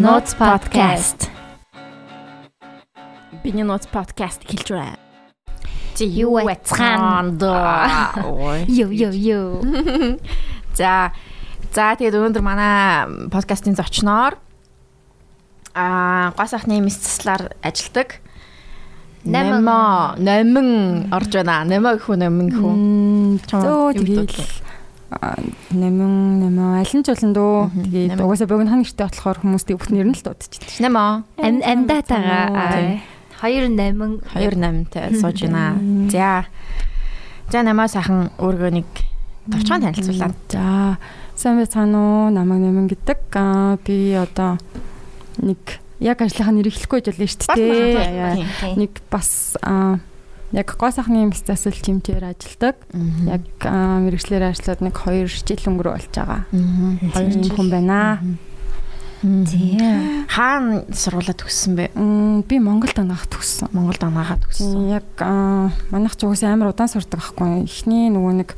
Notes podcast. Биний Notes podcast хэлж байна. Чи юу яцхан доо. Йо йо йо. За за тэгээд өнөөдөр манай подкастын зочноор аа гоо сайхны мэс заслаар ажилдаг. Немо намин орж байна. Немо гэх үү намин гэх үү? Зөө тэгээд. Нэмэн нэмэн алин ч болно дөө. Тэгээд угаасаа богино нэртэй болохоор хүмүүстийн бүх нэр нь л дуудчихдаг. Немо Ам амдатагаа. Тийм. 28 28-тай сууж байна. За. За намаа сайхан өөргөө нэг товчхон танилцуулаад. За сайн байцгаана уу? Намайг нэмэн гэдэг. Би одоо нэг яг ажлынхаа нэр эхлэхгүй жил шүү Бас дээ. Нэг бас аа яг гоо сайхны мэс засал чимчээр ажилдаг. Яг мэрэгчлэр ажиллаад нэг 2 жил өнгөрөө болж байгаа. Хоёр юм хүн байна. Тийм. Хаана сургуулаа төгссөн бэ? Би Монголд ангаах төгссөн. Монголд анаагаа төгссөн. Яг манайх ч угсаа амар удаан сурдаг байхгүй. Эхний нөгөө нэг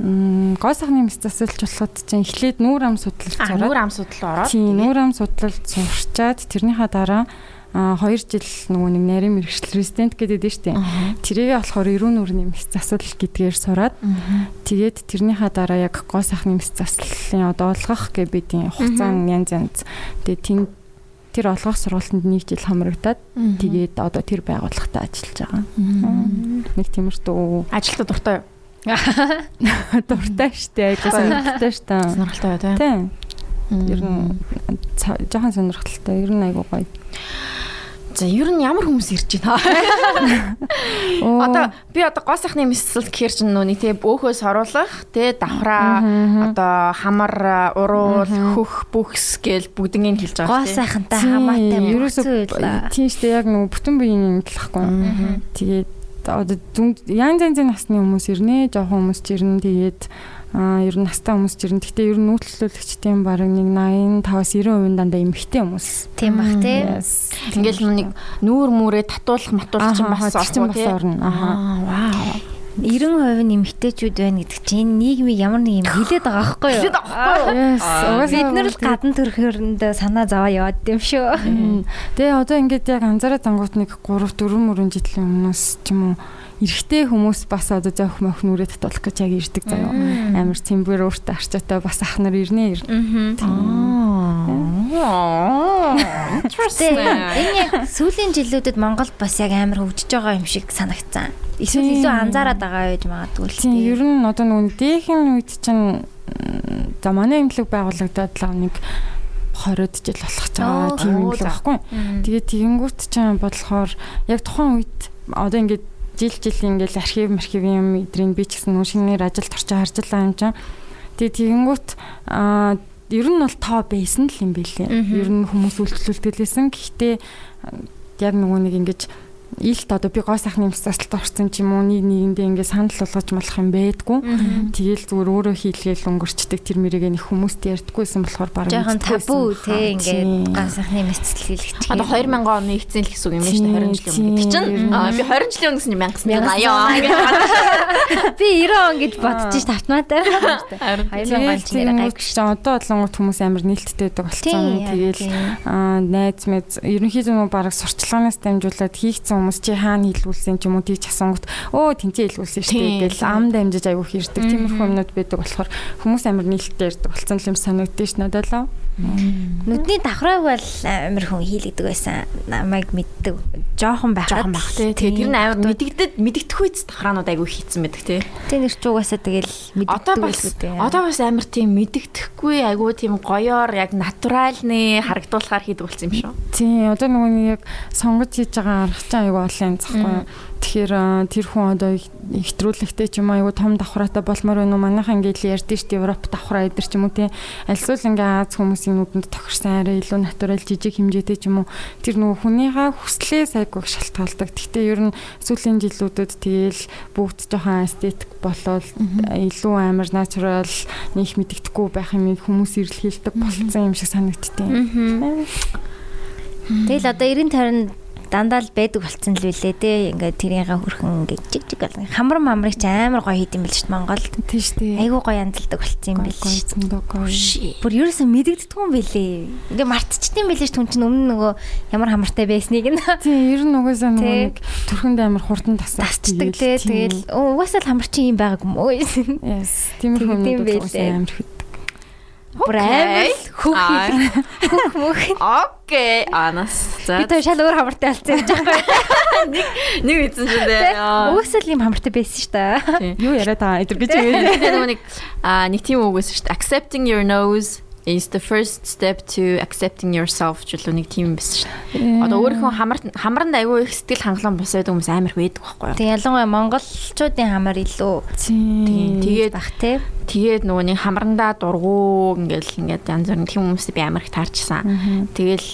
гоо сайхны мэс засалж болоход чинь эхлээд нүүр ам судлалт сураад нүүр ам судлал ороод. Тийм нүүр ам судлалт сурчаад тэрнийхээ дараа 2 жил нөгөө нэг нарийн мэрэгчлэл резидент гэдэг дээ штэ. Тэрийг болохоор эрүүн нүрийн мэс засал гэдгээр сураад тэгээд тэрнийхээ дараа яг гоо сайхны мэс заслын одоо олгох гэ бидийн хугацаа нь янз янз. Тэгээд тэн тэр олгох сургалтанд нэг жил хамрагдаад тэгээд одоо тэр байгууллагатай ажиллаж байгаа. Нэг тиймэрхүү Ажилтаа дуртай юу? дуртай штэ. Айгуу сонирхолтой штэ. Сонирхолтой. Тийм. Ер нь жоохон сонирхолтой. Ер нь айгуу гоё. За ер нь ямар хүмүүс ирж байна? Оо. Одоо би одоо гоо сайхны мэсэл гэхэр чинь нүуний тий бөөхөөс оруулах тий давхраа одоо хамар уруул хөх бүхс гээл бүгднийг хэлж байгаа Гоо тий. сайхантай Тийм, хамаатай ерөөсөө тийм штэ яг нөгөө бүтэн биеийн талахгүй. Тэгээд одоо янз янзын насны хүмүүс ирнэ, жоохон хүмүүс ирнэ. Тэгээд аа ер нь настай хүмүүс ч ирнэ. Гэхдээ ер нь нүүтлүүлэгчдийн бараг нэг 85-90% дандаа эмэгтэй хүмүүс. тийм бах тий. Ингээл нэг нүүр мүрээ татуулах матуулах чинь бас орсон бас орно. Аа вау. 90% нь эмэгтэйчүүд байна гэдэг чинь нийгмийг ямар нэг юм хилээд байгаа байхгүй юу? Хилээд байгаа Бид нар л гадна төрхөөрөндөө санаа зовоо яваад юм шүү. Тэгээ одоо ингээд яг анзаараа зангуут нэг 3 4 мөрөн жилийн өмнөөс ч юм уу эрэгтэй хүмүүс бас одоо зөөх мөх нүрээ татуулах гэж яг ирдэг заяа. Амар цэмбэр өөртөө арчаатай бас ах нар ирнэ ир. Аа. Interesting. энэ яг сүүлийн жилүүдэд Монголд бас яг амар хөгжиж байгаа юм шиг санагцсан. Эсвэл илүү анзаараад байгаа байж магадгүй л Тийм ер нь одоо нөгөө дээхэн үед чинь за манай эмнэлэг байгуулагдаад л нэг 20 жил болох ч байгаа тийм эмнэлэг за. баггүй. Мгм. Тэгээ тэгэнгүүт чинь бодлохоор яг тухайн үед одоо ингээд жил жил ингээд архив архив юм эдрийн би ч гэсэн нөө шинээр ажилд орчоо харж байгаа юм чинь. Тэгээ тэгэнгүүт аа ер нь бол тоо байсан л юм билээ. Ер нь хүмүүс үйлчлүүлдэлсэн. Гэхдээ а, яг нөгөө нэг ингэж илт одоо би гоо сайхны юмсаасалт орсон ч юм уу нэг нэгэндээ ингээд санал болгож болох юм байдгүй. Мгм. Тэгэл зүгээр өөрөө хийлгээл өнгөрчдөг тэр мэрэг нэг хүмүүст ярьдаггүйсэн болохоор баг Жохон табу тий ингээд гас гасахны мэсцэл хэлэгч. Одоо 2000 оны нэгдсэн л гэсэн үг юм байна шүү дээ 20 жилийн өмнө. Тэг чинь би 20 жилийн өмнө гэсэн 1980 би 90 он гэж бодчих ш автоматар. 2000 он ч нэр гайгүй ш. Тэгэж одоо олонгот хүмүүс амар нээлттэй байдаг болсон. Тэгэл аа найз мэд ерөнхийдөө баг сурчлагаас дамжуулаад хийгдсэн хүмүүс чи хаана хэлүүлсэн ч юм уу тийч асуунгот өө тэнцээ хэлүүлсэн шүү дээ гэл ам дамжиж аягүй хийрдэг тиймэрхүү юмнууд байдаг болохоор хүмүүс амар нээлттэй ярьдаг болсон юм санагддээ ш надад л. Нүдний давхраг бол амар хүн хийлэгдэг байсан. Намайг мэддэг. Жохон байхад. жоохон баг тий. Тэгээ тэр нь амар мэдэгдэд мэдэгдэх үйс тахраанууд айгүй хийцэн байдаг тий. Тэ нэр ч угаасаа тэгэл байлгүй дээ. одоо бас амар тийм мэдэгдэхгүй айгүй тийм гоёор яг натуральны харагдуулахаар хийдэг болсон юм шүү. Тий одоо нөгөө нэг яг сонгож хийж байгаа арга чинь аягүй олон юм захгүй. Тэгэхээр тэр хүн одоо ихтрүүлэгтэй ч юм аягүй том давхраатай болмоор байна уу? Манайхан ингээл ярьдэн шүү дээ Европ давхраа эдэр ч юм уу тий альсвал ингээ Аз хүмүүсийн нүдэнд тохирсон арай илүү натурал жижиг хэмжээтэй ч юм уу. Тэр нөгөө хүнийхээ хүслээс айгүй их шалтгаалдаг. Гэхдээ ер нь сүүлийн жилүүдэд тэгэл бүгд жоохон эстетик болоод илүү амар натурал нөх мэддэхгүй байх юм хүмүүс ирэл хийлдэг болцсон юм шиг санагдтiin. Тэгэл одоо 90 50 дандаа л байдаг болцсон л үлээ те. Ингээд тэрийнхээ хөрхөн ингээд жиг жиг бол хамар мамрыг ч амар гоё хийд юм бил шүү дээ Монголд. Тийм шүү дээ. Айгуу гоё янзалдаг болцсон юм бил шүү. Бүр ерөөсөө мэдэгддэггүй юм билээ. Ингээ мартчихдсан билээ ш түн чинь өмнө нөгөө ямар хамартай байсныг нь. Тийм ер нь угаасаа нөгөө нэг төрхөнд амар хурдан тасчихдаг те. Тэгэл угаасаа л хамарчин юм байгааг юм уу? Yes. Тиймэрхүү юм угаасаа амар хэд Бүр амар хөөх хөөх мөх. Окей. Анас. За. Би тэр шал өөр хамартай болсон юм жаахгүй. Нэг нэг эзэн шүү дээ. Уусаал юм хамартай байсан шүү дээ. Юу яриа та эдэр гэж юм. Тэгээ нэг аа нэг тийм үг байсан шүү дээ. Accepting your nose is the first step to accepting yourself жилүү нэг тийм шүү дээ. Одоо өөрийнхөө хамар хамарнд аягүй их сэтгэл хангалуун бос байдаг хүмүүс амар байдаг байхгүй юу? Тэг ялангуяа монголчуудын хамар илүү тийм тэгээд бах те. Тэгээд нөгөө нэг хамарандаа дургу ингээл ингээд янз бүрийн тийм хүмүүсийг би амар их таарчсан. Тэгэл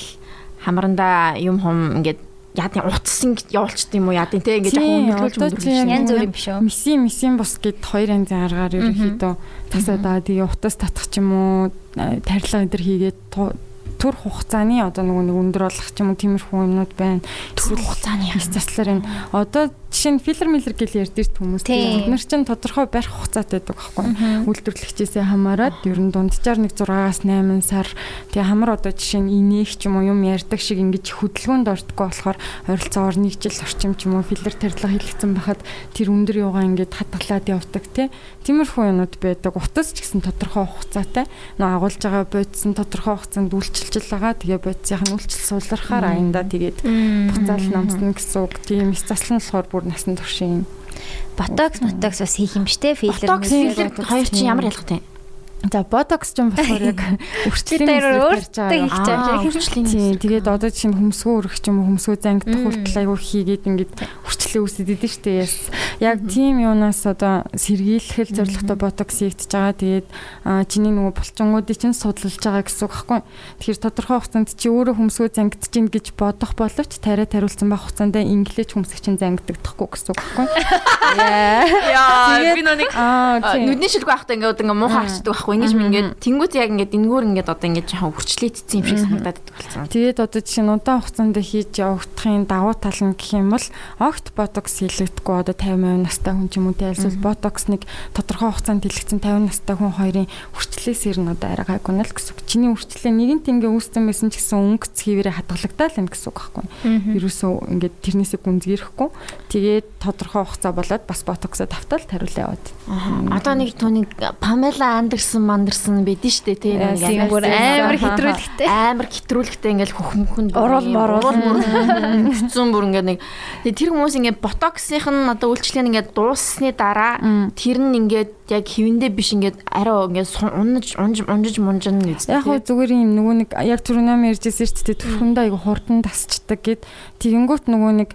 хамарандаа юм хум ингээд яадын утас ингэ явуулчт юм уу? Яадын те ингээд яг өнөглөж өнөглөж янз бүр юм биш үү? Миси мисийн бус гэд хоёр янзын аргаар ерөнхийдөө тасаа тэгээ утас татах ч юм уу тарилга энэ төр хийгээд төр хугацааны одоо нөгөө нэг өндөр болох ч юм уу тиймэрхүү юмнууд байна. Төр хугацааны заслаар энэ одоо жишээ нь филлер миллер гэл ярьдэрт хүмүүс бид нар чинь тодорхой барих хугацаатай байдаг байхгүй. Үйлдвэрлэгчээсээ хамаарат ер нь дунджаар нэг 6-аас 8 сар тэгээ хамар одоо жишээ нь инех ч юм уу юм ярьдаг шиг ингэж хөдөлгөөнд ордгоо болохоор ойролцоогоор 1 жил орчим ч юм уу филлер тарилга хийлгэсэн байхад тэр өндөр юугаа ингэж хадгалаад явдаг тий. Тиймэрхүү юмнууд байдаг. Утас ч гэсэн тодорхой хугацаатай. Нөө агуулж байгаа бодсон тодорхой хугацаанд үйлчилж байгаа. Тэгээ бодисынх нь үйлчил суулгахаар аяндаа тэгээд буцаал намсна гэсэн үг. Тийм эс заслан болохоор бүр насан туршийн. Ботокс, ботокс бас хийх юм штэ. Филлер. Ботокс, филлер хоёр чинь ямар ялгатай? За ботокс ч юм болохоор яг өрчлөлийн өөртөө хийж байгаа. Тийм. Тэгээд одоо чинь хөмсгөө өргөх ч юм уу хөмсгөө зангидах хүртэл айгүй хийгээд ингээд өрчлөө үсэд идэв штэ. Яг тийм юунаас одоо сэргийлэхэл зорилготой ботокс хийгдэж байгаа. Тэгээд чиний нөгөө булчингуудыг чинь судалж байгаа гэсэн үг байхгүй. Тэгэхээр тодорхой хугацаанд чи өөрөө хөмсгөө зангидж гин гэж бодох боловч тариа тариулсан байх хугацаанд инглиш хөмсг чинь зангидагдахгүй гэсэн үг байхгүй. Яа, би нэг нүдний шилгүй ахтай ингээд ингээ муухай харчдаг байхгүй ингэж ингээд тэнгуут яг ингээд энгүүр ингээд одоо ингээд жоохон хурцлээдсэн юм шиг санагдаад болсон. Тэгээд одоо жишээ нь удаан хугацаанд хийж явагдахын давуу тал нь гэх юм бол огт ботокс хийлэгдэхгүй одоо 50% настай хүн ч юм уу те эсвэл ботокс нэг тодорхой хугацаанд хийлэгдсэн 50 настай хүн хоёрын хурцлээсээр нь одоо арай гайгүй нэл гэсэн. Чиний хурцлээ нэгэн тэнгээ үүссэн байсан ч гэсэн өнгөц хийвэрэ хадгалагдаа л юм гэсэн үг байхгүй. Ерөөсөө ингээд тэрнээсээ гүнзгийрэхгүй. Тэгээд тодорхой хугацаа болоод бас ботоксоо тавтал тариулаа яваад. Одоо нэг түүний Памела Андерсон мандарсан байдэн штэ тийм ингээд бүр амар хэтрүүлэгтэй. Амар хэтрүүлэгтэй ингээд хөхмөхөнд урал морол. хэцүүн бүр ингээд нэг. Тэр хүмүүс ингээд ботоксынх нь одоо үйлчлэл ингээд дууссны дараа тэр нь ингээд яг хивэндээ биш ингээд арай ингээд унаж унж унжиж мунжин үстэй яг хөө зүгээр юм нөгөө нэг яг түрүүнээ ярьжсэн шүү дээ төрхөндөө айгу хурдан тасчдаг гэд тэгэнгүүт нөгөө нэг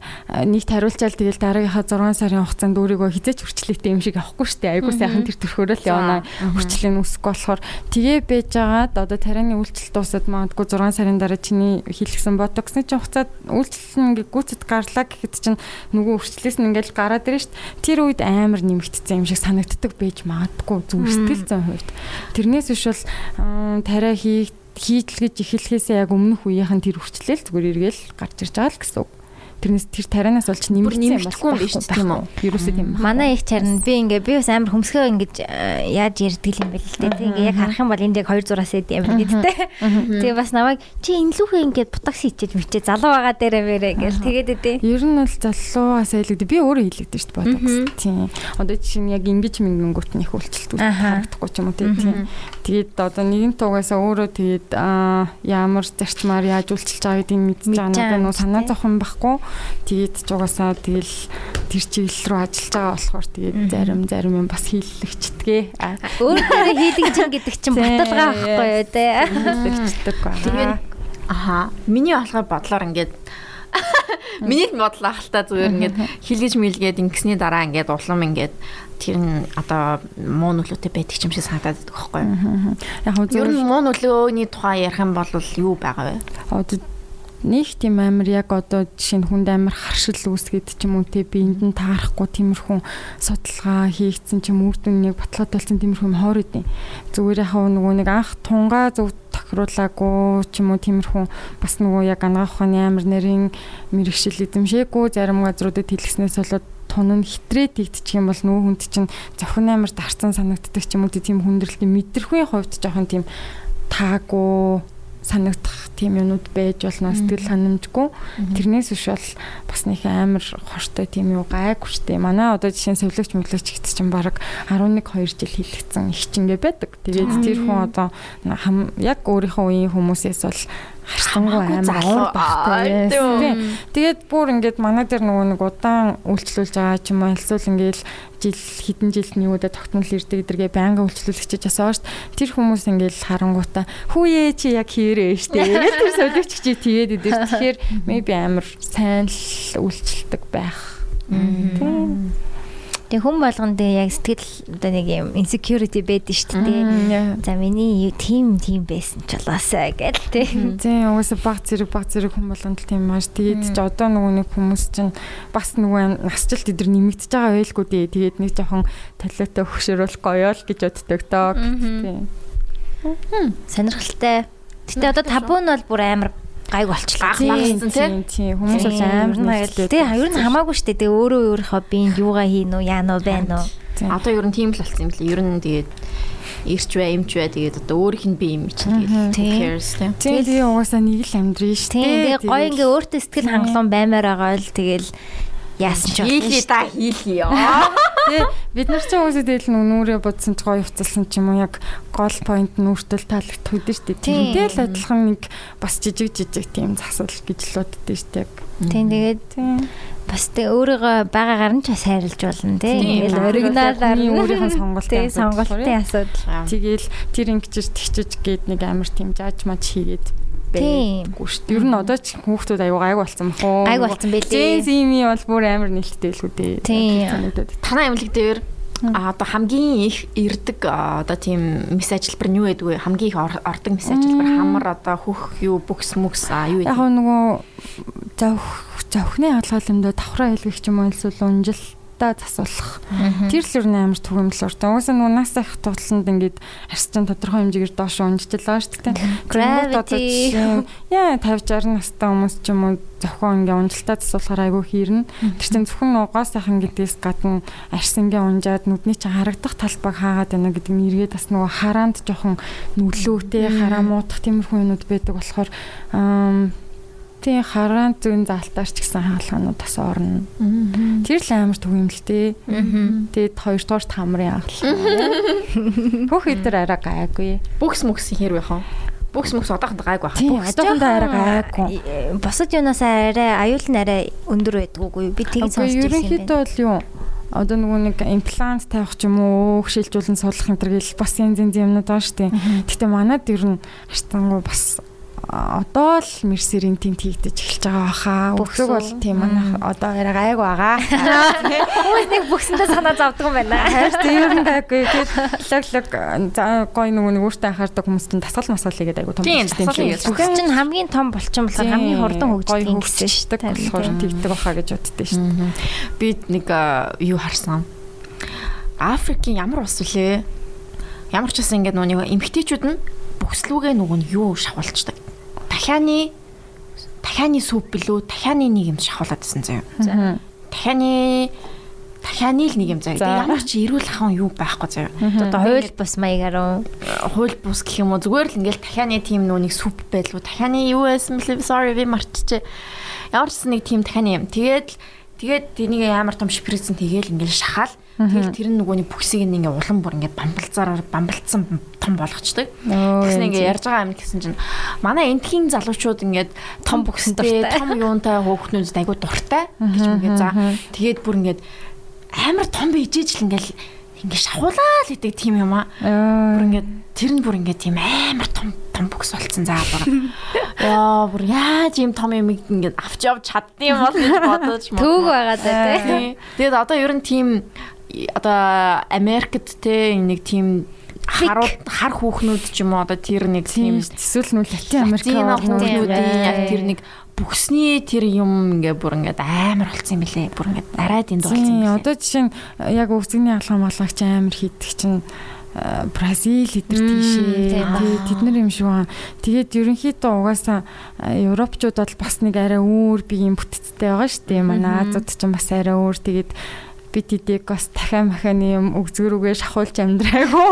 нэг тариулчаал тэгэл дараагийнхаа 6 сарын хугацаанд өөрийгөө хизээч хүрчлээтэй юм шиг авахгүй шүү дээ айгу сайхан тэр төрхөөрөө л явна хүрчлээ нүсэхгүй болохоор тэгээ байж байгаад одоо тарианы үйлчлэл дуусаад магадгүй 6 сарын дараа чиний хийлгсэн ботоксны чинь хугацаад үйлчлэл нь гүцэд гарлаа гэхэд чинь нөгөө хүрчлээс нь ингээл гараад ирэн шүү дээ тэр үед амар нэмэгдсэн юм шиг санагддаг байж магадгүй зүг сэтгэл зүйн хувьд. Тэрнээс биш бол тариа хийх хийдлгэж эхлэхээсээ яг өмнөх үеийнх нь тэр хүрчлэл зүгээр эргээл гарч ирж байгаа л гэсэн үг тэрнээс тэр тарианаас болж нэмэгдсэн юм болохгүй биш тийм үү? Ерөөсөө тийм. Манай их чарна би ингээ би бас амар хөмсгөө ингэж яаж ярьдаг юм бэ л дээ. Ингээ яг харах юм бол энд яг 2 зураас эд юм гэдтэй. Тэгээ бас намайг чи энлүүхээ ингээд бутагс хийчихэд мичээ залуу байгаа дээрээ мэрэ гэл тэгээд үдээ. Ер нь бол залуугаас айлгд би өөрөө хийлэгдэж шүү дээ ботокс. Тийм. Одоо чинь яг ингэж мингэнгүүт нь их үйлчлэлт харагдахгүй ч юм уу тийм. Тэгээд одоо нэгэн тугаасаа өөрөө тэгээд ямар зарчмаар яаж үйлчилж байгааг гэдгийг мэдчихэж байгаа надад нөө санаа зовхон байхгүй Тэгээд ч угаасаа тэгэл тэр чиглэл рүү ажиллаж байгаа болохоор тэгээд зарим зарим юм бас хийлэгчдгээ. Өөрөө хийдэг чинь гэдэг чинь баталгаа байхгүй юу те. Хийлэгчдэг. Тэгээд аха миний болохоор бодлоор ингээд Миний бодлоо хальтаа зүгээр ингээд хилгэж мэлгээд ингэсний дараа ингээд улам ингээд тэр нь одоо муу нөлөөтэй байдаг юм шиг санагдаад байдаг байхгүй юу. Яг нь ер нь муу нөлөөний тухай ярих юм бол юу байгаа вэ? Одоо нэг тийм амар яг одоо жишээ нь хүнд амар харшил үүсгээд ч юм уу те биенд нь таарахгүй тиймэрхүү судалгаа хийгдсэн ч юм үр дүн нэг баталгаа толцсон тиймэрхүү хоор идэв. Зүгээр яхаа нөгөө нэг анх тунгаа зөв тохируулаагүй ч юм уу тиймэрхүү бас нөгөө яг анагаах ухааны амар нарийн мэрэгшил эзэмшээгүй зарим газруудад хэлгснээс болоод тун нь хитрээ тэгдчих юм бол нөө хүнд чинь зохин амар дарцсан санагддаг ч юм уу тийм хүндрэлтийн мэдрэхүйн хувьд жоохон тийм таагүй санагдах тийм юмнууд байж болно сэтгэл ханамжгүй. Тэрнээс биш бол бас нэг амар хортой тийм юу гайгүй штэ. Манай одоо жишээ нь совлогч мөглөгч гэдэг чинь баг 11 2 жил хилэгцэн их чингээ байдаг. Тэгээд тэр хүн одоо яг өөрийнхөө үеийн хүмүүсээс бол харсангүй амар уур багтай. Тэгээд бүр ингээд манай дээр нөгөө нэг удаан үйлчлүүлж байгаа ч юм уу эсвэл ингээд жил хэдэн жилийн юудаа тогтмол ирдэг эдэргээ байнга үйлчлүүлэгчиж асаа дээ. Тэр хүмүүс ингээд харангуутаа хүүе чи яг хийрээ штэ. Тэгээд тэр солиоч чи тэгээд эдэр тэгэхээр maybe амар сайн л үйлчлдэг байх. Тийм Тэгээ хүн болгонд яг сэтгэл одоо нэг юм insecurity байдаг шүү дээ. За миний тим тим байсан ч болоосаа гэл тий. Тийм угаасаа баг зэрэг баг зэрэг хүн болгонд тийм маш тэгээд ч одоо нөгөө нэг хүмүүс чинь бас нөгөө насжилт эдэр нэмэгдэж байгаа байлгүй дээ. Тэгээд нэг жоохон талиатай хөшөрөх гоё л гэж боддог доо. Тийм. Сонирхолтой. Гэтэ одоо табу нь бол бүр амар гайг болчлаа. Тийм тийм хүмүүс бол амар нэлээд. Тэгээ ер нь хамаагүй шүү дээ. Тэгээ өөрөө өөрийнхөө биенд юугаа хийн үү, яана уу, байна уу. Одоо ер нь тийм л болсон юм лээ. Ер нь тэгээд ирч бай, эмч бай тэгээд одоо өөрийнх нь бие юм чинь тэгээд тийм. Тэгээ угаасаа нэг л амьдрын шүү дээ. Тэгээ гоё ингээ өөртөө сэтгэл хангалуун баймаар байгаа л тэгэл яасан ч хийлээ да хийлээ. Тэ бид нар ч уусаа дээл нүрээ бодсон ч гоё уцалсан ч юм уу яг гол point нь өөртөө таалагдах үдэ штэ. Тэрнтэй л адилхан нэг бас жижиг жижиг тийм засал гэж л боддөө штэ яг. Тийм тэгээд бас тэ өөрийгөө байгаагаар нь ч бас хайрлаж болно тий. Ингээл оригиналаар өөрийнх нь сонголтын сонголтын асуудал. Тэгээл тэр ингэжж тэгчж гээд нэг амар тийм жааж маж хийгээд байгаагүй шүү дээ. Ер нь одоо ч хүүхдүүд аюу гайг болсон бах уу? Гайг болсон байлээ. Зэзими бол бүр амар нэлттэй л үү дээ. Танай амьлаг дээр а одоо хамгийн их ирдэг одоо тийм мис ажилбар нь юу гэдэг вэ? Хамгийн их ордог мис ажилбар хамар одоо хөх юу бүкс мүкс а юу гэдэг. Яг нөгөө зовх зовхны хаалгалымдаа давхраа хэлгэх юм уу эсвэл унжил уртаа засуулах. Тэр л юу амар түгээмэл уртаа. Угаасаа нөгөө нас их тулсанд ингээд арсчин тодорхой хэмжээгээр доош унжиж байгаа шүү дээ. Gravity яа 50 60 настай хүмүүс ч юм уу зохион ингээ унжилтаа засуулахаар айгүй хийрнэ. Тэр чинь зөвхөн угаа сайхан гэдгээс гадна арс ингээ унжаад нүдний чинь харагдах талбайг хаагаад байна гэдэг нь эргээд бас нөгөө хараанд жоохон нүлөөтэй хараа муудах тиймэрхүү юмуд байдаг болохоор Тийм хараан зүүн заалтаарч гэсэн хаалганууд бас орно. Тэр л амар төв юм л дээ. Тэгээд хоёрдугаар тамрын хаалга. Бүх өдөр арай гайгүй. Бүкс мөкс хэр байх вэ? Бүкс мөкс одоохондоо гайгүй байх. Тийм одоохондоо арай гайгүй. Босод юунаас арай аюул нь арай өндөр байдаг үгүй. Би тийг сонсч юм. Ерөнхийдөө бол юу одоо нөгөө нэг имплант тавих ч юм уу хөшилжүүлэн суулгах энэ төр гэл бас янз янз юмнууд байгаа шүү дээ. Гэтэ манад ер нь харцангуй бас одоо л мерсерийн тент хийгдэж эхэлж байгаа баха. Өсөг бол тийм манай одоо арай гайг байгаа. Хүмүүс нэг бүксэндээ санаа зовдөг юм байна. Хайр тийм ер нь гайгүй. Тэгээд лог лог гой нөгөө нэг өөртөө анхаардаг хүмүүс чинь дасгал масгал хийгээд айгу том тийм бүкс чинь хамгийн том болчин болохоор хамгийн хурдан хөгждөг гэсэн шүү дээ. Болохоор тэгдэг баха гэж боддөө шүү дээ. Би нэг юу харсан. Африкийн ямар ус вүлээ? Ямар ч гэсэн ингээд нөгөө эмгтээчүүд нь бүхслүүгээ нөгөө нь юу шавуулцдаг дахианы дахианы сүп билүү дахианы нэг юм шахуулаадсэн заяа. Дахианы дахианы л нэг юм заяа. Ямар ч эрүүл ахын юу байхгүй заяа. Одоо хууль бус маягаар уу? Хууль бус гэх юм уу зүгээр л ингээл дахианы тим нүуник сүп байлгүй. Дахианы юу байсан бэлээ sorry би марччихэ. Ямар ч нэг тим дахианы юм. Тэгээд тэгээд тэнийг амар том шприцэн тэгээл ингээл шахаал Тэгэл тэр нь нөгөөний бүксийг нь ингээ улам бүр ингээ бамбалцаараар бамбалцсан том болгочдөг. Тэгсэн ингээ ярьж байгаа юм гэсэн чинь манай энтхийн залуучууд ингээд том бүкстэй том юунтай хөөхнүүд айгу дуртай гэж үгээ за. Тэгээд бүр ингээд амар том бийжээж л ингээл ингээ шахуулаа л гэдэг тийм юм аа. Бүр ингээ тэр нь бүр ингээ тийм амар том том бүкс болцсон заа бүр. Яа бүр яаж ийм том юм ингээ авч явж чаддсан юм бол гэж бодож Төг байгаа даа тий. Тэгээд одоо ер нь тийм одоо Америкт те нэг тийм харууд хар хүүхнүүд ч юм уу одоо тэр нэг тийм эсвэл нүл Латин Америкийн хүүхнүүдийн яг тэр нэг бүхсний тэр юм ингээ бүр ингээ амар болсон юм билэ. Бүр ингээ арайд энд болсон юм. Одоо жишээ нь яг өвсгний алхам малгагч амар хийдэг чинь Бразил эдэр тийшээ тэд нар юм шиг байна. Тэгээд ерөнхийдөө угаасаа европчууд бол бас нэг арай өөр биеийн бүтцтэй байгаа шүү дээ. Манай Азууд ч бас арай өөр. Тэгээд бид эдийг бас дахиа маханы юм өгзгөрүүгээ шахуулж амьдраагүй.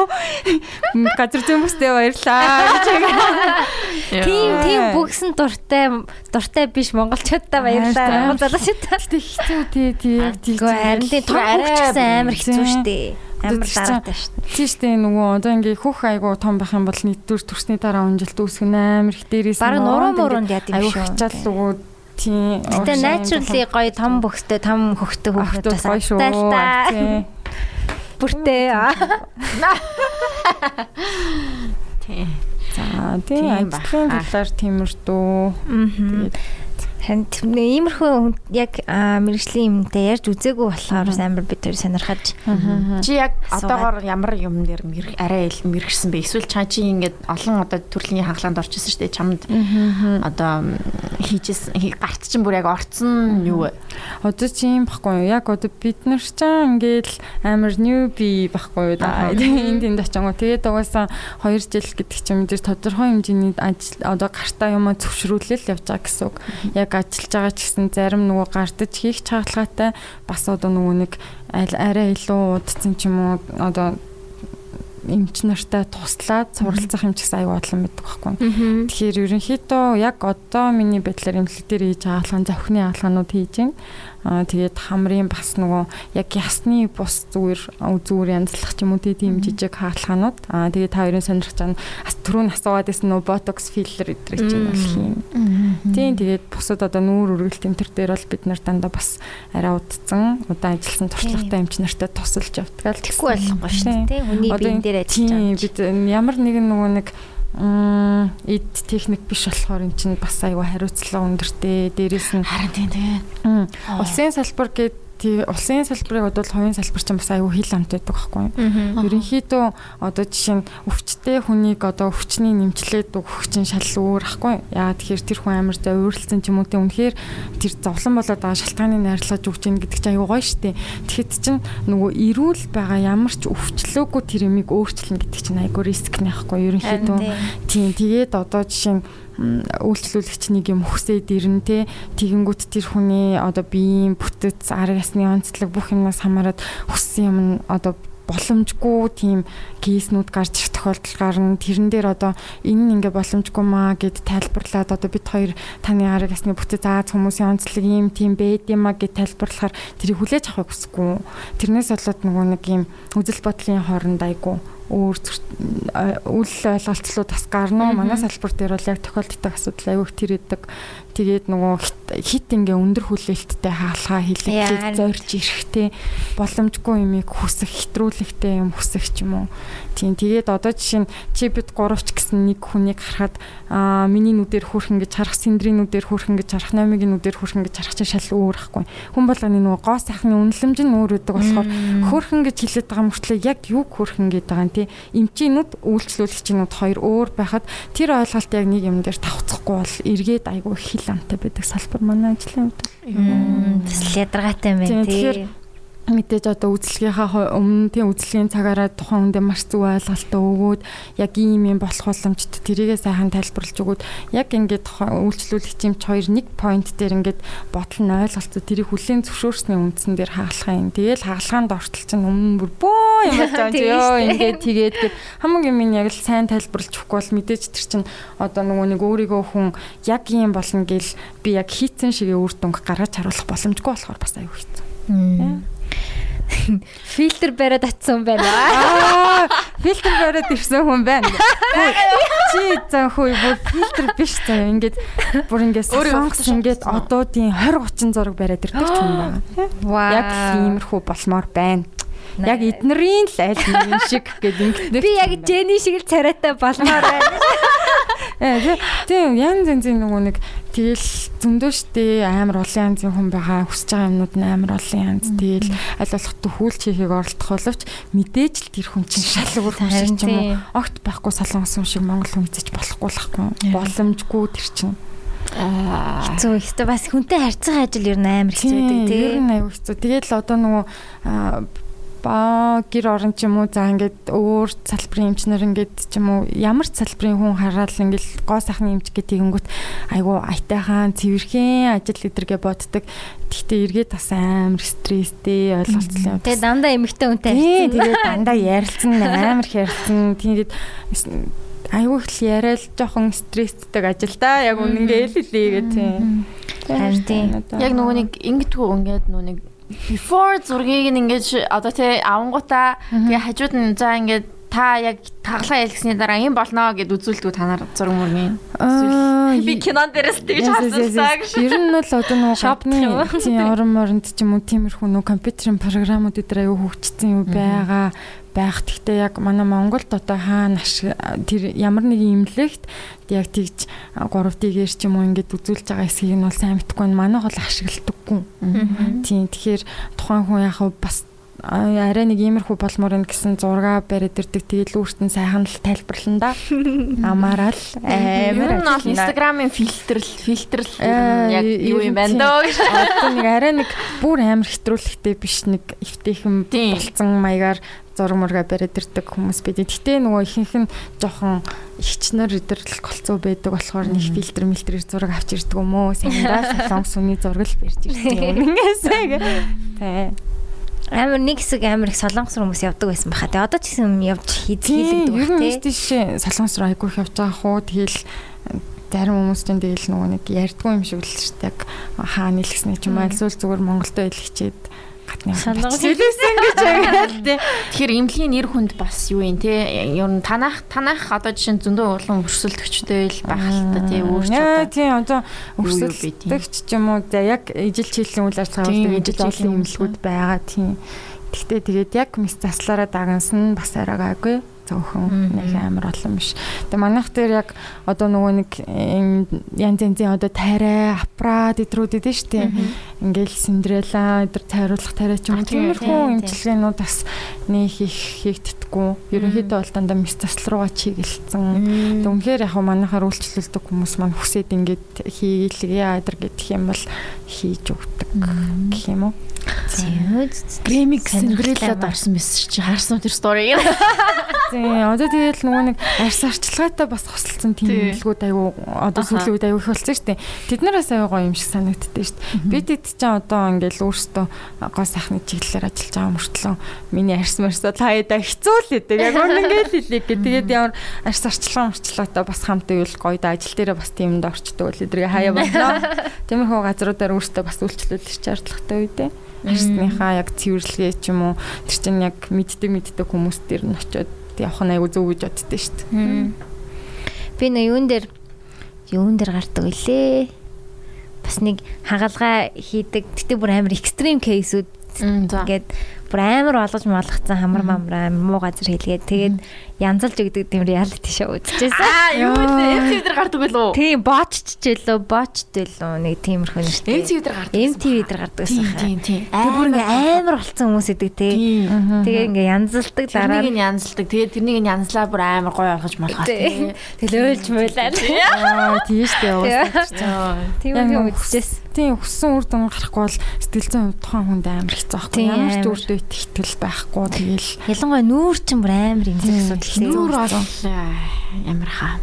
Газар зүйн бүстэй баярлаа гэж. Тийм тийм бүгсэн дуртай дуртай биш монголчуудаа баярлаа. Монгол залуучууд. Гэтэ хэцүү тий тий тий. Харин тийм том хөвчсөн амар хэцүү шүү дээ амар дараатай шүү дээ. Тийм шүү дээ нөгөө одоо ингээ хөх айгу том байх юм бол нийтдүр төрсний дараа унжилт үүсгэх амар их дээрээс баг нуруу муурунд яд юм шүү. Айгу хачаал нөгөө тийм. Гэтэ naturally гоё том бөхтэй том хөхтэй хүүхдүүд бас гоё шүү. Бүртээ. Тийм. За тийм ажлын талаар тиймэрдүү. Тэгээд Харин иймэрхүү яг мэрэгжлийн юмтай ярьж үзээгүй болохоор амар бид хоёр сонирхож. Чи яг одоогоор ямар юм дээр мэрэг арай ил мэрэгсэн бэ? Эсвэл чаа чи ингээд олон одоо төрлийн хангалаанд орчихсон шүү дээ. Чамд одоо хийжсэн гарт чинь бүр яг орцсон юу вэ? Одоо чи юм баггүй юу? Яг одоо бид нар ч ингээд амар new би баггүй юу. Энд энд очингоо тэгээд угаасаа 2 жил гэдэг чинь мэдээж тодорхой хэмжээний ажил одоо гартаа юм зөвшрүүлэл явж байгаа гэсэн үг. Яг ажиллаж байгаа ч гэсэн зарим нөгөө гардаж хийх чагаалгаатай бас одоо нөгөө нэг арай илүү удцсан ч юм уу одоо эмч нартай туслаад суралцах юм ч гэсэн аюу бодлон мэддэг байхгүй. Тэгэхээр ерөнхийдөө яг одоо миний байдлаар эмнэлэг дээр хийж байгаа алхам зохины алхаанууд хийж байна. Тэгээд хамрын бас нөгөө яг ясны бус зүгээр зүгээр янзлах ч юм уу тийм жижиг хаалхаанууд. Аа тэгээд та хоёрын сонирхож байгаа түрүү нь асуугаад байсан нөгөө ботокс филлер өдрийг чинь болох юм. Тийм тэгээд бусад одоо нүүр үргэлт энэ төр дээр бол бид нар дандаа бас арай удцсан удаан ажилласан туршлагатай эмч нартай тусалж явдаг л тэгэхгүй болохгүй шүү дээ. Хүний биен дээр ажиллаж байгаа. Тийм бид ямар нэгэн нөгөө нэг эд техник биш болохоор эн чинь бас айгүй хариуцлага өндөртэй. Дээрээс нь харин тийм тийм. Улсын салбар гэдэг тий улсын салбарыг бодвол хувийн салбар ч бас аюу хил амт байдаг байхгүй юу. Ерөнхийдөө одоо жишээ нь өвчтэй хүнийг одоо өвчний нэмчлээд өгөх чинь шал өөр ахгүй. Яа тэгэхээр тэр хүн амар зай өөрлөлтсөн ч юм уу тий үнэхээр тэр зовлон болоод байгаа шалтгааны найрлаж өгч ийн гэдэг чинь аюу гоё штэ. Тэгэхэд чинь нөгөө эрүүл байгаа ямар ч өвчлөөгүй тэр юмыг өөрчлөн гэдэг чинь аюу риск нэх хгүй ерөнхийдөө. Тийм тэгээд одоо жишээ нь үйлчлүүлэгч нэг юм хөсөөд ирнэ те тэгэнгүүт тэр хүний одоо биеийн бүтэц арга ясны онцлог бүх юмнаас хамаарат хүссэн юм нь одоо боломжгүй тийм кейснүүд гарч ирэх тохиолдол гарна. Тэрэн дээр одоо энэ нь ингээ боломжгүй маа гэд тайлбарлаад одоо бид хоёр таны арга ясны бүтэц зааз хүмүүсийн онцлог юм тийм байд юм а гэд тайлбарлахаар тэрийг хүлээж авахыг хүсэхгүй. Тэрнээс болоод нөгөө нэг юм үзэл бодлын хооронд айгу өөр үл ойлголцлууд бас гарна. Манай салбар дээр бол яг тохиолддог асуудал аягүй тэр идэг. Тэгээд нөгөө хит ингээ өндөр хүлээлттэй хаалгаа хилэгдэж зорж ирэхтэй боломжгүй юмыг хүсэх, хэтрүүлэгтэй юм хүсэх ч юм уу. Тийм тэгээд одоо жишээ нь чи бид гуравч гэсэн нэг хүнийг харахад аа миний нүдээр хүрхэн гэж харах, синдрийн нүдээр хүрхэн гэж харах, номигийн нүдээр хүрхэн гэж харах чинь шал өөр ахгүй. Хүн болгоны нөгөө гоо сайхны үнэлэмж нь өөр үүдэг болохоор хөрхэн гэж хэлээд байгаа мөртлөө яг юу хөрхэн гэдэг байгаа юм тий. Эмчийнүүд үйлчлүүлэгчнүүд хоёр өөр байхад тэр ойлголт яг нэг юм дээр тавцахгүй бол эргээд айгүй хил амтай байдаг салбар манай ажлын хувьд. Тэс ядаргаатай юм байна тий мэдээж одоо үйлчлэгийнхаа өмнө тийм үйлчлэгийн цагаараа тухайн хүндээ маш зөв ойлголтоо өгөөд яг ийм юм болох боломжтой. Тэрийгээ сайхан тайлбарлаж өгөөд яг ингээд үйлчлүүлэгчийн хоёр нэг point дээр ингээд бодол нь ойлголцоо. Тэрийг хүлээн зөвшөөрсний үндсэн дээр хаалхаа юм. Тэгээл хаалгаанд ортол чинь өмнө бүр бөө юм болж байгаа юм. Ёо ингээд тэгээд гээд хамгийн минь яг л сайн тайлбарлаж өгөхгүй бол мэдээж тэр чинь одоо нөгөө нэг өөрийгөө хүн яг ийм болно гэл би яг хийцэн шигээ үр дүнг гаргаж харуулах боломжгүй болохоор бас аюу хэцүү. Фильтр бариад атсан хүн байна. Фильтр бариад ирсэн хүн байна. Чи заа хөө бүр фильтр биш заа. Ингээд бүр ингээд сонгос ингээд одоодын 20 30 зураг бариад ирдэг ч юм байна. Яг иймэрхүү болмоор байна. Яг эднэрийн л аль нэг шиг гэдэг ингээд. Би яг Жени шиг л царайтай болмоор байна. Тийм янз янзын нөгөө нэг тэгэл зөндөө штэ амар олон янзын хүн байгаа хүсэж байгаа юмнууд нь амар олон янз. Тэгэл аль болох төхүүлч хийхийг оролдох боловч мэдээж л тэр хүн чинь шал өөр хүн шиг ч юм уу. огт байхгүй солонгос хүн шиг монгол хүн эзэж болохгүй л хгүй боломжгүй тэр чинь. Хэцүү. Ихтэй бас хүнтэй харьцах ажил ер нь амар хэцүү байдаг тийм ер нь аюу хэцүү. Тэгэл одоо нөгөө ба гэр орон ч юм уу за ингээд өөр салбарын эмчнэр ингээд ч юм уу ямар ч салбарын хүн хараад ингээд гоо сайхны эмч гэдэг тэгэнгүүт айгу айтайхан цэвэрхэн ажил гэдэргээ боддог. Гэхдээ эргээд бас амар стресстэй ойлголцсон юм. Тэгээ дандаа эмэгтэй хүнтэй харьцсан. Тэгээ дандаа ярилцсан амар хэрэлцэн. Тэгээд айгүй их яриад жоохон стресстэй ажил та яг үнэнгээ л хэлээ гэх тийм. Харин. Яг нөгөө нэг ингэдэггүй ингээд нөгөө нэг before зургийг ингээд одоо тий авангуудаа тэгээ хажууд нь за ингээд та яг таглаа ялгсны дараа юм болно гэд үзүүлдэг та нар зураг мөргийн. Би кинон дээрээс тэгж харсан гэж. Ер нь бол одоо нөгөө шопны тийм орон моронд ч юм уу тиймэрхүү нөгөө компьютерийн програмууд дээр аюу хөгжсөн юм байгаа байх. Гэхдээ яг манай Монголд одоо хаана тэр ямар нэг имлэгт яг тэгж 3D-гээр ч юм уу ингээд үзүүлж байгаа хэсгийг нь бол сайн мэдхгүй байна. Манайх бол ашигладаггүй. Тийм тэгэхээр тухайн хүн яг бас арай нэг иймэрхүү болмоор ин гэсэн зурга бариад ирдэг. Тэгэл өөртөө сайхан л тайлбарлан да. Амаараа л амар. Нь бол Instagram-ын фильтр фильтр яг юу юм байна дөө гэж. Одоо нэг арай нэг бүр амар хэтрүүлэхтэй биш нэг эвтэйхэн болцсон маягаар зураг мурга бариад ирдэг хүмүүс байдаг. Гэтэ нөгөө ихэнх нь жоохон ихчнэр өдрлөх голцоо байдаг болохоор нэг фильтр мэлтрээр зураг авч ирдэг юм уу? Сандаа солонгос хүний зураг л барьж ирдэг юм. Ингэсэй. Тэ. Амар нэг хэсэг амар их солонгос хүмүүс явдаг байсан баха. Тэгээ одоо ч гэсэн явж хийдэг байдаг тий. Ер нь тийш солонгос руу айгүйх явж байгаа хуу. Тэгэл зарим хүмүүс ч тэгэл нөгөө нэг ярьдгүй юм шиг л шүү дээ. Хаа нийлгэснэ ч юм аа эсвэл зүгээр Монголдо ил хичээд гадны солонгос хэлсэн гэж байгаа тий. Тэгэхээр эмнэлгийн нэр хүнд бас юу юм те? Ер нь танах танах одоо жишээ нь зөндөө улам өрсөлдөгчтэй л байх л та тий өөрч одоо. тий одоо өрсөлдөгч ч юм уу за яг ижил чийлэн үйл ажиллагаа болдог ижил чийлэн эмнэлгүүд байгаа тий. Гэхдээ тэгээд яг мис заслаараа дагнсан бас арай гайгүй цөөхөн нэг амар олон биш. Тэгээ манайх дээр яг одоо нөгөө нэг янз янзын одоо тайрай, апра гэдрүүд идэв шүү дээ. Ингээл Синдрелла өдр тайруулах тайрай ч юм уу. Тиймэрхүү имчилгээнүүд бас нэг их хийгддэггүй. Ерөнхийдөө бол дандаа мис засал руугаа чиглэлцэн. Тэг үнэхээр яг манайхаар үйлчлүүлдэг хүмүүс маань хүсээд ингээд хийлгээ адэр гэдэг юм бол хийж өгдөг гэх юм уу. Гремик Синдреллад орсон байсан чи харсан тэр сториг. Тийм одоо тэгэл нөгөө нэг арьс арчилгаатай бас хосолцсон тийм хэлгүүд аюу одоо сүүлийн үед аюу их болсон шүү дээ. Тэд нараас аюу гоё юм шиг санагддээ шүү дээ. Бид эд чинь одоо ингээл өөрсдөө гоо сайхны чиглэлээр ажиллаж байгаа мөртлөө миний арьс марсаа таяада хэцүү л гэдэг. Яг үнэнгээл хэлээ гэ. Тэгээд ямар арьс арчилгаа марчилгаатай бас хамт ивэл гоё да ажил дээрээ бас тиймд орчдөг л эдрийг хаяа болно. Тиймэрхүү газруудаар өөрсдөө бас үйлчлүүлэх шаардлагатай үедээ арьсныхаа яг цэвэрлэгээ ч юм уу тэр чинь яг мэддэг мэддэг хүмүүс дээр нь очиод явах нь айгүй зөв гэж боддөө шүү дээ. Би нөө юун дээр юун дээр гардаг үлээ. Бас нэг хагалгаа хийдэг. Гэтэ бүр амар экстрим кейсүүд ингээд бүр амар олгож молгоцсон хамар мамраа муу газар хийлгээд тэгээд янзалж өгдөг тийм реалити шоу үзчихсэн. Аа юу вэ? MTV дээр гардаг байлоо. Тийм, бочч ч илүү, бочт илүү нэг тиймэрхүү нэртэй. MTV дээр гардаг. MTV дээр гардаг гэсэн хаа. Тийм, тийм. Тэр бүр ингээ амар болцсон хүмүүс идэг те. Тэгээ ингээ янзалдаг дараа нь янзалдаг. Тэгээ тэрнийг янзлаа бүр амар гоё олгож молгоо. Тэгэл ойлж муулаа. Аа, тийм шүү дээ. Тийм юм үзчихсэн. Тийм, хүссэн үр дүн гарахгүй бол сэтгэл зүйн тухайн хүнд амар хэцүү байхгүй. Ямар ч үр дүн итгэл байхгүй. Тэгэл ялангуяа нүүр чинь бүр амар эмзэг асуудал Нүүр бол ямар хаа.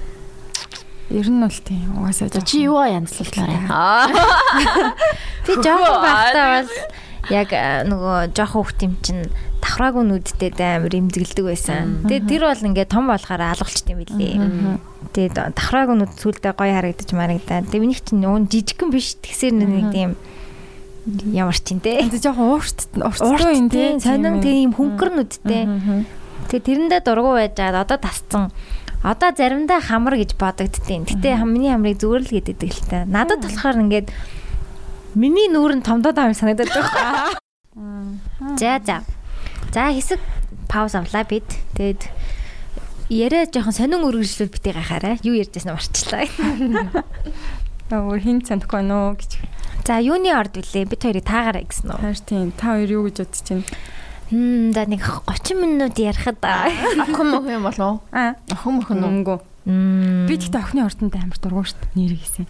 Ер нь бол тийм угаасаа чи юу янзлууллаа. Аа. Би жоохон багтаа бол яг нөгөө жоохон юм чинь давхраагүй нүдтэй амар имзэглдэг байсан. Тэгээ тэр бол ингээд том болохоор алгалчт юм билээ. Тэгээ давхраагүй нүд сүулдэ гоё харагдаж марагдаа. Тэгээ минийх чинь нүүн жижигхэн биш тэгсэр нэг тийм ямар ч юм те. Тэгээ жоохон уурт урттай юм те. Сонин тийм хөнгөр нүдтэй. Тэгээ тэрэндээ дургу байжгаад одоо тасцсан. Одоо заримдаа хамар гэж бодогдтiin. Гэтэ миний хамрыг зүгээр л гэдэг л та. Надад болохоор ингээд миний нүүр нь томдоод байгаа юм санагдаад байна. За за. За хэсэг пауз авлаа бид. Тэгээд Яриа жоохон сонин үргэлжлүүл битгий гахаарай. Юу ярьжсэн марчлаа. Өөр хин цанахгүй нөө гэж. За юуны орд вүлээ? Бид хоёрыг таагаарай гэсэн үү? Хайр тийм. Та хоёр юу гэж бодож байна? Хм за нэг 30 минут ярихад Охин мөх юм болов уу? Аа. Охин мөх. Мөнгө. Би тэгтээ охины ордонд амар дургуй дээ. Нэр хийсэн.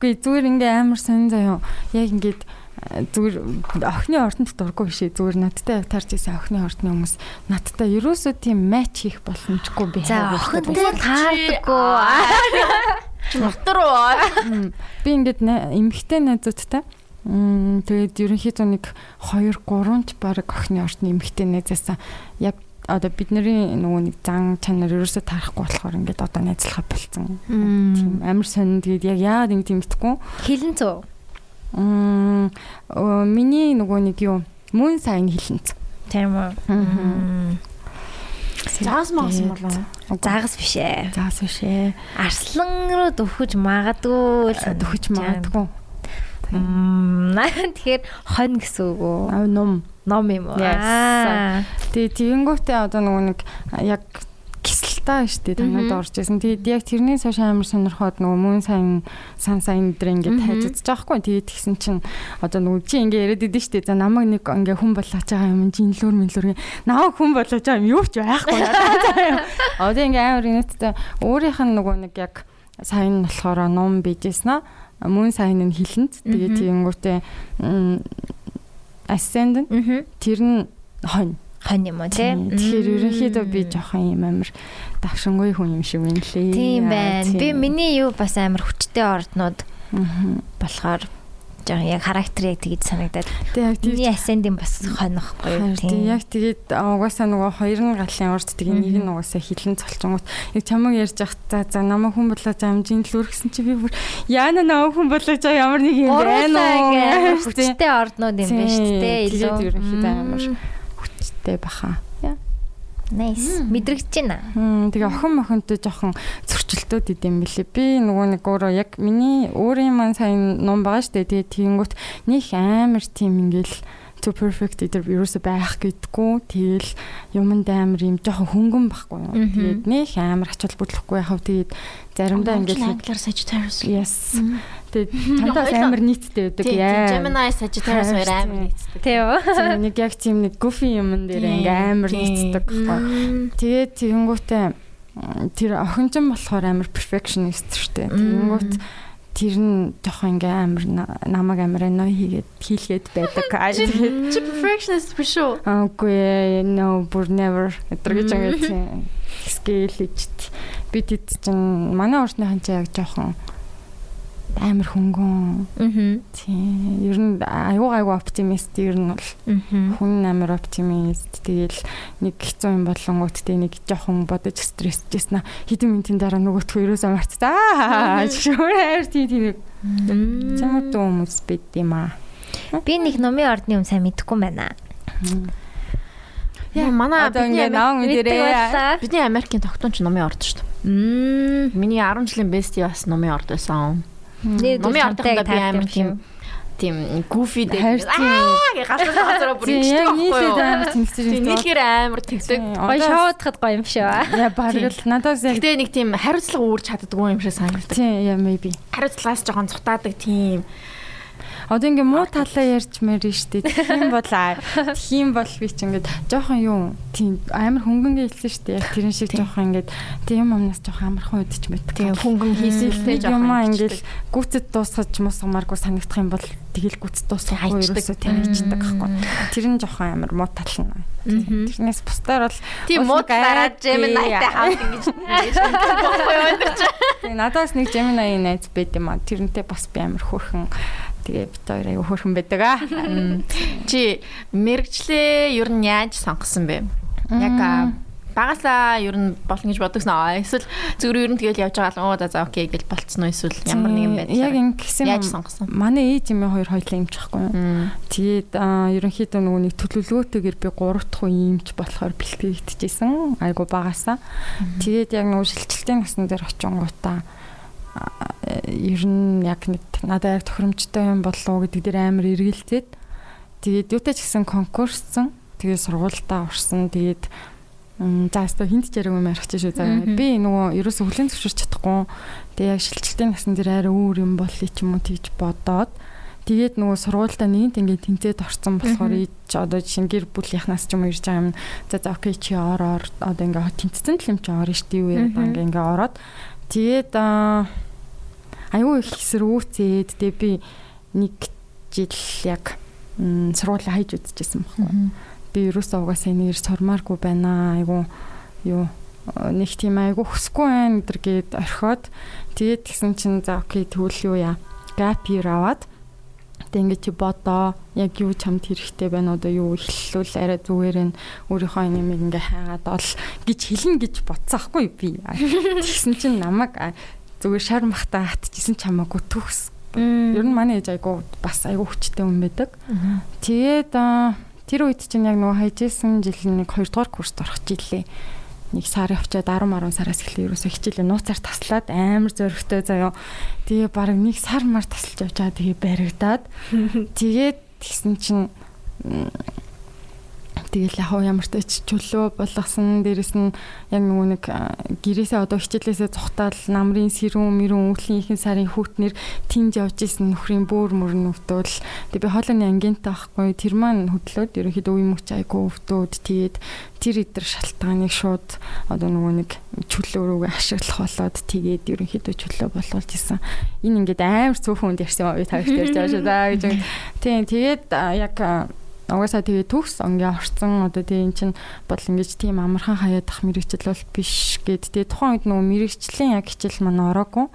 Үгүй зүгээр ингээ амар сонин заяа. Яг ингээд э, зүгээр охины ордонд дургуй бишээ. Зүгээр надтай явтарч исэн охины ордны хүмүүс надтай ерөөсөө тийм матч хийх боломжгүй би. За охинтой таардаггүй. Чи дотор уу? Би ингээд эмэгтэй найзуудтай Мм тэгээд ерөнхийдөө нэг 2 3 ч баг охины ордны эмэгтэй найзаасаа яг одоо бидний нөгөө нэг зан чанар ерөөсөө таарахгүй болохоор ингээд одоо найзлахаа болцсон. Тийм амар сонин тэгээд яг яагаад ингэ тийм итгэхгүй. Хилэн цөө. Мм миний нөгөө нэг юу мөн сайн хилэнц. Тийм үү. Мгм. Заас магасан болов уу? Заагас биш ээ. Заас бишээ. Арслан руу дөхөж магадгүй л Дөхөж магадгүй. Тэгэхээр хонь гэсэн үг үү? Аа ном. Ном юм уу? Тэгээ тэгэнгүүтээ одоо нөгөө нэг яг кисэлтаа штэ танад орж исэн. Тэгээд яг тэрний цааш амар сонирхоод нөгөө мөн сайн сан сайн өдрөө ингээд хайж үзэж байгаа хгүй. Тэгээд тэгсэн чинь одоо нөгөө чи ингээд яриад идэв штэ. За намайг нэг ингээд хүн болгож байгаа юм жинлүүр мэлүүр намайг хүн болгож байгаа юм юу ч байхгүй. Одоо ингээд амар инээдтэй өөрийнх нь нөгөө нэг яг сайн нь болохоор ном bijсэн аа. Мөн сайн нь хилэнд. Тэгээд тэгэнгүүтээ ascendant тэр нь хонь. Хонь юм уу тий? Тэгэхээр ерөнхийдөө би жоохон юм амар давшингүй хүн юм шиг байна лээ. Тийм байна. тийм. Би миний юу бас амар хүчтэй орднууд болохоор жоо яг характер яг тэгж санагдаад. Тэг яг тийм. Миний асцендийн бас хонохгүй юу? Тийм яг тэгээд угаасаа нөгөө хоёр нь галын урд тэгээ нэг нь угаасаа хилэн цолчонгууд яг чамаг ярьж явах за за намайг хүн болоо замжин л үргэсэн чи би бүр яана намайг хүн болоо за ямар нэг юм байна уу хүчтэй орднууд юм байна шүү дээ. Илүү ерөнхийдөө амар хүчтэй баха. Nice. Мэдрэгч байна. Хм тэгээ охин мохонтой жоохон зөрчилтүүд идэм билээ. Би нөгөө нэг өөрөө яг миний өөрийн маань сайн ном байгаа штэ. Тэгээ тийнгүүт них амар тийм ингээл to perfect either ерөөсө байх гэдэггүй. Тэгэл юмд амар юм жоохон хөнгөн байхгүй. Мгм. Тэгээд них амар ач холбогдлохгүй яхав. Тэгээд заримдаа ингээл англиар Sagittarius. yes. Тэгээд тантаас амар нийттэй байдаг. Яа. Gemini Sagittarius хоёр амар нийцдэг. Тий юу? Нэг яг тийм нэг goofy юм дээр ингээ амар нийцдэг байхгүй. Тэгээд тэгэнгүүтээ тэр охинчин болохоор амар perfectionist шүү дээ. Тэгэнгүүт тэр нь жоохон ингээ амар на- намайг амар ной хийгээд хийлгээд байдаг. Аа, Тэгээд Чи perfectionist биш үү? Аагүй no бүр never өдрөж ингээ тийм scale хийчт. Би тэт чинь манай урсныхан чи яг жоохон амар хөнгөн. Мгм. Тийм. Ер нь аюу гайгүй оптимист ер нь бол хүн амар оптимист тэгэл нэг хэцүү юм болонгууд тэ нэг жоохон бодож стрессжсэн хэдэн минутын дараа нөгөөтхөө ерөөсөө марцгаа шүүрээр тий тий чамд хүмүүс бид юм аа Би нэг номын ордны юм сайн мэдэхгүй юм байна. Яа, манай бидний наан байлаа. Бидний Америкийн тогтоомч номын орд шүү дээ. Мм. Миний 10 жилийн бести бас номын орд байсан. Номын ордондоо би амар тийм тийм goofy дээр тийм. аа галзуу галзуу бүр яг байхгүй юу? амар тэнцэж Тийм нийлхээр амар тэгдэг. Гой шоудахад гоё юм шүү. яа бараг л надаас яг Гэтэ нэг тийм хариуцлага үүрч чаддгүй юм шиг санагддаг. тий яа maybe Хариуцлагаас жоохон цутаадаг тийм. Одоо ингээ муу талаа ярьж мэрэн штэ. Тийм бол тийм бол би ч ингээд жоохон юу тийм амар хөнгөнгөө хэлсэн штэ. Яг тэрэн шиг жоохон ингээд тийм юмнаас жоохон амархан үдч мэддэг. Тийм хөнгөн хийсэлтэй юм жоохон ингээл гүцэд дуусгаж мусгамааргүй санагдах юм бол тэгэл гүцэд дуусгахгүй ерөөсөө тийм хийдэг байхгүй. Тэр нь жоохон амар муу тал нь. Тэрнээс бусдаар бол тийм муу айд Gemini-тай хамт ингэж юу энэ ч. тэгээ надаас нэг Gemini найз байд юм аа. Тэрнтэй бас би амар хөөрхөн тэгээ бит хоёр аяга хөөрхөн байдаг аа. Чи мэрэгчлээ ер нь яаж сонгосон бэ? Яг багасаа ер нь болно гэж бодогсон аа. Эсвэл зүгээр ер нь тэгэл явж байгаа л оо за окей гэж болцсон уу эсвэл ямар нэгэн байдлаар. яг ингэсэн яаж сонгосон? Манай ээж юм хоёр хоёлаа имчихгүй юу? Мм. Тэгээд ерөнхийдөө нөгөө нэг төлөвлөгөөтэйгэр би 3 дахь уу иймч болохоор бэлтгэгдчихсэн. Айгу багасаа. Тэгээд яг нөгөө шилжилтийн насны дээр очингуудаа аа, ер нь яг нэг надад яг тохиромжтой юм болов уу гэдэг дээр амар эргэлзээд тэгээд юутай ч гэсэн конкурссан. Тэгээд сургуультаа орсон. Тэгээд За өстө хинт жараг юм ярих чинь шүү. За би нөгөө ерөөсө хүлэн зөвшөөрч чадахгүй. Тэгээ яг шилжилтийн насны дээр арай өөр юм болъё ч юм уу тэгж бодоод тэгээд нөгөө сургуультай нэгэнт ингээд тэнцээд орсон болохоор ич одоо жишээ гэр бүлийнхнаас ч юм ирж байгаа юм. За за окей чи ороор одоо ингээд тэнцсэн л юм чи орно шүү дээ юу яриад ингээд ингээд ороод тэгээд аюу их эсрүүцээд тэгээ би нэг жил яг сургуулаа хайж үзчихсэн байхгүй би ерөөсөө угаасаа энэгээр сурмааргүй байна айгу юу нэг тийм айгу хөсгүй байна гэдэр гээд орхиод тэгээд тэгсэн чинь за окей тэгвэл юу яа? Gap year аваад тэг ингээд чи бодоо яг юу чамд хэрэгтэй байна одоо юу эхлүүл арай зүгээр нь өөрийнхөө юмыг ингээ хайгаад ол гэж хэлнэ гэж бодсон аахгүй би. Тэгсэн чинь намайг зүгээр шар махтаа хатчихсан чамаагүй төгс. Ер нь манай ээж айгу бас айгу хүчтэй хүн байдаг. Тэгээд Тэр үед чинь яг нөгөө хайжсэн жил нэг 2 дугаар курст орох жилээ. Нэг сар явчаад 10 10 сараас эхлээ. Ерөөсөө хичээлээ нууцаар таслаад амар зөрөгтэй заяо. Тэгээ баг нэг сар мар тасалж явчаа. Тэгээ баригдаад. Тэгээд тэгсэн чинь Тэгэл яг ямар ч чөлөө болгосон. Дээрэс нь яг нөгөө нэг гэрээсээ одоо хичээлээсээ цухтаал намрын сэрүүн мэрүүн өвлийн ихэнх сарын хүүтнэр тинж явж исэн нөхрийн бөөр мөр нүвтөл тэг би хоолойны ангинтай байхгүй тэр маань хөдлөөд ерөнхийдөө үе мөч айгу өвдөөд тэгээд тэр идэр шалтгааныг шууд одоо нөгөө нэг чөлөө рүүгээ ашиглах болоод тэгээд ерөнхийдөө чөлөө болгуулж исэн. Энэ ингээд амар цөөхөн үнд ярьсан уу та их ярьж байгаа шүү да гэж. Тийм тэгээд яг угаасаа тэгээ төгс онгийн орцсон. Одоо тэгээ эн чин бодол ингэж тийм амархан хаяадах мэрэгчл бол биш гэд. Тэгээ тухайн үед нөгөө мэрэгчлийн яг хичээл маань ороогүй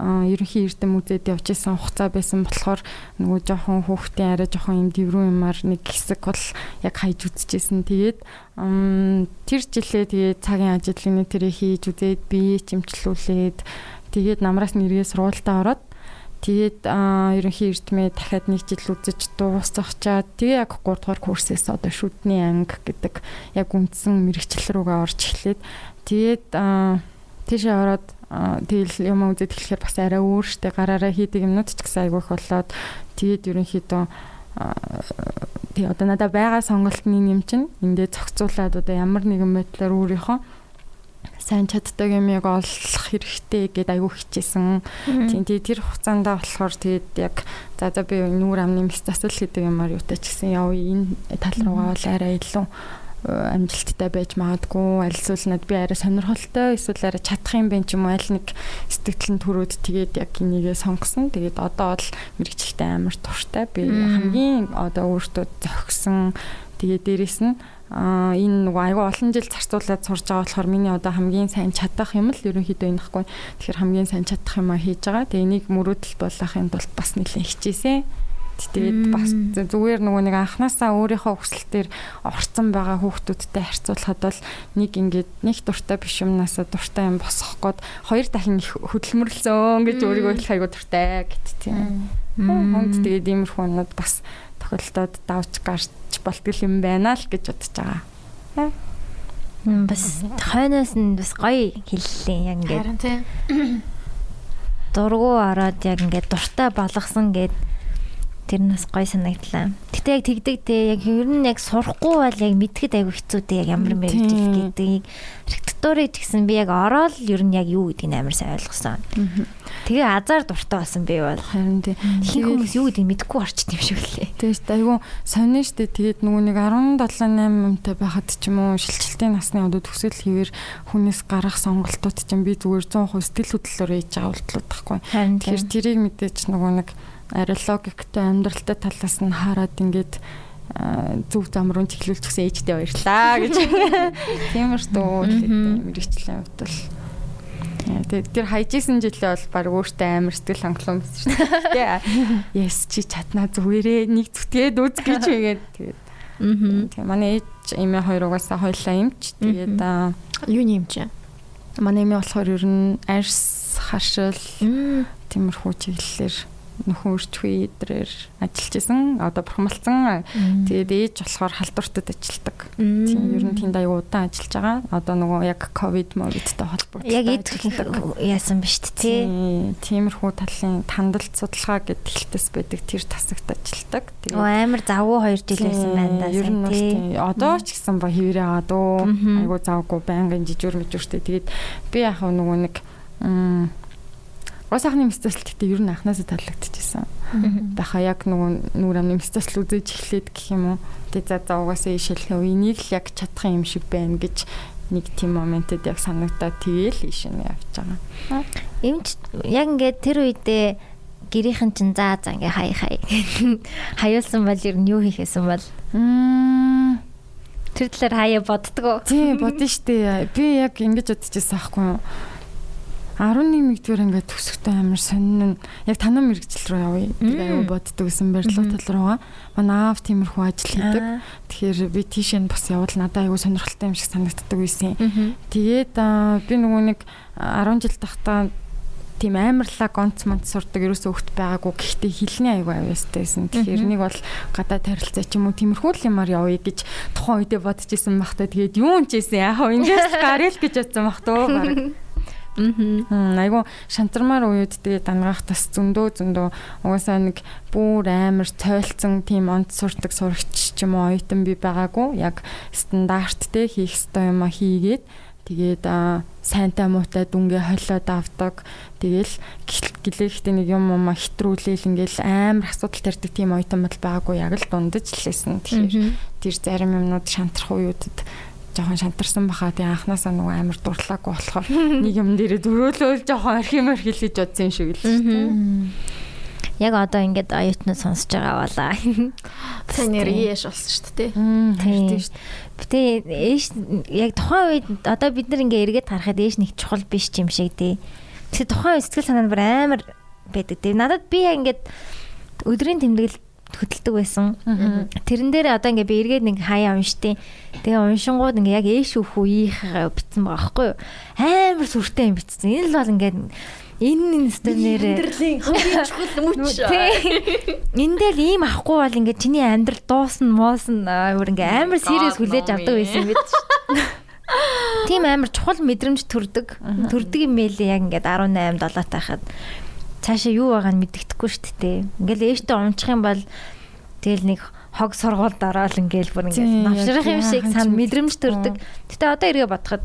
ерөнхий эрдэм үзээд явж исэн хугацаа байсан болохоор нөгөө жоохон хүүхдийн арай жоохон юм дэврүү юмар нэг хэсэг бол яг хайж үзчихсэн. Тэгээд тэр жилээ тэгээд цагийн ажлын тэрийг хийж үзээд бие чимчлүүлээд тэгээд намраас нэргээ сургуультаа ороод Тэгээд ерөнхий эрдмээ дахиад нэг жил үзэж дуусгачаад тэгээ яг 3 дугаар курсээс одоо шүдний анги гэдэг яг үндсэн мэрэгчлэл рүүгээ орж эхлээд тэгээд тийшээ ороод тэгэл юм үзэж эхлэхээр бас арай өөр штэ гараараа хийдэг юмнууд ч гэсэн айгүйх болоод тэгээд ерөнхийдөө тий одоо надад байгаа сонголтны юм чинь эндээ зохицуулаад одоо ямар нэгэн байдлаар өөрийнхөө сайн чаддаг юмыг олох хэрэгтэй гэд айгүй хичээсэн. Тийм тий тэр хугацаанд болохоор тэгээд яг за за би нүүр амны мэс засал гэдэг юмар юутай ч гэсэн яв энэ тал руугаа бол арай илүү э, амжилттай байж магадгүй альсвал над би арай сонирхолтой эсвэл арай чадах юм бэ ч юм уу аль нэг сэтгэл нь төрөөд тэгээд яг энийгээ сонгосон. Тэгээд одоо бол мэрэгчлээ амар туртай. Би хамгийн одоо өөртөө зохисон тэгээд дээрэс нь а энэ нөгөө айгүй олон жил зарцуулаад сурж байгаа болохоор миний одоо хамгийн сайн чадах юм л ерөнхийдөө энэ хгүй. Тэгэхээр хамгийн сайн чадах юм а хийж байгаа. Тэгээ энийг мөрөөдөл болгохын тулд бас нэлээд хичээсэн. Тэгээд бас зүгээр нөгөө нэг анханасаа өөрийнхөө хүсэлтээр орцсон байгаа хүүхдүүдтэй харьцуулахад бол нэг ингээд нэг дуртай биш юмнасаа дуртай юм босгох гээд хоёр дахин их хөдөлмөрлсөн гэж өөрийгөө хэлэх айгу дуртай гэт тийм. Хонд тэгээд иймэрхүү юмуд бас тохиолдоод давж гарч болтгол юм байна л гэж бодож байгаа. Бас хойноос нь бас гоё хэллээ яг ингээд. Харин тийм. Дургу ороод яг ингээд дуртай болгосон гэд тэр нас гоё санагдлаа. Гэтэ яг тэгдэг те яг ер нь яг сурахгүй бол яг мэдхэд айгүй хэцүү те яг ямар мэрэгжил гэдгийг архитектурыг гэсэн би яг ороод ер нь яг юу гэдгийг амар сайн ойлгосон. Тэгээ азар дуртай болсон би бол харин тий. Хин хүмүүс юу гэдгийг мэдэхгүй орчт юм шиг лээ. Тэгээд айгүй сонин штэ тэгээд нөгөө нэг 17 8 амтай байхад ч юм уу шилжилтийн насны одоо төсөл хийвэр хүнээс гарах сонголтууд чинь би зүгээр 100% сэтгэл хөдлөлөөр хийж байгаа болтлоо тахгүй. Тэгэхээр тэрийг мэдээч нөгөө нэг арай логиктэй амьдралтай талаас нь хараад ингээд зөв зам руу чиглүүлчихсэн ээжтэй баярлаа гэж. Тиймэрхүү мэрэгчлийн хувьд бол Тэгээд тэр хайжсэн жилээ бол баг өөртөө амар сэтгэл хангалуун байсан шүү дээ. Яс чи чаднаа зүгээрээ нэг зүтгээд үз гэж тэгээд тэгээд. Аа. Манай ээж эмээ хоёр угаасаа хоёлаа эмч. Тэгээд юу нэмч? Манай эмээ болохоор ер нь арьс харшил тиймэрхүү чиглэлээр нөхөн үрчгүй эдрээр ажиллаж исэн. Одоо бурхамлцсан. Тэгээд ээж болохоор халдвартад ажилладаг. Тийм ер нь тэнд аягүй удаан ажиллаж байгаа. Одоо нөгөө яг ковид мовидтай холбоотой. Яг эдгэх яасан биш тий. Тиймэрхүү талын тандалт судалгаа гэд хэлтэс байдаг тэр тасагт ажилладаг. Тэгээд амар завгүй 2 жил байсан байна. Ер нь тий. Одоо ч гэсэн ба хэвээрээ аваад уу. Аягүй завгүй байнгын жижүүр мэжүүртэй. Тэгээд би яг нөгөө нэг Гос ахны мэстэлт гэдэг ер нь анханасаа таалагдчихсан. Баха яг нөгөө нүур амны мэстэлт үзэж эхлээд гэх юм уу. Тэгээ за за угаасаа ишэлхэ энийг л яг чадах юм шиг байна гэж нэг тийм моментэд яг санагдаад тэгээл ишэн явж байгаа. Эмч яг ингээд тэр үедээ гэрийнхэн чин заа заа ингээ хай хай хаюулсан бол ер нь юу хийхээсэн бол тэр талаар хаяа боддгоо. Тийм бодно штэ. Би яг ингэж бодчихсан аахгүй юу 11-р ингээд төгсөхдөө амар сонин яг танаа мэрэгжил рүү явъя. Тэг аюу боддог гэсэн барилга тал руугаа. Манай аав тиймэрхүү ажил хийдэг. Тэгэхээр би тийшээ бас явбал надад аюу сонирхолтой юм шиг санагддаг байсан. Тэгээд би нөгөө нэг 10 жил тахтаа тийм амарлаг онц монц сурдаг ерөөсөө хөвт байгаагүй гэхдээ хилний аюу авьяастайсэн. Тэгэхээр нэг бол гадаа тарилцаа ч юм уу тиймэрхүү л юмар явъя гэж тухайн үедээ бодож исэн бахта тэгээд юу ч ийсэн яах вэ ингээс гарэл гэж бодсон бах туу баг. Аа. Айгу шантармаар уууд тэгээ дангаах тас зөндөө зөндөө угаасаа нэг бүр амар тойлцсон тийм онц сурдаг сурагч ч юм уу оюутан би байгаагүй. Яг стандарттэй хийх ёстой юм а хийгээд тэгээд сайнтай муутай дүнгээ холиод авдаг. Тэгэл гэлээхтэй нэг юм юм хэтрүүлээл ингээл амар асуудал тарьдаг тийм оюутан бол байгаагүй яг л дундаж лээсэн. Тэгэхээр тэр зарим юмнууд шантрах ууудад жоохон шантарсан баха тэгээ анханасаа нөгөө амар дурлаагүй болохоор нэг юм дээрээ дөрөөлөөл жоохон архимаар хэлж бодсон юм шиг л шүү дээ. Яг одоо ингээд оюутнууд сонсож байгаа балаа. Сайн яаш болсон шүү дээ. Тийм шүү дээ. Гэтэ ээш яг тухайн үед одоо бид нар ингээ эргээд харахад ээш нэг чухал биш юм шиг тий. Тэгсэн тухайн үед сэтгэл санаа нь бүр амар байдаг. Тэгээ надад би яг ингээд өдрийн тэмдэглэл хөдөлдөг байсан. Тэрэн дээр одоо ингээ би эргээд нэг хаяа уншдیں۔ Тэгээ уншингууд ингээ яг ээш өөх үеийнх битсэн байгаа байхгүй юу? Амар сүртэй юм битсэн. Энэ л бол ингээ энэ нэстэ нэрээ амьдралын хамгийн чухал мөч. Энд дээр ийм ахгүй бол ингээ чиний амьдрал дуусна, моосна өөр ингээ амар serious хүлээж авдаг байсан бид. Тийм амар чухал мэдрэмж төрдөг. Төрдөг юм байлээ яг ингээд 18 7 тахад цаашаа юу байгааг нь мэддэхгүй шүү дээ. Ингээл ээжтэй унчих юм бол тэгэл нэг хог сургууль дараал ингээл бүр ингээл навшрах юм шиг сан мэдрэмж төрдөг. Гэтэ одоо эргээ бодоход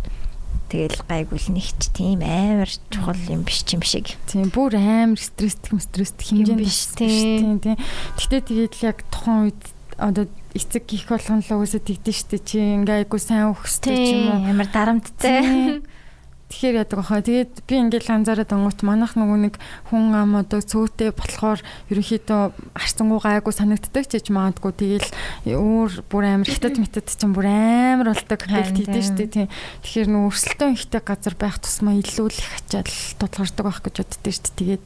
тэгэл гайгүй л нэгч тийм амар чухал юм биш юм шиг. Тийм бүр амар стресстэй стресстэй хэмжээнд биш тийм тийм. Гэтэ тэгээд л яг тухайн үед одоо эцэг гих болгон л уусаа тэгдэж штэ чи ингээ айгу сайн өгстэй ч юм уу амар дарамттай. Тэгэхээр яадаг баха. Тэгээд би ингээл анзаараад ангуут манах нөгөө нэг хүн ам одоо цөөтэй болохоор ерөнхийдөө арцсангуу гайгүй санагддаг ч гэж магадгүй. Тэгээл өөр бүр амар хятад метад чинь бүр амар болдог хэлдэг шүү дээ тийм. Тэгэхээр нөгөө өрсөлдөөн ихтэй газар байх тусмаа илүү л их ачаал тулгардаг байх гэж боддөө шүү дээ. Тэгээд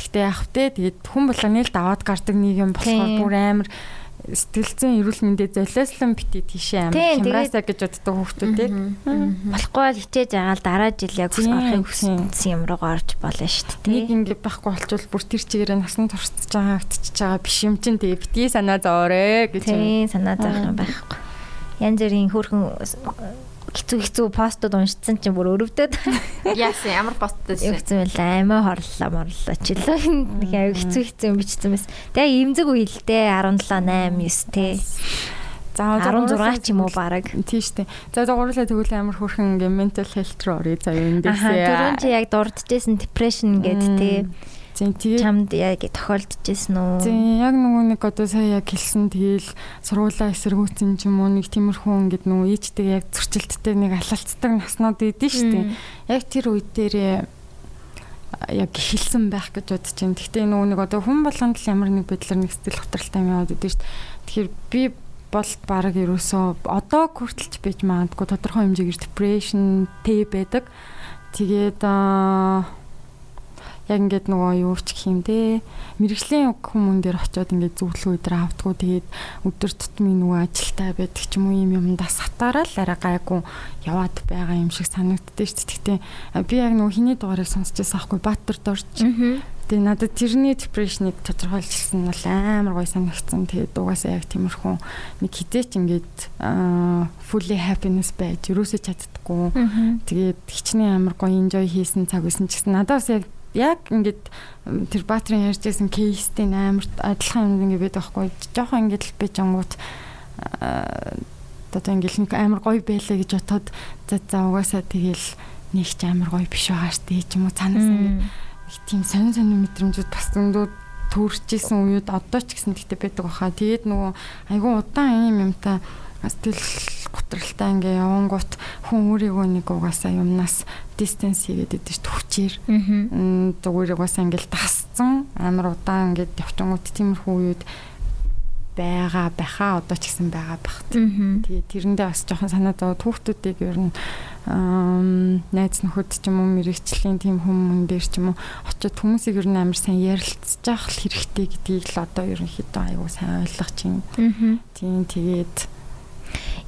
Гэхдээ яах вэ? Тэгээд хүн болгоны л даваад гардаг нэг юм болохоор бүр амар сэтгэлзэн эрүүл мэндэд золиослон битээ тийшээ амар хямраасаа гэж боддог хүүхдүүд болохгүй бол хичээж агаал дараа жил яг орохыг хүссэн юм руу орж болно шүү дээ. Нэг ингэ байхгүй болчвол бүр тэр чигээрээ насан туршиж байгаа автчих байгаа биш юм чин тэгээ битгий санаа зоорой гэж. Тийм санаа зоох юм байхгүй. Янз бүрийн хөөрхөн хэцүү хэцүү постууд уншсан чинь бүр өрөвдөд. Яасан ямар постууд вэ? Хэцүү байл аймаа хорлоо морлоо ч илүү нэг аяг хэцүү хэцүү бичсэн байсан. Тэгээ имзэг үелдээ 17 8 9 те. За 16 ч юм уу баг. Шүү дээ. За зурглаа тэгвэл амар хөрхэн ингээ mental health руу орё заа юу эндээсээ. Түрүүн чи яг дурдчихсэн depression гэдэг те. Тийм тэгээ чамд яг тохиолдчихсэн үү? Тийм яг нөгөө нэг одоо сая яг хэлсэн тэгэл сургуулаа эсэргүүцэн ч юм уу нэг тиймэрхүү ингээд нөгөө ээжтэй яг зөрчилдтэй нэг алалцдаг наснууд идэв шүү дээ. Яг тэр үед дээрээ яг хэлсэн байх гэж бодож байна. Гэхдээ нөгөө нэг одоо хүн болгонд л ямар нэг байдлаар нэг сэтгэл хөдлөлтэй юм яваад идэв шүү дээ. Тэгэхээр би бол баг ерөөсөө одоо хүртэлч байж магадгүй тодорхой хэмжээгээр depression тэ байдаг. Тэгээд аа яг ингээд нөгөө юу ч гэх юм те мэрэгжлийн хүмүүн дээр очиод ингээд зөвлөгөө өдр авдггүй тэгээд өдөр тутмын нөгөө ажилтаа байдаг ч юм уу юм юмдаа сатаараа л арай гайгүй яваад байгаа юм шиг санагддээ шүү дээ. Гэтэ би яг нөгөө хиний дугаарыг сонсчихсан аахгүй Баатар дорж. Тэгээ надад тэрний depression-ыг тодорхойлчихсан нь бол амар гой санагдсан. Тэгээд угаасаа яг тиймэрхүү нэг хизээч ингээд fully happiness байж юусоо чаддаггүй. Тэгээд хичнээн амар гой enjoy хийсэн цаг байсан ч гэсэн надад бас яг яг ингээд тэр баатрын ярьжсэн кейстэй амар адилхан юм ингээд байдаг байхгүй. Жохон ингээд л би жангууд одоо ингээд нэг амар гоё байлаа гэж бодоход за за угаасаа тэгэл нэг ч амар гоё биш байгаа штэ ч юм уу цаанаас ингээд тийм сонин сонин мэдрэмжүүд бас зөндөө төрчихсэн үед одоо ч гэсэн тэгтээ байдаг баха. Тэгээд нөгөө айгүй удаан юм юмтай сэтгэл готролтой ингээ явангууд хүн өөрийгөө нэг угаасаа юмнаас дистанс хийгээд идэв төвчээр. Зүгээр угаасаа ингээл тасцсан амар удаан ингээд явчингууд тиймэрхүү үед байгаа байхаа одоо ч гэсэн байгаа бах. Тэгээ тэрэндээ бас жоохон санаа зов түүхтүүдийг ер нь найз нөхөд ч юм уу мэрэгчлийн тийм хүмүүс дээр ч юм уу очиод хүмүүсийг ер нь амар сайн ярилцж явах хэрэгтэй гэдгийг л одоо ерөнхийдөө аягүй сайн ойлгож байна. Тийм тэгээд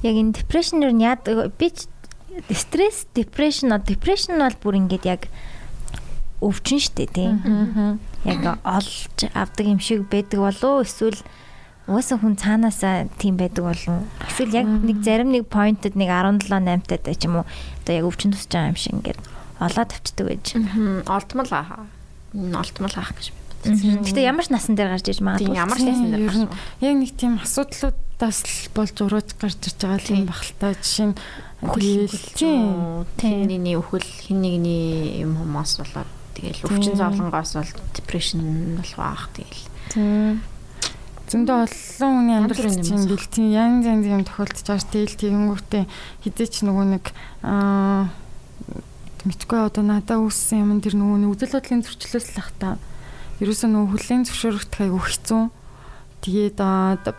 яг энэ ер нь яд би стресс депрешн депрешн бол бүр ингээд яг өвчин штэ тийм. Яг олж авдаг юм шиг байдаг болов эсвэл Угаасаа хүн цаанаасаа тийм байдаг болов. Эсвэл яг нэг зарим нэг поинтэд нэг 17 8-тад ч юм уу одоо яг өвчин тусч байгаа юм шиг ингээд олоод авчдаг байж. Олдмол аа. Олдмол аах гэж бодсон. Гэтэ ямар ч насан дээр гарч иж магадгүй. Тийм ямар ч насан дээр гарч. Яг нэг тийм асуудлуудаас л болж урууж гарч ирж байгаа юм бахалтай жишээ нь үхэл тийм. хинний үхэл хин нэгний юм хүмүүс болоод тэгэл өвчин зовлонгоос бол депрешн болох баах тэгэл. Тийм. Зөндөө олон хүний амьдралд чинь ингээл тийм янз янз юм тохиолдож байгаа тэгэл тэгэнгүүтээ хизээч нөгөө нэг аа мэдгүй одоо надад үүссэн юм тэр нөгөө үзэл бодлын зөрчлөөс л ах та ерөөсөө нөгөө хүлэн зөвшөөрөхт айгу хэцүү. Тэгээд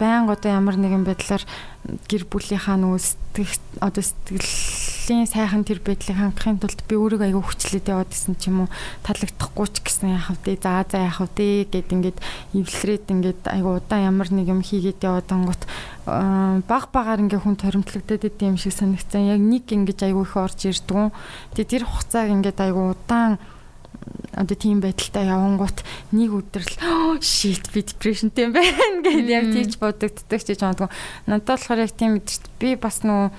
байнга одоо ямар нэгэн байдлаар гэр бүлийнхаа нөгөө сэтгэх одоо сэтгэлийн сайхан тэр байдлыг хангахын тулд би өөрийгөө аягүй хүчлээд яваад исэн ч юм уу. Таалагдахгүй ч гэсэн яхав тий за за яхав тий гэд ингээд эвлэрээд ингээд аягүй удаан ямар нэг юм хийгээд яваад ангут баг багаар ингээ хүн торимтлагдаад идэм шиг санагцсан яг нэг ингэж аягүй их орж ирдгүн тэгээ тэр хугацааг ингээд аягүй удаан одоо тийм байдалтай явангууд нэг өдөр л shit би depressionтэй юм байна гэж яг тийч бодогддаг ч гэж бодгоо. Надад болохоор яг тийм мэдэрч би бас нөө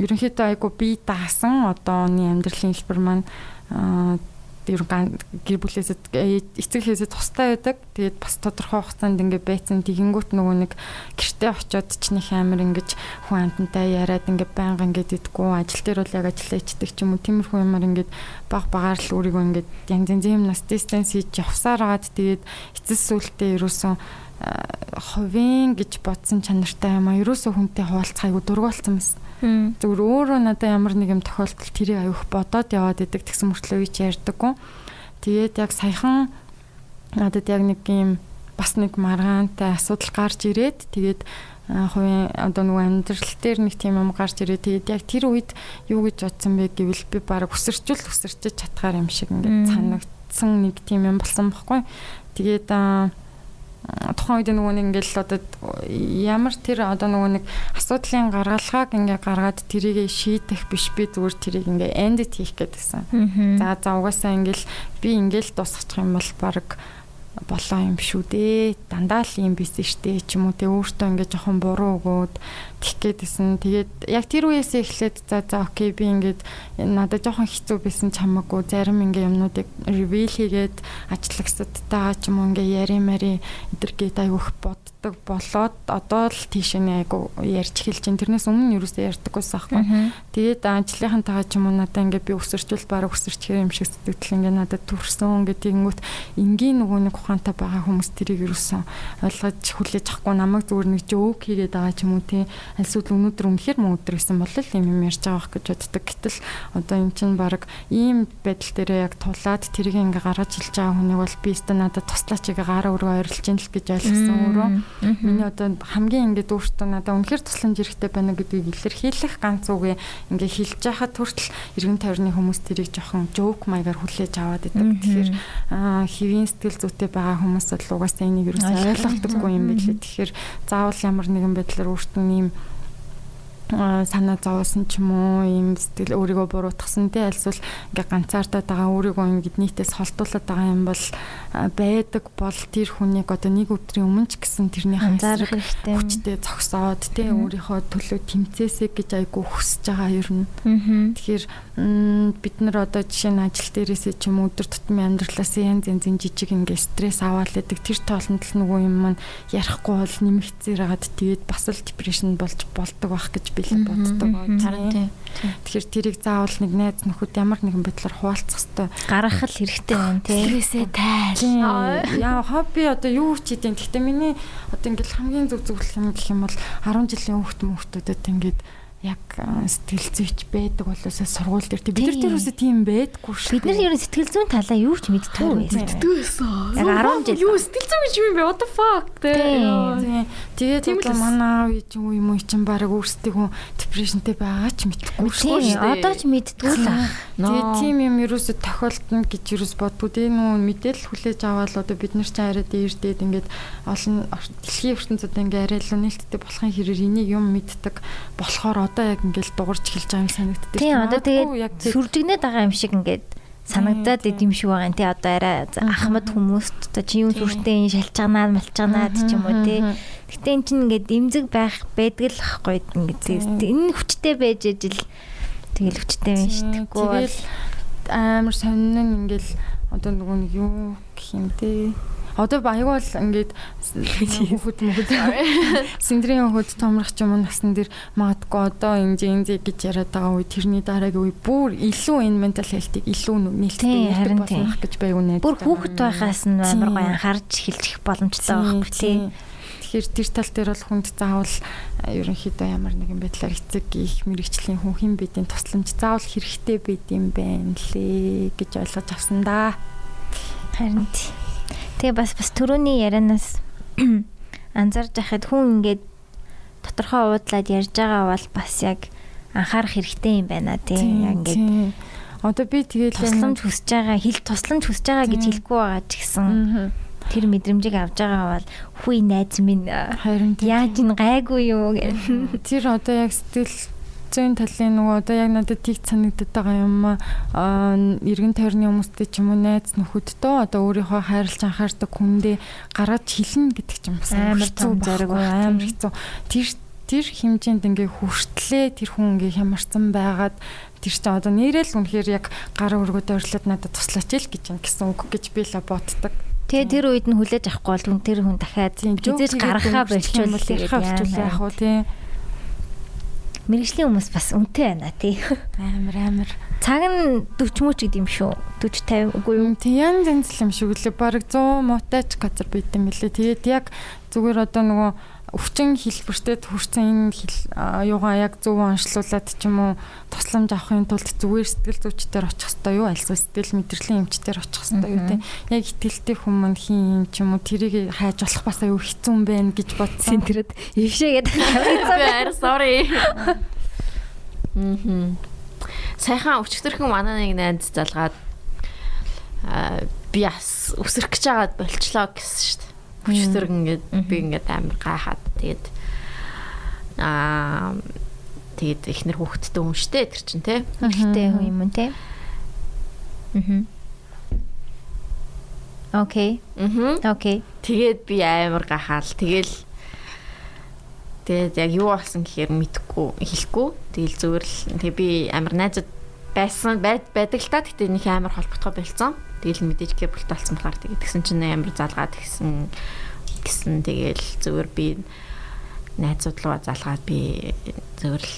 ерөнхийдөө айгу би даасан одооны амьдралын хэлбэр маань ер нь гэр бүлээс эцэг хэлээсээ тустай байдаг. Тэгээд бас тодорхой хугацаанд ингээ байцсан тэгэнгүүт нөгөө нэг гэртээ очиод ч нэг амир ингэж хүн амтантай яриад ингээ байнга ингээд идэггүй ажил дээр бол яг ажиллаа ичдэг ч юм уу тиймэрхүү юмар ингээд баг багаар л өөрийгөө ингээд янз янз юм нас дистанс хийж явсаар агаад тэгээд эцэс сүултээ ерөөсөн хувийн гэж бодсон чанартай юм а ерөөсөө хүнтэй хуваалцах айгу дургуулсан байсан Зүгээр өөрөө надад ямар нэг юм тохиолдол тэрийг аюух бодоод яваад идэг тэгсэн мөртлөө үуч ярьдаггүй. Тэгээд яг саяхан надад яг нэг юм бас нэг маргаантай асуудал гарч ирээд тэгээд хувийн одоо нөгөө амьдрал дээр нэг тийм юм гарч ирээ. Тэгээд яг тэр үед юу гэж бодсон бэ гэвэл би баг өсөрчүүл өсөрчиж чадхаар юм шиг ингээд санагдсан нэг тийм юм болсон байхгүй. Тэгээд аа тухайн үед нөгөө нэг ингээл одоо ямар тэр одоо нөгөө нэг асуудлын гаргалгааг ингээ гаргаад тэрийг шийдэх биш би зүгээр тэрийг ингээ эндд хийх гэдсэн. За за угаасаа ингээл би ингээл дуусгачих юм бол баг болоо юм шүү дээ. Дандаа л юм биш штэ ч юм уу те өөртөө ингээ жоохон буруу өгөөд тих гээдсэн. Тэгээд яг тэр үеэсээ эхлээд за за окей би ингээд надад жоохон хэцүү байсан ч хамаагүй зарим ингээ юмнуудыг reveal хийгээд ажлагсадтайгаа ч юм уу ингээ яри мари эдэргээд айгүйх бод ярьдаг болоод одоо л тийш нэ айгу ярьж хэлж ин тэрнээс өмнө юусоо ярьдаггүйсэн аахгүй. Тэгээд ажлынхантайгаа ч юм уу надаа ингээ би өсөрчүүл баг өсөрчхэр юм шиг сэтгэл ингээ надад төрсөн ингээ тэгэнгүүт энгийн нөгөө нэг ухаантай байгаа хүмүүс тэрийг юусэн ойлгож хүлээж авахгүй намайг зүгээр нэг жоок хийгээд байгаа ч юм уу тий. Альсууд өнөөдөр үнэхээр мөн өдөр гэсэн бол л юм юм ярьж байгаа гэж боддог. Гэтэл одоо эн чинь баг ийм байдал дээрээ яг тулаад тэрийг ингээ гаргаж хэлж байгаа хүнийг бол би өстө надад туслаач ингээ гараа өргөө ойрлж ин л гэж ойлгосон өөрөө Миний одоо хамгийн ингээд өөртөө надад үнэхээр тусламж хэрэгтэй байна гэдгийг илэрхийлэх ганц үгээ ингээд хэлж яхад хүртэл эргэн тойрны хүмүүс тэрийг жоохон жоок маягаар хүлээж аваад идэг. Тэгэхээр хэвийн сэтгэл зүйтэй байгаа хүмүүс бол угаасаа энийг юу ойлгохдаггүй юм билээ. Тэгэхээр заавал ямар нэгэн байдлаар өөртөө ийм санаа зовоосон ч юм уу ийм сэтгэл өөрийгөө буруутгасан тий альсвал ингээ ганцаардаад байгаа өөрийгөө ингээд нийтээс холдуулаад байгаа юм бол байдаг бол тэр хүнийг одоо нэг өдрийн өмнө ч гэсэн тэрний хэрэгтэй. хүчтэй зогсоод тий өөрийнхөө төлөө тэмцээсэй гэж айгу хүсэж байгаа ер нь. Тэгэхээр бид нар одоо жишээ нь ажил дээрээсээ ч юм өдөр тутмын амьдралаас янз янзын жижиг ингээ стресс аваад лээдэг тэр тоолонд л нөгөө юм маань ярихгүй бол нэмэгцээр хагаад тэгээд бас л депрешн болж болдог байх гэж би л боддог байна. Тэгэхээр тэрийг заавал нэг найз нөхөд ямар нэгэн байдлаар хуваалцах хэрэгтэй. Гаргах л хэрэгтэй байна тий. Стрессээ тайл. Яа хобби одоо юу ч хийдیں۔ Гэхдээ миний одоо ингээл хамгийн зөв зөвлөх юм гэх юм бол 10 жилийн хүүхд мөхтөдөд ингээд яг сэтгэл зүйч байдаг болоосаа сургууль дээр бид нар тэр үсэ тийм байдаггүй шүү. Бид нар ер нь сэтгэл зүйн талаа юу ч мэддэг байсан. Мэддэг байсан. Яг 10 жил. Юу сэтгэл зүй гэж юм бэ? What the fuck тий. Тэгээд одоо манай аав юм уу юм уу чинь баг өөрсдөө депрешнтэй байгаа ч мэдхгүй шүү дээ. Одоо ч мэддгүй л аа. Тэгээд тийм юм ерөөсө тохиолдно гэж ерөөс бодгүй дээ нүү мэдээлэл хүлээж аваад одоо бид нар ч арай дээрдээд ингээд олон дэлхийн ертөнцид ингээд арай л нээлттэй болохын хэрээр энийг юм мэддэг болохоор одоо яг ингээл дуурж эхэлж байгаа юм санагддаг. Тийм одоо тэгээд сүржигнээд байгаа юм шиг ингээд санагдаад идэм шиг байгаа юм. Тий одоо арай ахмад хүмүүст одоо чи юм сүртэй шалчганаа малчганаад ч юм уу тий. Гэтэ эн чинь ингээд имзэг байх байдаг л ахгүй ингээд энэ хүчтэй байж ижил. Тэгэл хүчтэй байна шүү. Тэгэл амар сонин ингээл одоо нөгөө юу гэх юм те Одоо баягуул ингээд хүүхэд мөхөд синдрийн хүүхэд томрох ч юм уу насн дээр магадгүй одоо энэ зэн гэж яриад байгаа үе тэрний дараагийн үе бүр илүү энэ ментал хэлтийг илүү нээлттэй болох гэж байг үнэ. Бүр хүүхэд байхаас нь амар гоё анхаарч эхэлчих боломжтой байхгүй тий. Тэгэхээр тэр тал дээр бол хүнд заавал ерөнхийдөө ямар нэгэн байдлаар эцэг их мэрэгчлийн хүн хин бидийн тусламж заавал хэрэгтэй байд юм байна лээ гэж ойлгож авсан да. Харин тий. Тэгээ бас бас төрөний ярианаас анзарж байхад хүн ингээд тодорхой уудлаад ярьж байгаа бол бас яг анхаарах хэрэгтэй юм байна тийм яг ингээд одоо би тэгээд тусламж хүсэж байгаа хэл тусламж хүсэж байгаа гэж хэлэхгүй байгаа ч гэсэн тэр мэдрэмжийг авж байгаа бол хүй найз минь яаж ин гайгүй юу? гэх тэр одоо яг сэтгэл зүйн талын нөгөө одоо яг надад тийг санагдаад байгаа юм аа. Эргэн тойрны хүмүүстэй ч юм уу найз нөхөдтэй одоо өөрийнхөө хайрлж анхаардаг хүндээ гаргаж хэлнэ гэдэг ч юм бас амар том зэрэг амар хэцүү. Тэр тэр хэмжээнд ингээ хүртлээ тэр хүн ингээ хямарсан байгаад тэр чинь одоо нэрэл үнэхээр яг гар өргөд ойрлоод надад туслаач л гэж юм гэсэн үг гэж би л боддог. Тэгээ тэр үед нь хүлээж авахгүй бол тэр хүн дахиад хизээж гаргахаа болчихвол яг уу тий мэрэгжлийн хүмүүс бас үнэтэй байна тий. Амар амар. Цаг нь 40 мөч гэдэг юм шүү. 40 50 үгүй юу? Тий янз янз юм шиг лээ. Бараг 100 мутач газар байт юм лээ. Тэгээд яг зүгээр одоо нөгөө өвчин хэлбэртэй хүрсэн энэ хэл юугаа яг зөв онцлуулад ч юм уу тусламж авахын тулд зүгээр сэтгэл зүйчдэр очих хэвээр юу? Альсгүй сэтгэл мэдрэлийн эмчдэр очих хэвээр юу те? Яг итгэлтэй хүмүүс хин юм ч юм уу тэрийг хайж болох бас аюу хэцүү юм байна гэж бодсон. Тэрэд ившээгээд авчихсан sorry мм сайхан өчтөрхөн манай нэг найз залгаад би бас өсөрөх гэж байгаад болчлоо гэсэн шүү дээ Бүчтэр ингээд би ингээд амар гайхаад тэгээд аа тэгээд ихнэр хүүхэдтэй хүн штэ тэр чин тий. Ихтэй хүн юм тий. Мм. Окей. Мм. Окей. Тэгээд би амар гахаал. Тэгэл Тэгээд яг юу болсон гэхээр мэдхгүй хэлэхгүй. Тэгэл зүгээр л тэгээ би амар найзад байсан байдаг л та. Гэтэ нэг амар холбогдохоо болцсон. Тэгэл мэдээж бүлтэй болсон болохоор тэгээд тэгсэн чинь амар залгаад гисэн гисэн тэгэл зөвөр би найзууд руу залгаад би зөвөр л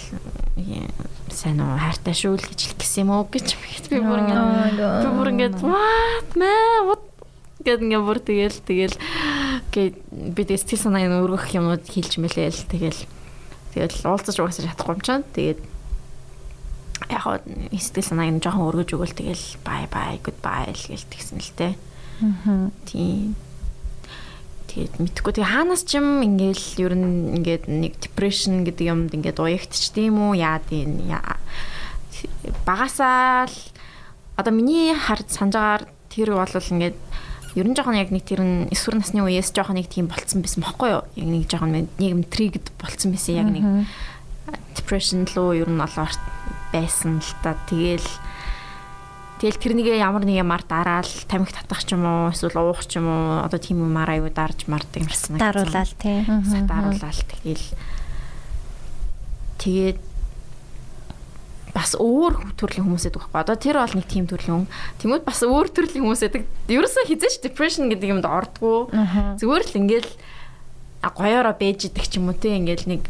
сайн уу хайртай шүү л гэж хэлэх гэсэн юм уу гэж би бүр ингээд би бүр ингээд what man? What? гэдэг ингээд бүр тэгэл тэгэл гээд би тэг сэтгэл санааг өргөх юмнууд хэлж мэлээл тэгэл тэгэл уулзаж угаасаа чадахгүй юм чам. Тэгээд яг сэтгэл санааг нь жоохон өргөж өгөөл тэгэл бай бай goodbye л гээл тэгсэн л те. Аа. Тийм. Тэгээд мэдхгүй тэгээ хаанаас ч юм ингээл ер нь ингээд нэг depression гэдэг юмд ингээд уягтч тийм үү яа тийм багасаа л одоо миний хард санджаагаар тэр бол ингээд ер нь жоохон яг нэг тэр нь эсвэр насны үеэс жоохон нэг тийм болцсон байсан бохгүй юу? Яг нэг жоохон нийгэм тригд болцсон байсан яг нэг depression руу ер нь олоор байсан л та. Тэгэл Тэгэл тэрнийгээ ямар нэг юмар дараал тамхи татах ч юм уу эсвэл уух ч юм уу одоо тийм юмар аюу дарж мардаг юмсан. Даруулаад тий. Даруулаад тэгэл тэгээд бас өөр төрлийн хүмүүс байдаг байхгүй. Одоо тэр бол нэг тийм төрлийн хүн. Тэмүүд бас өөр төрлийн хүмүүс байдаг. Ерөөсөө хизээч depression гэдэг юмд ордгоо. Зүгээр л ингээл гоёороо бэж идэг ч юм уу те ингээл нэг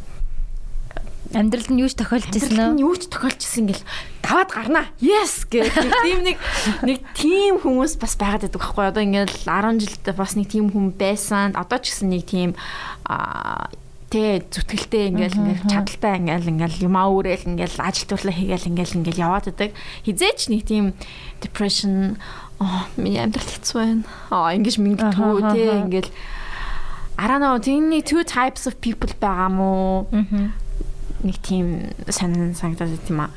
амьдралд нь юу ч тохиолж ирсэн үү? Юу ч тохиолж ирсэн ингээл даваад гарнаа. Yes гэх тийм нэг нэг тийм хүмүүс бас байгаад байдаг байхгүй. Одоо ингээл 10 жилдээ бас нэг тийм хүн байсан. Одоо ч гэсэн нэг тийм аа тэ зүтгэлтэй ингээл ингээл чадaltaй ингээл ингээл юмаа өөрөөл ингээл ажил турлаа хийгээл ингээл ингээл яваад байдаг. Хизээч нэг тийм depression оо миний амьдрал хэцүү байна. Аа ингэж мингдгүү тэ ингээл I don't know тэний two types of people байгаа мó. Нэг тийм сонин санагдаад тийм аа.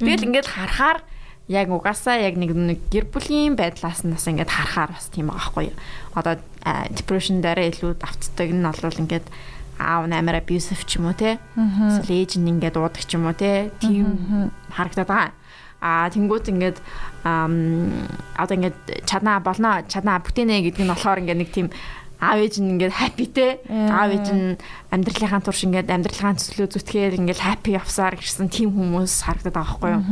Тэгэл ингээд харахаар яг угаасаа яг нэг нэг гэр бүлийн байдлаас нь бас ингээд харахаар бас тийм байгаа байхгүй юу. Одоо depression дээр илүү давтдаг нь бол ингээд аав амар abusive ч юм уу те. Эсвэл ээж нь ингээд уудаг ч юм уу те. Тийм харагдаад байгаа. А тэнгуут ингээд одоо ингээд чаднаа болно чаднаа бүтээнэ гэдэг нь болохоор ингээд нэг тийм аав ээж нь ингээд happy те. Аав ээж нь амьдралынхаа турш ингээд амьдралынхаа төслөө зүтгээр ингээд happy явсаар гэсэн тийм хүмүүс харагдаад байгаа байхгүй юу.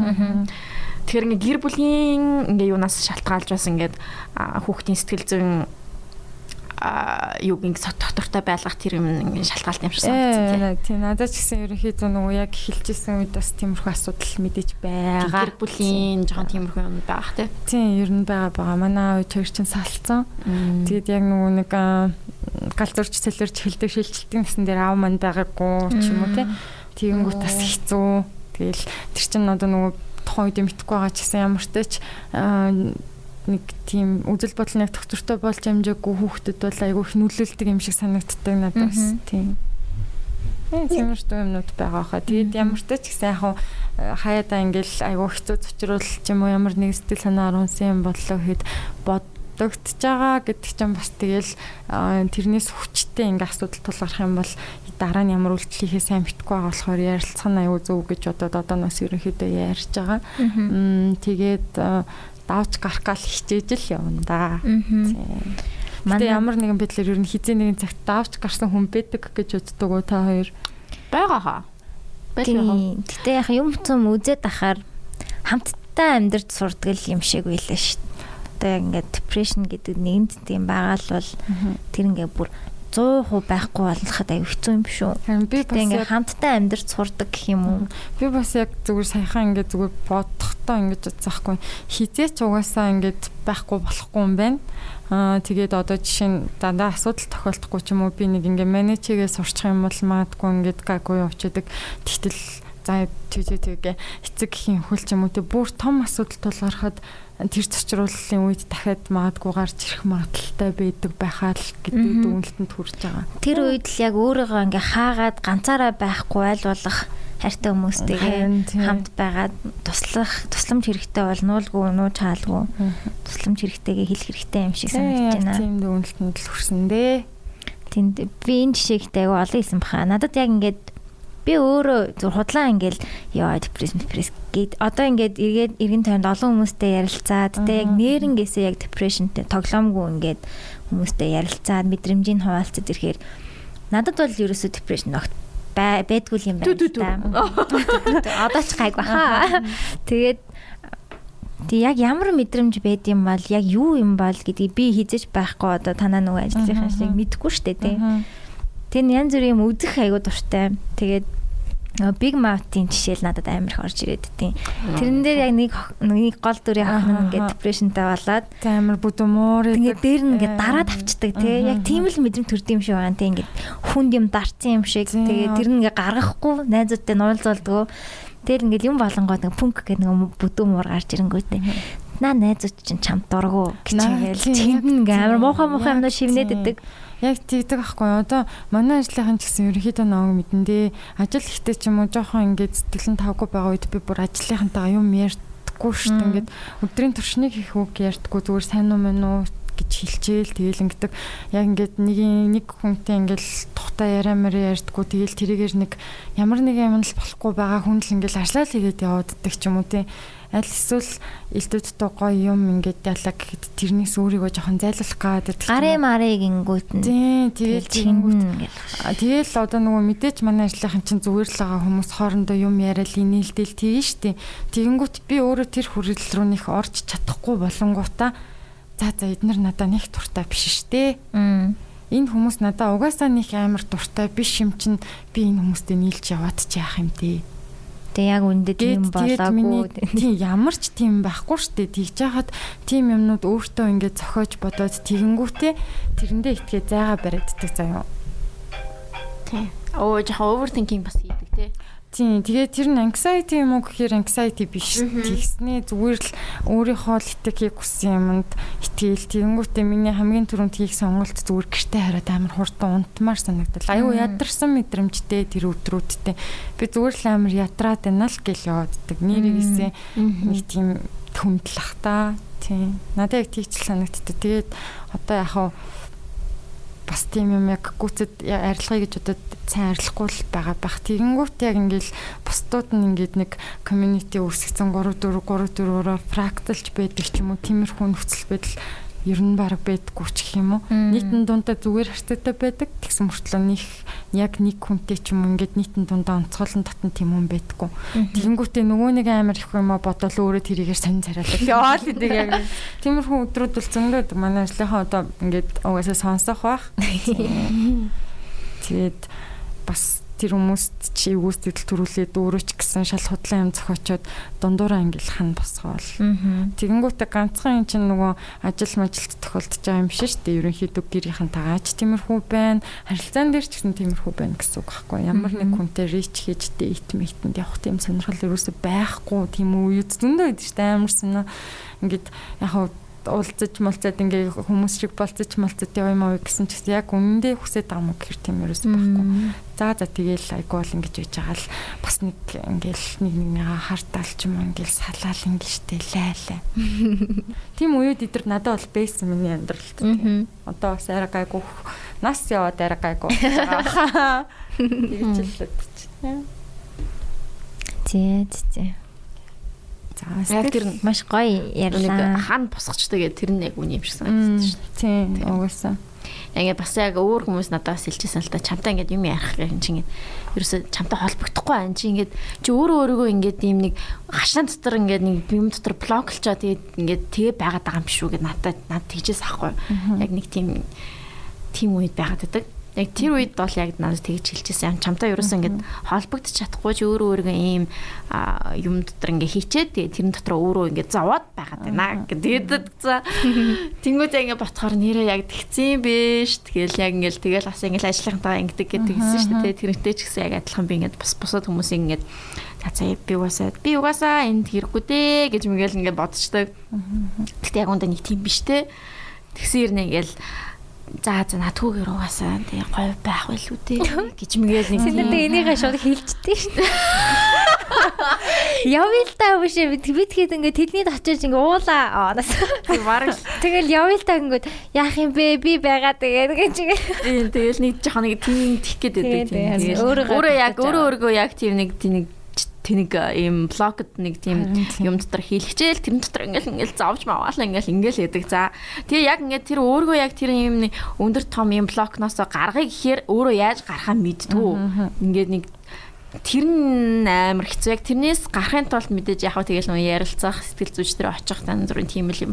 Тэгэхээр ингээд гэр бүлийн ингээд юунаас шалтгаалж бас ингээд хүүхдийн сэтгэл зүйн юг ингэ доктортой байлгах тэр юм ингэ шалтгаалт юм шиг санагдсан тийм надад ч гэсэн ерөнхийдөө нөгөө яг эхэлжсэн үед бас тиймэрхүү асуудал мэдээж байгаа гэр бүлийн жоохон тиймэрхүү юм байх тий. Тийм ер нь байгаа байгаа манай хоёр чинь салцсан. Тэгээд яг нөгөө нэг галзуурч цэлэрч хилдэг шилжилтийн гэсэн дээр аав манд байгаагүй ч юм уу тий. Тэгэнгүүт бас хэцүү. Тэгэл тэр чинь одоо нөгөө тухайн үед мэдхгүй байгаа ч гэсэн ямар ч тач нэг тийм үзэл бодол нэг доктортой болж амжаагүй хүүхдэд бол айгүй их нөлөөлдөг юм шиг санагддаг надад бас тийм. Тиймэрхүү юмнууд байгаа хаа. Тэгээд ямар ч ч гэсэн яг хаяада ингээл айгүй хэцүү зочрол ч юм уу ямар нэг сэтгэл санаа оруулсан юм боллоо гэхэд бодогдож байгаа гэдэг чинь бас тэгэл тэрнээс хүчтэй ингээ асуудал тулгарх юм бол дараа нь ямар үйлдэл хийхээ сайн мэдгүй байгаа болохоор нь аюу зөв гэж бодоод одоо нас ерөнхийдөө ярьж байгаа. Тэгээд давж гарах гал хичээж л явна да. Манай ямар нэгэн байдлаар ер нь хизээ нэгэн цагт давж гарсан хүн байдаг гэж боддог уу та хоёр? Бага хаа. Байдаг. Гэтэ яг юм цум үзээд ахаар хамтдаа амьдарч сурдаг юм шиг байлаа шүү дээ. Одоо яг ингээд depression гэдэг нэгэнд тийм байгаа л бол тэр ингээ бүр 100% байхгүй болоход аюу хэцүү юм шүү. Харин би бас ингээ хамтдаа амьдрч сурдаг гэх юм уу? Би бас яг зүгээр саяхан ингээ зүгээр бодохдоо ингэж бодсаахгүй хизээч угаасаа ингээд байхгүй болохгүй юм байна. Аа тэгээд одоо жишээ нь дандаа асуудал тохиолдохгүй ч юм уу би нэг ингээ менежерээ сурчих юм бол магадгүй ингээд гаггүй явчихдаг. Тэгтэл за тэгээ тэгээ эцэг гэх юм хөл ч юм уу тэг бүр том асуудал тулгархад тэр цочруулалтын үед дахиад магадгүй гарч ирэх магадaltaй байдаг байхаа л гэдэг дүгнэлтэнд хүрч байгаа. Тэр үед л яг өөрийгөө ингээ хаагаад ганцаараа байхгүй айл болох хайртай хүмүүстэйгээ хамт байгаад туслах тусламж хэрэгтэй бол нуулгүй нууж хаалгүй тусламж хэрэгтэйгээ хэлэх хэрэгтэй юм шиг санагдаж байна. Тийм дүгнэлтэнд л хүрсэн дээ. Тэнд би энэ жишээтэй аягүй олон юм баха. Надад яг ингээд би өөрөө зүр худлаа ингээл яа депресс депресс гээд одоо ингээд эргээд эргэн тойронд олон хүмүүстэй ярилцаад тэ яг нэрнгээсээ яг депрешнтэй тоглоомгүй ингээд хүмүүстэй ярилцаад мэдрэмжийг хуваалцаж ирэхээр надад бол ерөөсөө депрешн огт байдгүй юм байна. Одоо ч гайг баха. Тэгээд Тэг яг ямар мэдрэмж байд юм бол яг юу юм бол гэдгийг би хизэж байхгүй одоо танаа нөгөө ажиллахын шиг мэдэхгүй штэ тий. Тэр нь янз бүрийн юм үзэх айгуу дуртай. Тэгээд Big Mouth-ийн жишээл надад амар их орж ирээд тийм. Тэрэн дээр яг нэг нэг гол дүрийн охин ингээд депрешнтэй болоод амар бүдүмөр ингээд дээр нь ингээд дараад авчдаг тий. Яг тийм л мэдрэмж төрд юм шиг байна тий. Ингээд хүнд юм дарцсан юм шиг. Тэгээ тэр нь ингээд гаргахгүй найзуудтай нуулзалдгөө. Тэгэл ингээд юм болонгоод нэг пүнк гэдэг нэг бүдүмөр гарч ирэнгүүтэй наа найзууд чинь чамд дургу гिचгээл чинд ингээ амар муухай муухай юмнаа шивнээд идэг яг тэгдэг байхгүй одоо манай ажлынхан ч гэсэн ерөнхийдөө нэг мэдэндээ ажил ихтэй ч юм уу жоохон ингээд сэтгэлэн тавгүй байгаа үед би бүр ажлынхантайгаа юм ярьдаггүй шүү дээ. Ингээд өдрийн туршныг хийх үг ярьдаггүй зүгээр сайн уу мэн үү гэж хэлчихээл тэгэл ингэдэг. Яг ингээд нэг нэг хүнтэй ингээл тухтай яриамаар ярьдггүй тэгэл тэрийгээр нэг ямар нэг юм л болохгүй байгаа хүн л ингээл ажлаа л хийгээд явааддаг ч юм уу тий аль эсвэл элдвэдтэй гоё юм ингээд ялаа гэхэд тэрнээс өөрийгөө жоохон зайлуулах гээд гарын марыг ингүүт нь. Тий тэгэл тэгэнгүүт тэгэл одоо нөгөө мэдээч манай ажлынхан чинь зүгээр л байгаа хүмүүс хоорондоо юм яриад инээлдэл тэгэн штий. Тэгэнгүүт би өөрөө тэр хүрэл рүү нэх орж чадахгүй болонгуудаа за за эднэр надаа нэг туртай биш штэ энэ хүмүүс надаа угаасаа нэг амар дуртай биш юм чинь би энэ хүмүүстэй нийлж яваад ч яах юм дээ Тэг яг үндэ тийм болоогүй. Тийм ямар ч тийм байхгүй штэ. Тэгж яхад тийм юмнууд өөртөө ингээд зохиож бодоод тэгэнгүүтээ тэрэндээ итгээ зайгаа баригддаг заяа. Тийм. Оо жоохон overthinking бас хийдэг тий. Тийм. Тэгээ тэр нь anxiety юм уу гэхээр anxiety биш. Тэгснээ зүгээр л өөрийнхөө л итэг хийх хүссэн юмд итгэл. Тэгэнгүүтээ миний хамгийн түрүүнд хийх сонголт зүгээр гэртээ хараад амар хурдан унтмаар санагдал. Аюу ядарсан мэдрэмжтэй тэр өдрүүдтэй. Би зүгээр л амар ятраад байна л гэл явааддаг. Нэрийгээсээ нэг тийм хүндлэх та. Тийм. Надад яг тийч санагддаг. Тэгээд одоо яхаа бас тийм юм яг гүцэд арилгахыг гэж одоо сайн арилахгүй л байгаа бах. Тэгэнгүүт яг ингээл бусдууд нь ингээд нэг community үүсгэсэн 3 4 3 4-өөр фракталж байдаг ч юм уу тиймэрхүү нөхцөл байдал ер нь баг байдаггүй ч гэх юм уу. Нийтэн дундаа зүгээр харьцаатай байдаг. Тэгсэн мөртлөө них яг нэг хүнтэй ч юм ингээд нийтэн дундаа онцгойлон татан тийм хүн байдаггүй. Тэгэнгүүтээ нөгөө нэг амар их юм а бодол өөрөө тэрийгээр сонь царайлаа. Яа л гэдэг яг тиймэрхүү өдрүүд бол зөндөөд манай ажлынхаа одоо ингээд угаасаа сонсох бах. Тэгээд бас тэр хүмүүст чи эвгүй сэтгэл төрүүлээд өөрөө ч гэсэн шал худлаа юм зохиочоод дундуураа ингээл хан босгоол. Тэгэнгүүтээ ганцхан юм чинь нөгөө ажил мажилт тохиолдож байгаа юм шиг шүү дээ. Ерөнхийдөө гэрийнхэн тагаач тиймэрхүү байна. Харилцаан дээр ч гэсэн тиймэрхүү байна гэсэн үг байхгүй. Ямар нэг хүнтэй рич хийж дэйт мэйтэнд явах тийм сонирхол ерөөсөй байхгүй тийм үе зөндөө байдаг шүү дээ. Амар санаа ингээд яг уулзаж малцаад ингээ хүмүүс шиг болцож малцаад яв юм аа гэсэн ч гэсэн яг үнэндээ хүсэж байгаа юм гэхэр тийм ерөөс байхгүй. За за тэгээл айгу бол ингэж байж байгаа л бас нэг ингээл нэг нэгнийгаа хартаал ч юм ингээл салаал ингэжтэй лайлаа. Тийм үед идэр надад бол бэйсэн миний амьдралд. Одоо бас арай гайгүй нас яваад арай гайгүй. Тэгж л л чинь. Зээ зээ. За яг тэр маш гоё ярьлаа. Хан босгочтой гэдэг тэр нь яг үний юм шиг санагдсан шүү дээ. Тийм угаасаа. Ингээ бас яг өөр хүмүүс надаас хэлчихсэн л та чамтай ингээд юм ярих гэх юм чи ингээд ерөөсө чамтай холбогдохгүй ань чи ингээд чи өөрөө өөрийгөө ингээд ийм нэг хашаан дотор ингээд нэг юм дотор блоклчоо тэгээд ингээд тэгээ байгаад байгаа юм шүү гэд надад над тэгжээс ахгүй. Яг нэг тийм тийм үед байгаад байдаг. Яг тэр үед бол яг надад тэгж хэлчихсэн. Чамтай ерөөсөн ингээд холбогдож чадахгүй ч өөрөө өөргөө ийм юм дотор ингээд хийчээд тэгээ тэрэн дотор өөрөө ингээд зовоод байгаад байна гэдэг. За тэнгуүтэй ингээд ботхоор нэрээ яг тэгсэн биш. Тэгэл яг ингээд тэгэл бас ингээд ажлынхантайгаа ингээд гэдэг хэлсэн шүү дээ. Тэрнтэй ч гэсэн яг адилхан би ингээд бус бусад хүмүүсийг ингээд за би угаасаа би угаасаа энд хэрэггүй дээ гэж мэгэл ингээд бодчихдаг. Гэтэ яг үндэ нэг тийм биш те. Тэгсэн ирнэ ингээд за за натгүйгээр угаасаа тий гоё байх байлгүй тий. Гэж мгээл нэг Сэнэтэй энийгээ шууд хэлчихдээ шүү дээ. Явъя л та биш бид тэгэхэд ингээд тэднийд очиж ингээд уулаа. Оноос. Тэгэл явъя л та ингээд яах юм бэ? Би байгаа тэгээд гэж тийм тэгэл нэг жоохон нэг тийм тих гээд байдаг тийм. Өөрөө яг өөрөө өөргөө яг тийм нэг тийм нэг тэнэг ийм блокд нэг тийм юм дотор хийлгчээл тэр дотор ингээл ингээл зовж маваалаа ингээл ингээл яадаг. За тэгээ яг ингээд тэр өөргөө яг тэр юм өндөр том юм блокноос гаргая гэхээр өөрөө яаж гарахаа мэдтгүү. Ингээд нэг тэр нь амар хэцүү яг тэрнээс гарахын тулд мэдээж яг тэгэл нөө ярилцах сэтгэл зүйч дээр очих тань зүрийн тийм л юм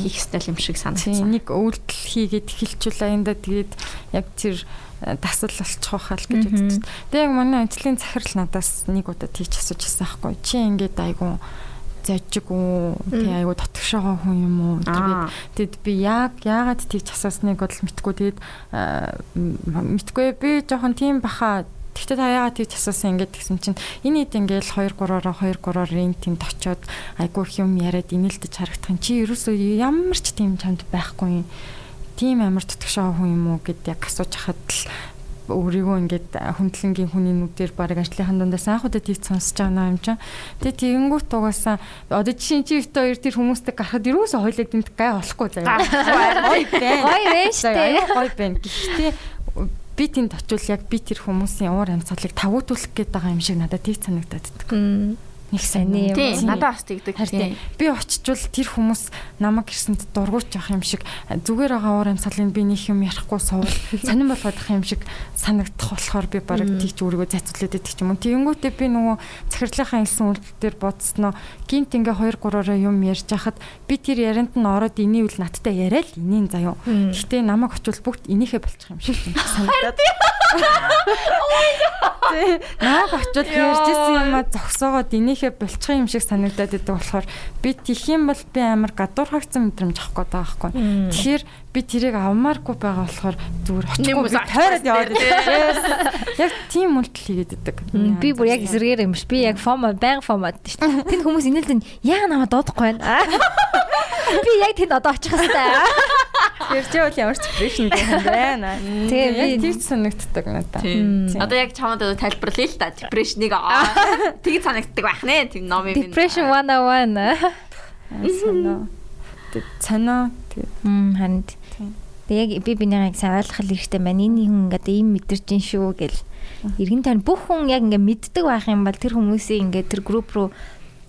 хийх стил юм шиг санагдсан. Нэг өвдөл хийгээд эхэлчихлээ энэ да тэгээд яг тэр дасал болчих واخал гэж үздэг. Тэгээ яг манай ажлын захирал надаас нэг удаа тийч асууж ирсэн байхгүй. Чи ингээд айгүй зажиг үү тий айгу дотгошоогоо хүн юм уу? Тэгээд тэгэд би яг яагаад тийч асуусныг бодол мэдгүй тэгэд мэдгүй би жоохон тийм баха. Тэгтээ та яагаад тийч асуусан ингээд гэсэн чинь энэ хэд ингээд 2 3-оор 2 3-оор энэ тэнд очиод айгүй их юм яриад инээлдэж харагдах юм. Чи ерөөсөө ямар ч тийм чамд байхгүй. юм тийм амар тутагшаа хүн юм уу гэд яг асууж хахад л өөрийгөө ингээд хүндлэнгийн хүний нүдээр баг ажлынхан дундаас анхудаа тийч сонсож байгаа юм чинь. Тэгээ тэгэнгүүт угаасаа одоо жишээ чи өвтө хоёр тэр хүмүүстэй гарахад юусоо хойлог дэмт гай болохгүй заяа. Гой байна. Гой байна шүү дээ. Гой байна. Гэхдээ би тэнд очивол яг би тэр хүмүүсийн уур амьсгалыг тавуутуулах гээд байгаа юм шиг надад тийч санагдаад байна нэг сайн юм. Надад бас тэгдэг. Харин би очичвол тэр хүмүүс намайг гэрсэнд дургуйч явах юм шиг зүгээр байгаа уур амьсгалыг би нэг юм ярихгүй суувал сонирн болгоод ах юм шиг санагдах болохоор би бараг тийч өөрийгөө зацуулаад идэх юм. Тэгэнгүүтээ би нөгөө захирлынхаа хэлсэн үйлдэл дээр бодсноо гинт ингээ 2 3-ороо юм ярьж хахад би тэр ярианд нь ороод эний үл надтай яриа л энийг заяа. Гэхдээ намайг очивол бүгд энийхээ болчих юм шиг санагдаад. Намайг очивол ярьжсэн юм а зогсоогоод энийг ихе булчих юм шиг санагдаад идэг болохоор би тих юм бол би амар гадуур хагцсан мэдрэмж авах гээд байгаа байхгүй. Тэгэхээр би тэрийг авмааргүй байгаа болохоор зүгээр очихгүй тойроод яваад. Яг тийм үйлдэл хийгээд идэг. Би бүр яг эсэргээр юм ш. Би яг фомо байнга фомод шүү дээ. Тэнд хүмүүс инээлдэн яа намайг дуудахгүй байна. Би яг тэнд одоо очих хэвээр. Ярьж байвал ямар ч юм байна. Тийм яг тийч санагддаг надад. Одоо яг чамд тайлбарлая л та депрешнийг тэгж санагддаг байх нэ тийм ном юм. Depression 101. Санаа. Санаа. Мм харин. Тэг яг би бинийгаа сайн ойлгох хэрэгтэй байна. Энэ хүн ингээд ийм мэдэрч ин шүү гэл. Иргэн тань бүх хүн яг ингээд мэддэг байх юм бол тэр хүмүүсийн ингээд тэр групп руу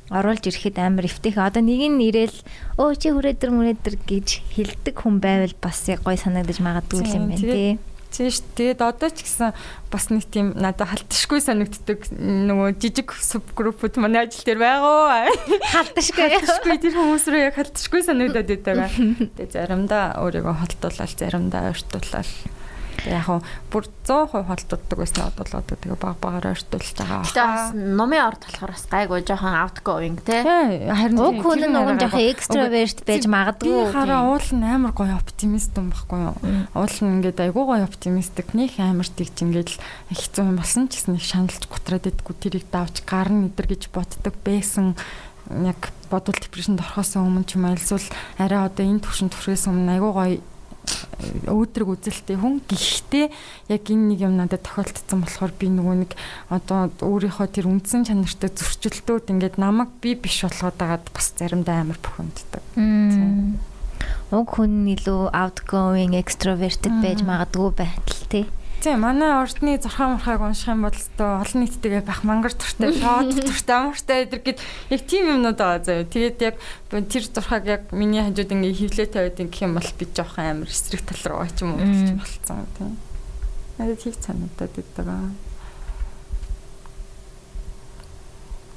оруулж ирэхэд амар эвтэх. Одоо нэг нь ирээл өө чи хүрээдэр мүрээдэр гэж хэлдэг хүн байвал бас яг гой санагдаж магадгүй юм байна тий. Тийш тэгээд одоо ч гэсэн бас нэг тийм надад халтшгүй санагддаг нөгөө жижиг субгруппууд манай ажил дээр байгаа. Халтшгүй. Халтшгүй тэр хүмүүс рүү яг халтшгүй санагдаад байдаг. Тэгээд заримдаа өөрийгөө холтуулаад заримдаа ойртуулаад Яг хөө бүр 100% холддог байсан бодлоо тэгээ баг багаар ойртуулж байгаа. Гэтэ бас номын орд болохоор бас гайгүй жоохон outgoing тий. Харин уг хүн нь уг нь жоохон extrovert байж магадгүй. Хараа уул нь амар гоё оптимист юм баггүй юу? Уул нь ингээд айгүй гоё оптимистик нөх амар тэгж ингээд л хэцүү юм болсон ч гэсэн их шаналж гутраад идэггүй тэрийг давж гарна идэр гэж боддог байсан яг бодвол депрешнд орохоос өмнө ч юм альсвал арай одоо энэ төвшин төрхөөс өмнө айгүй гоё өөдрөг үзэлтэй хүн гэхдээ яг энэ нэг юм надад тохиолдсон болохоор би нөгөө нэг одоо өөрийнхөө тэр үндсэн чанартай зөрчилдөөд ингээд намайг би биш болгоод байгаад бас заримдаа амар бухимддаг. Уг хүн илүү outgoing extroverted байж магадгүй байтал тий. Тийм манай ордны зурхаа мурхааг унших юм бол тоо олон нийттэйгээ байх мангар туртай, шоод туртай, амартай эдэр гэд яг тийм юмнууд байгаа заяа. Тэгээд яг тэр зурхааг яг миний хажууд ингээ хөвлөө тавиад гэх юм бол би жоохон амар эсрэг тал руу ч юм уу болцсон тийм. Надад хийх санагдаад байдаг.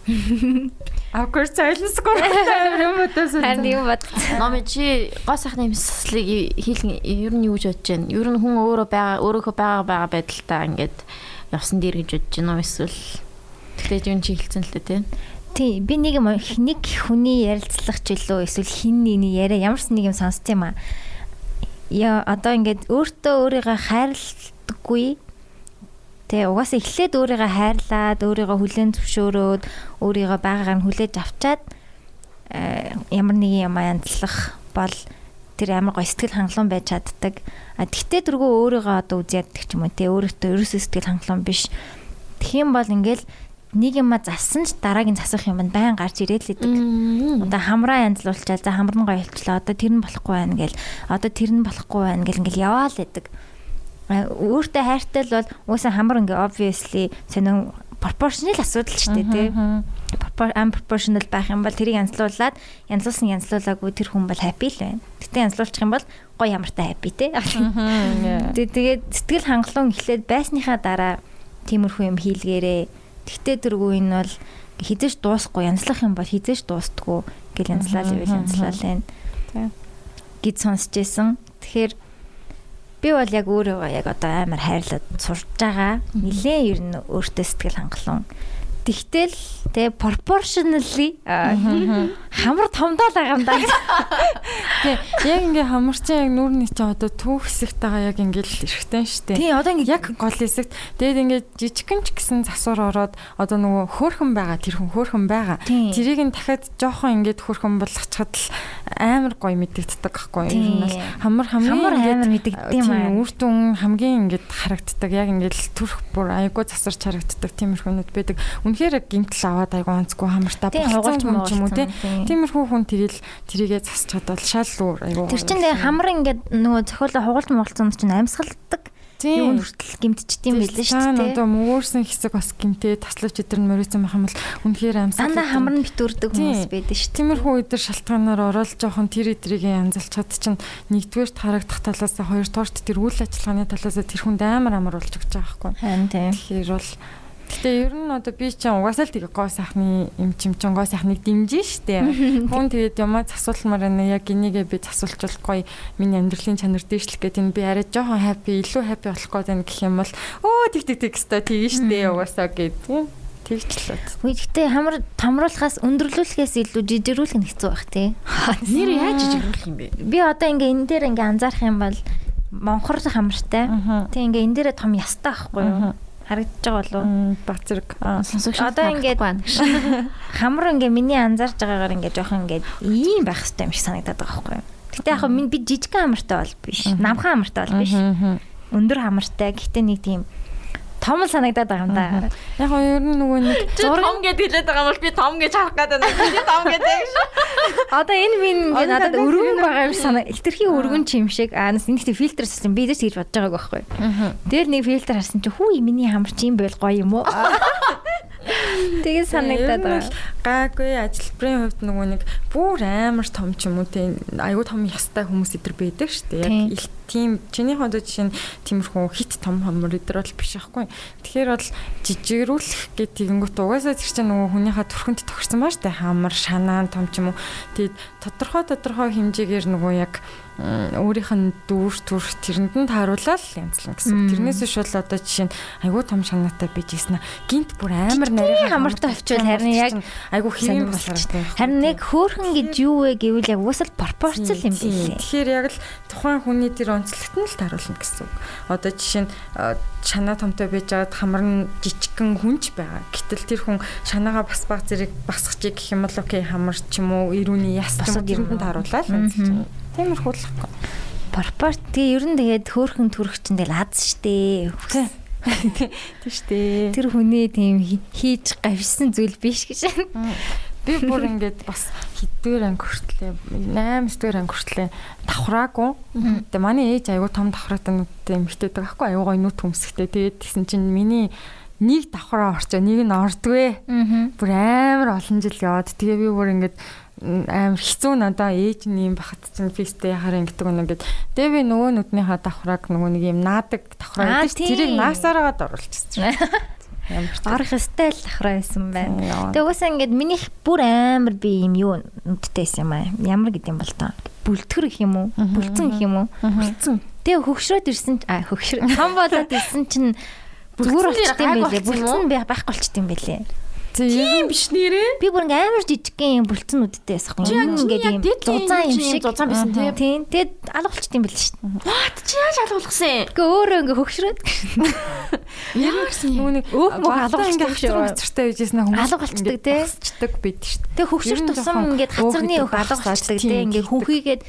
Awkward silence гоо юм бодож байна. Харин юм бод. Номи чи гоо сайхны имслийг хийлэн ер нь юу гэж бодож байна? Ер нь хүн өөрөө байгаа өөрөөхөө байгаа байгаа байдалтай ингээд явсан дээр гэж бодож байна уу эсвэл тэгтээ юу чи хэлсэн л дээ тийм. Тий, би нэг юм нэг хүний ярилцлах ч илүү эсвэл хин нэгний яриа ямар ч нэг юм сонсд юм аа. Яа одоо ингээд өөртөө өөрийгөө хайрладаггүй Тэ угаасаа эхлээд өөрийгөө хайрлаад, өөрийгөө хүлээн зөвшөөрөөд, өөрийгөө байгаагаар нь хүлээж авчаад э, ямар нэгэн юм янзлах бол тэр амар гоё сэтгэл хангалуун байж чаддаг. А тэгтээ тэргүй өөрийгөө одоо үзээддэг ч юм уу те өөрөөтөө ерөөсөө сэтгэл хангалуун биш. Тэгхийн бол ингээл нэг юма зассан ч дараагийн засах юм байн гарч ирээд л идэг. Одоо хамраа янзлуулчаа за хамар нь гоё болчлаа. Одоо тэр нь болохгүй байна гэл. Одоо тэр нь болохгүй байна гэл ингээл яваал идэг өөртөө хайртай л бол уусаа хамар ингээ obviously сонин proportional асуудал шүү дээ тий. unproportional байх юм бол тэрийг янзлуулад янзлуулсан янзлуулаагүй тэр хүн бол happy л байна. Гэтэ янзлуулчих юм бол гоё ямартай happy тий. Тэгээд сэтгэл хангалуун эхлээд байсныхаа дараа тиймэрхүү юм хийлгээрээ. Гэтэ тэргүй энэ бол хизээш дуусахгүй янзлах юм бол хизээш дуустдаггүй гэл янзлал ивэл янзлал байна. Гэт сонсч байсан. Тэгэхээр би бол яг өөрийгөө яг одоо амар хайрлаад сурж байгаа. Нилээ ер нь өөртөө сэтгэл хангалуун. Тэгтэл те proportionally хамар томдоо л байгаа юм да. Тий. Яг ингээ хамарчин яг нүүрний чи одоо түүх хэсэгт байгаа яг ингээ л эрэхтэн штэ. Тий одоо ингээ яг гол хэсэгт тэгээд ингээ жижигхэн ч гэсэн засвар ороод одоо нөгөө хөөхөн байгаа тэр хүн хөөхөн байгаа. Тэрийг нь дахиад жоохон ингээд хөөхөн болгочхад л амар гоё мэдэгддэг байхгүй юу? Ер нь бол хамар хамгийн амар мэдэгддэг юм аа. Үр дүн хамгийн ингээд харагддаг. Яг ингээд төрх бүр айгуу засарч харагддаг тиймэрхүүнүүд байдаг. Үнэхээр гимтэл аваад айгуу онцгүй хамартаа болцсон юм уу тий. Тиймэрхүү хүн тэрийг тэрийгэ засчаад бол шал луур айгуу. Тэр чинь тэгээ хамар ингээд нөгөө зохиолоо хугалт муулцсан чинь амьсгалдаг юу хүртэл гимтчихдээ билээ шүү дээ. Одоо мөөрсөн хэсэг бас гимтээ таславч өдр нь мөрөөсөн байх юм бол үнэхээр амьсгал. Дандаа хамар нь битүүрдэг хүмүүс байдаг шүү. Тиймэрхүү өдр шалтгаанаар орол жоохон тэр эдрийг янзалчаад чинь нэгдүгээр харагдах талаас хоёрдугаарт тэр үйл ажиллагааны талаас тэр хүнд амар амар болж өгч байгаа байхгүй. Харин тийм. Тэгэхээр бол Гэтэ ер нь одоо би ч угаасаа л тийг гоо сайхны юм чимчин гоо сайхныг дэмжин штэ. Хүн тэгээд ямаа засуулмаар байна. Яг энийгээ би засуулчвал гоё миний амьдралын чанар дээшлэх гэдэг нь би арай жоохон хаппи, илүү хаппи болох гээд байна гэх юм бол өө тэг тэг тэг өстой тийг штэ угаасаа гэдэг. Тэгчлээ. Гэхдээ хамар тамруулахаас өндөрлүүлэхээс илүү жижигрүүлэх нь хэцүү байх тий. Нэр яаж жижигрүүлэх юм бэ? Би одоо ингээ энэ дээр ингээ анзаарах юм бол монхор хамартай. Тэг ингээ энэ дээрээ том ястай байхгүй юу? Харагдаж байгаа болов баг зэрэг сонсогч одоо ингээд хамар ингээ миний анзаарж байгаагаар ингээ жоохон ингээ ийм байх хэрэгтэй юм шиг санагдаад байгаа байхгүй юу. Гэтэ яг минь би жижигхэн хамартай бол биш. Намхан хамартай бол биш. Өндөр хамартай. Гэтэ нэг тийм том л санагдаад байгаа юм да. Яг нь ер нь нөгөө нэг зураг гэд хэлээд байгаа бол би том гэж харах гээд байна. Би том гэдэг шүү. Одоо энэ минь ингээ надад өргөн байгаа юм санаа. Илтерхий өргөн ч юм шиг. Аа нас нэг тийм фильтр систем би дэс гэж бодож байгааг байхгүй. Дээр нэг фильтр харсан чи хүү миний хамар чи юм байл гоё юм уу? Тэгээ санагдаад байгаа. Гаагүй ажилбарын хувьд нөгөө нэг бүр амар том ч юм уу тийм айгүй том ястай хүмүүс идэр байдаг шүү дээ. Яг тийм чиний хондоо жишээ нь тиймэрхүү хит том хомор өдр бол биш аахгүй. Тэгэхээр бол жижигрүүлэх гэдэг тэгэнгүүт угаасаа тэр чинь нөгөө хүнийхээ төрхөнд тохирсон бааш тэ хамар шанаан том ч юм уу. Тэгээд тодорхой тодорхой хэмжээгээр нөгөө яг өөрийнх нь дүүр төрх тэрэнд нь тааруулаад янзлан гэсэн. Тэрнээс биш бол одоо жишээ нь айгүй том шанаатай бийж ийснэ. Гинт бүр амар нарийн хамартай авчвал харин яг айгүй хэвэн болохоор харин нэг хөөхөн гэж юу вэ гэвэл яг уусал пропорцл юм билээ. Тэгэхээр яг л тухайн хүний тэр онцлогт нь л тааруулна гэсэн. Одоо жишээ нь шанаа томтой байж байгаад хамар нь жижигхэн хүнч байгаа. Гэтэл тэр хүн шанаагаа бас баг зэрэг басгачиг гэх юм бол окей хамар ч юм уу ирүүний яс ч юм уу тэрэнд нь тааруулаад л Тиймэрхүү л хэвгүй. Пропорт тэгээ ер нь тэгээд хөөхөн төрөх чинь тэгэл аз штэ. Тийм штэ. Тэр хүний тийм хийж гавьсан зүйл биш гэж. Би бүр ингээд бас хэдгээр анги хүртлээ 8 дэх анги хүртлээ давхраагүй. Тэгээ манай ээж аягүй том давхраатай нүдтэй эмэгтэйдэг аахгүй аягүй гоё нүд хүмсгтэй. Тэгээд тэгсэн чинь миний нэг давхраа орчоо нэг нь ордгүй. Бүр амар олон жил яваад тэгээ би бүр ингээд амар хэцүү надаа ээж нь юм бахад чинь фистэ яхаар ингэдэг үнэ ингээд тэгээ би нөгөө нүднийхаа давхрааг нөгөө нэг юм наадаг давхраа гэдэг тэрийг наасараагаад оруулчихсан. Орох өстэй л давхраа байсан байна. Тэгээ уусаа ингээд минийх бүр амар би юм юу нүдтэй байсан юм аа. Ямар гэдэм бол таа. Бүлтгэр гэх юм уу? Бүлцэн гэх юм уу? Бүлцэн. Тэгээ хөгшрөөд ирсэн а хөгшрөө. Том болоод ирсэн чинь зүгээр болчтой юм байлээ. Бүлцэн байхгүй болчтой юм байлээ. Тийм биш нэрээ. Би бүр ингээм амар жижигхэн юм булцнуудтай байсан юм. Ингээд юм зузаан юм шиг зузаан байсан Тийм. тийм. Тэгээд алгуулчт юм байл шүү дээ. Аа чи яаж алгуулсан? Гэхдээ өөрөө ингээ хөгшрөөд. Яарсан юм. Нүг өөх мөх ингээ хацар хацартай байжсэн хүмүүс алгуулчдаг тий. Хацчдаг байд шүү. Тэгээд хөгшөр тусам ингээд хацарны өөх алгуулчдаг тий. Ингээ хүнхийгээд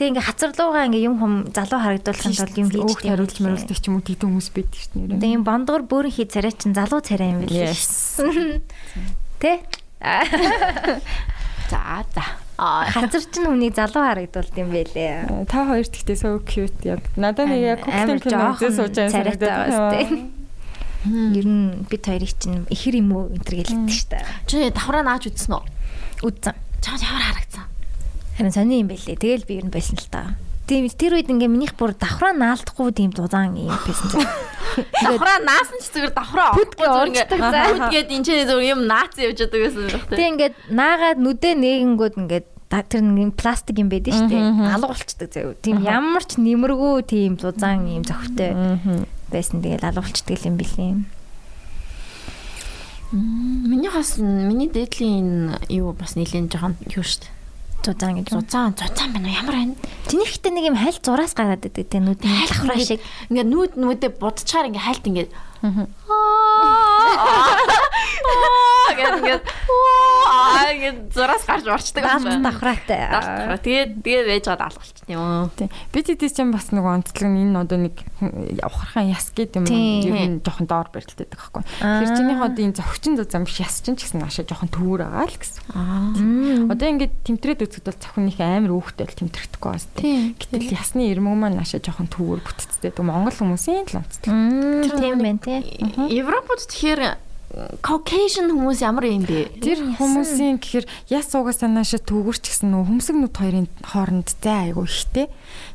Тэг ингээ хацарлуугаа ингээ юм хум залуу харагдуулсан тул юм хийж өгөх хариулт мариулдаг ч юм уу тэгдэг хүмүүс байдаг шүү дээ. Тэг юм бондгоор бөөрн хий царай чин залуу царай юм билээ. Тэ? За за. Хазар чин хүнийг залуу харагдуулд юм байлээ. Та хоёр тэгтээ so cute яг. Надад нэг яг коктейл кино үзээ сууж байгаа санагдаад. Ер нь бид хоёрыг чинь ихэр юм уу энэ төр гэлдэг шүү дээ. Чи давхраа нааж үзсэн үү? Үзсэн. Чамд ямар харагдсан? Харин сони юм байлээ. Тэгэл би ер нь байсан л та. Тийм тэр үед ингээ минийх бүр давхраа наалдахгүй тийм дузаан юм байсан. Давхраа наасан ч зүгээр давхраа орохгүй зүгээр ингээ үдгээд энэ ч зүгээр юм наац явж байгаа гэсэн юм байна. Тийм ингээ наагаад нүдэ нэгэнгүүд ингээ тэр нэг пластик юм байдаг шүү дээ. Алгуулцдаг заяа. Тийм ямар ч нэмэргүй тийм дузаан юм зөгтэй байсан. Тэгэл алгуулцдаг юм билээ. Миний хас миний дээдлийн юу бас нэлийн жоохон юу шүү дээ. Зузаан гэж. Зузаан, зузаан байна уу? Ямар байна? Тэнийхтэй нэг юм хайлт зураас гараад идэг те нүд давхраа шиг. Ингээ нүүд нүдэ будчихаар ингээ хайлт ингээ ингээд аа ингээд зураас гарч орчдөг Даалт давхраатай. Давхраа. Тэгээд тэгээд вэж гад алгалчихсан юм. Тий. Би тэдээс ч бас нэг онцлог нь энэ одоо нэг явахархан яс гэдэг юм ер нь жоохон доор барилтдаг байхгүй. Тэр чиний хоод энэ зөгчин зузаан биш яс чинь ч гэсэн ашаа жоохон төвөр байгаа л гэсэн. Аа. Одоо ингээд тэмтрээд үзэхэд бол цохинных амар өөхтэй л тэмтрэгдэхгүй бас тий. Гэтэл ясны ирмэг маань ашаа жоохон төвөр бүтцтэй. Монгол хүмүүсийн л онцлог. Тийм байна тий. Европод тэгэхээр Caucasian хүмүүс ямар юм бэ? Тэр хүмүүсийн гэхээр яс суугаа санаашаа төгөрч гэсэн нөө хүмсэг нүд хоёрын хооронд зай айгу ихтэй.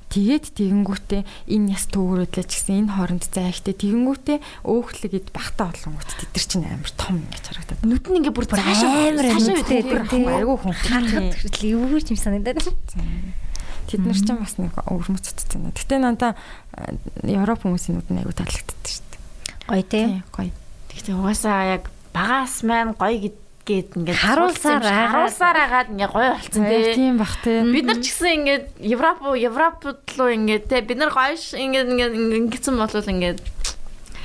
Тэгээд тэгэнгүүтээ энэ яс төгөрөөдлөө ч гэсэн энэ хооронд зай ихтэй. Тэгэнгүүтээ өөхлөгд бахта олонгууд тэд чинь амар том ингэж харагдаад. Нүд нь ингээ бүр цаашаа амар нүдтэй айгу хүн хатгад юу ч юм санагдаад. Тэд нар ч бас нэг өвөрмөц цэцэн. Гэтэ надаа Европ хүмүүсийн нүд нь айгу таалагддаг шүү. Гоё тий. Гоё. Гэхдээ угаасаа яг багаас маань гоё гээд ингээд харуулсаар харуулсаар агаад ингээ гоё болцсон тий. Тийм бах тий. Бид нар ч гэсэн ингээд Европ Европод руу ингээд тий бид нар гоё ингээд ингээд ингэсэн болвол ингээд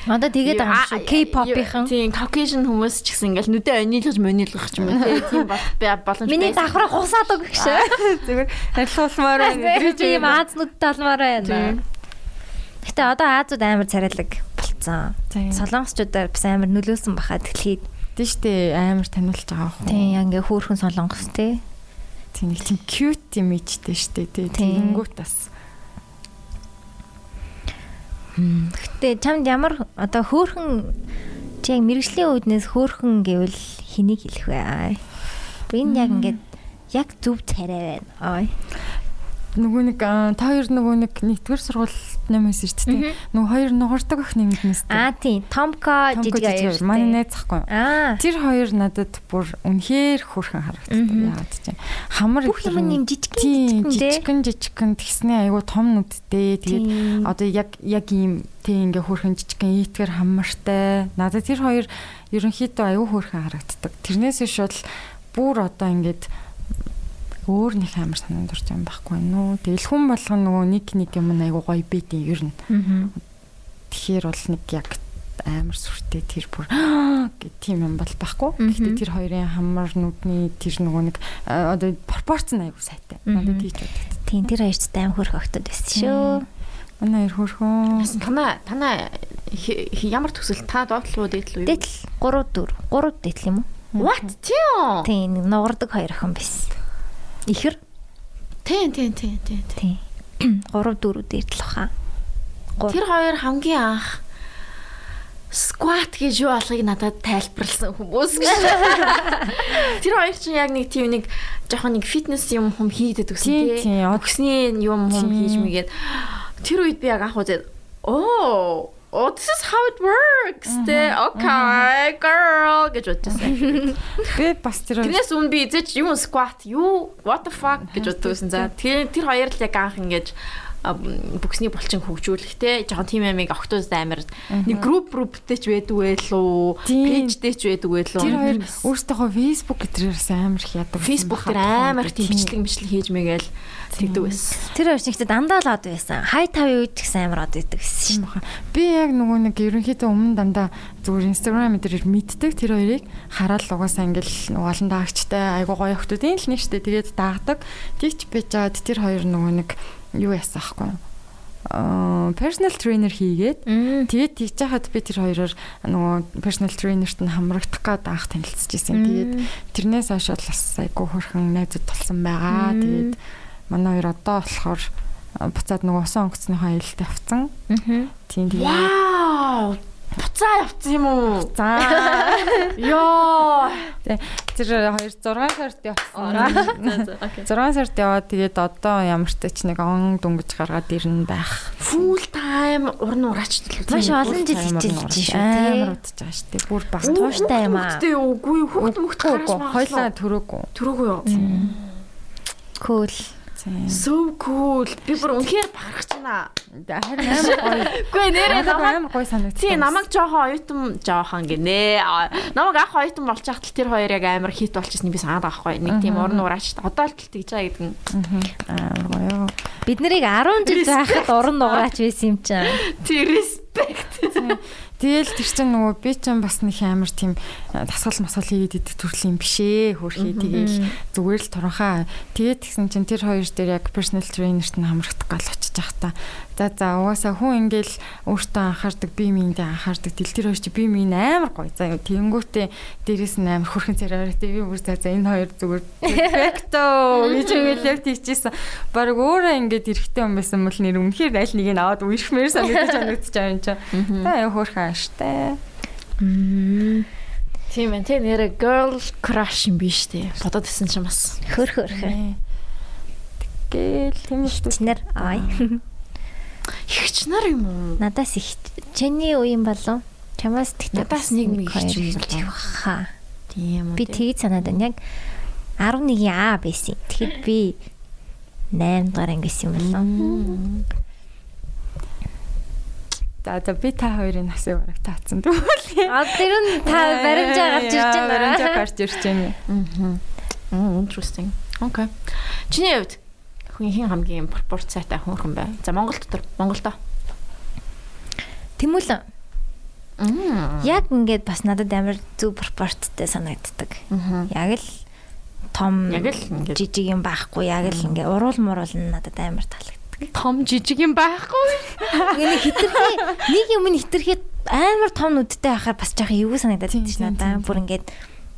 Надад тэгээд байгаа шүү. K-pop-ийнхан. Тийм, Caucasian хүмүүс ч гэсэн ингээл нүдэ онилгож монилгох юм уу тийм боломж байна. Миний давхраа хусаад өгөх шүү. Зүгээр харилцуулмаар байна. Тийм Аз нүдтэй олмоор байна. Гэтэ одоо Азууд амар царайлаг болцсон. Солонгосчуудаар бас амар нөлөөсөн баха дэлхийд. Тий штэ амар таниулж байгаа хөө. Тийм ингээ хөөхөн солонгос тий. Тийм нэг тийм cute имижтэй штэ тий. Тэнгүүт бас. Гэтэ чамд ямар одоо хөөхөн чи яг мэрэгжлийн үүднээс хөөхөн гэвэл хэнийг хэлэх вэ? Би энэ яг ингээд яг зөв царай байна. Ой нөгөө нэг та хоёр нөгөө нэг нэгдүгээр сургууль нэмээс шүү дээ. Нөгөө хоёр нугардаг ах нэмднэс. Аа тийм. Томко жижиг аяар. Манай найз захгүй. Тэр хоёр надад бүр үнэхээр хөөрхөн харагддаг. Яагаад ч юм. Хамар бүх юм юм жижигхэн жижигхэн жижигхэн тэгснээ айгу том нүдтэй. Тэгээд одоо яг яг ийм тийм ингээ хөөрхөн жижигхэн ийтгэр хамартай. Надад тэр хоёр ерөнхийдөө айгу хөөрхөн харагддаг. Тэрнээс шууд бүр одоо ингээд өөр нэг амар санаанд орж байгаа байхгүй нүү. Тэгэл хүн болгоно нөгөө нэг нэг юм айгу гоё бэдэ ер нь. Тэгэхээр бол нэг яг амар сүртэй тэр бүр гэх тийм юм бол байхгүй. Гэхдээ тэр хоёрын хамар нүдний тэр нөгөө нэг одоо пропорц нь айгу сайтай. Надад тийж боддог. Тийм тэр хоёрт аим хөрх огтод байсан шүү. Манай хоёр хөрхөн. Танаа танаа ямар төсөл та доотлоо дээдлүү юу? Дээдл 3 4 3 дээдл юм уу? What? Тийм. Тийм нугардаг хоёр охин байсан. Ихэр. Тийм тийм тийм тийм. Тийм. 3 4 дээдл баха. Тэр хоёр хамгийн анх squat гэж юу болохыг надад тайлбарласан хүмүүс гэж. Тэр хоёр чинь яг нэг тийм нэг жоохон нэг фитнес юм хүм хийдэг гэсэн тийм. Өгсний юм хүм хийж мэгээд тэр үед би яг анх үзээд оо Oh, this is how it works. Тэ okay, girl гэж бодчихсон. Би бас тэр Тэрнээс өмнө би эзэж юу squat, юу what the fuck гэж боддогсэн. За тэр тэр хоёр л яг анх ингэж бүксний булчин хөгжүүлэх те жоохон тим амиг октоос амар нэг групп групптэй ч байдаг байлуу. Пэйжтэй ч байдаг байлуу. Тэр хоёр өөрсдөө фейсбુક гэтрээс амар их яадаг. Фейсбુક дээр амар их тийм бичлэг бичлэг хийж мэгээл тэгдэг байсан. Тэр хоёр ч ихтэй дандаа л од байсан. Хай тавын үед гэсэн амар од идэг гэсэн шин би яг нөгөө нэг ерөнхийдөө өмнө дандаа зүгээр инстаграм дээр мэддэг тэр хоёрыг. Хараад угаасаа ингээл олон даагчтай айгуу гоё охтуудын л нэг штэ тэгээд даадаг тэгч бич жаад тэр хоёр нөгөө нэг юу яасан аахгүй аа personal trainer хийгээд тэгээд тийж хахад би тэр хоёроор нөгөө personal trainer-т нь хамрагдах гээд анх танилцж ирсэн. Тэгээд тэрнээс хойш бас айгу хөрхөн найзууд толсон байгаа. Тэгээд манай хоёр одоо болохоор буцаад нөгөө усан онгоцныхоо айлд авцсан. Тийм тэгээд! Буцаа явцсан юм уу? За. Йоо. Тэр 2 6 сард явсан. 6 сард яваад тэгээд одоо ямар ч ч нэг он дүнгэж гаргаад ирнэ байх. Full time уран ураач төлөв. Маш олон жил хичээлж шүү дээ. Амар удаж байгаа шүү дээ. Бүр баг тууштай юм аа. Үгүй үгүй хүүхд мөхт гарч байгаа. Хойлоо төрөөгүй. Төрөөгүй юу? Cool. So cool. Би бүр үнэхээр бахархаж байна. Харин амар гоё. Үгүй нэрээ амар гоё санагдсан. Тий намайг жоохон оюутан жоохон гинэ. Намайг ах оюутан болж хахтал тэр хоёр яг амар хит болчихсон би санаад байхгүй. Нэг тийм уран ураач. Одоо л тэгж байгаа гэдэг нь. амар гоё. Бид нарыг 10 жил байхад уран нуграач байсан юм чинь. Тий респект. Тэгэл тэр чинь нөгөө би ч бас нэг амар тийм дасгал масгал хийгээд идэх төрлийн юм бишээ хөрхий тэгээл зүгээр л туранхаа тэгээд тэгсэн чинь тэр хоёр дээр яг personal trainer-т нь хамрагдах гал очиж явах та за за угаасаа хүн ингээл өөртөө анхаардаг бие биендээ анхаардаг тэл тэр хоёр чи бие минь амар гоё за тэгэнгүүтээ дээрэс нь амар хөрхэн царайраа би бүр за за энэ хоёр зүгээр перфекто гэж ингээл яг тийчээсэн баг өөрөө ингээд эрэхтэй юм байсан бол нэр үнэхээр аль нэг нь аваад үерхмээр санагдаж санагдаж байгаа юм чинь та яа хөрхэн штэ Тийм ээ. Тэ нэрэ girl crush юм биш үү? Бодоод исэн чинь бас. Хөр хөрхөө. Гээл тийм шүү дээ. Чинэр ай. Ихч нар юм уу? Надаас их чиний үеийн болов? Чамаас тэгтээ Надаас нэг нэг хоёр ихч юм болж болов. хаа. Тийм үү. Би тэгж санаад байна. Яг 11-ийн А байсан. Тэгэхэд би 8 дугаар ангис юм болов. За за би та хоёрын насыг бараг таацсан тэгвэл. А тэр нь та баримжаа гарч ирж байна. Баримжаа гарч ирж байна. Мм interesting. Okay. Чиний хувьд хүн хин хамгийн пропорцаатай хүн бай. За Монгол дотор Монголдо. Тэмүүл Мм. яг ингээд бас надад амар зөв пропорцтэй санагддаг. Яг л том Яг л ингээд жижиг юм байхгүй яг л ингээ уруул муруул нь надад амар таалагддаг. том жижиг юм байхгүй. Ингээ хитрхи нэг юм нь хитрхи амар том нүдтэй байхаар бас жоохон юу санагдаад байдаг ш надаа. Бүр ингээд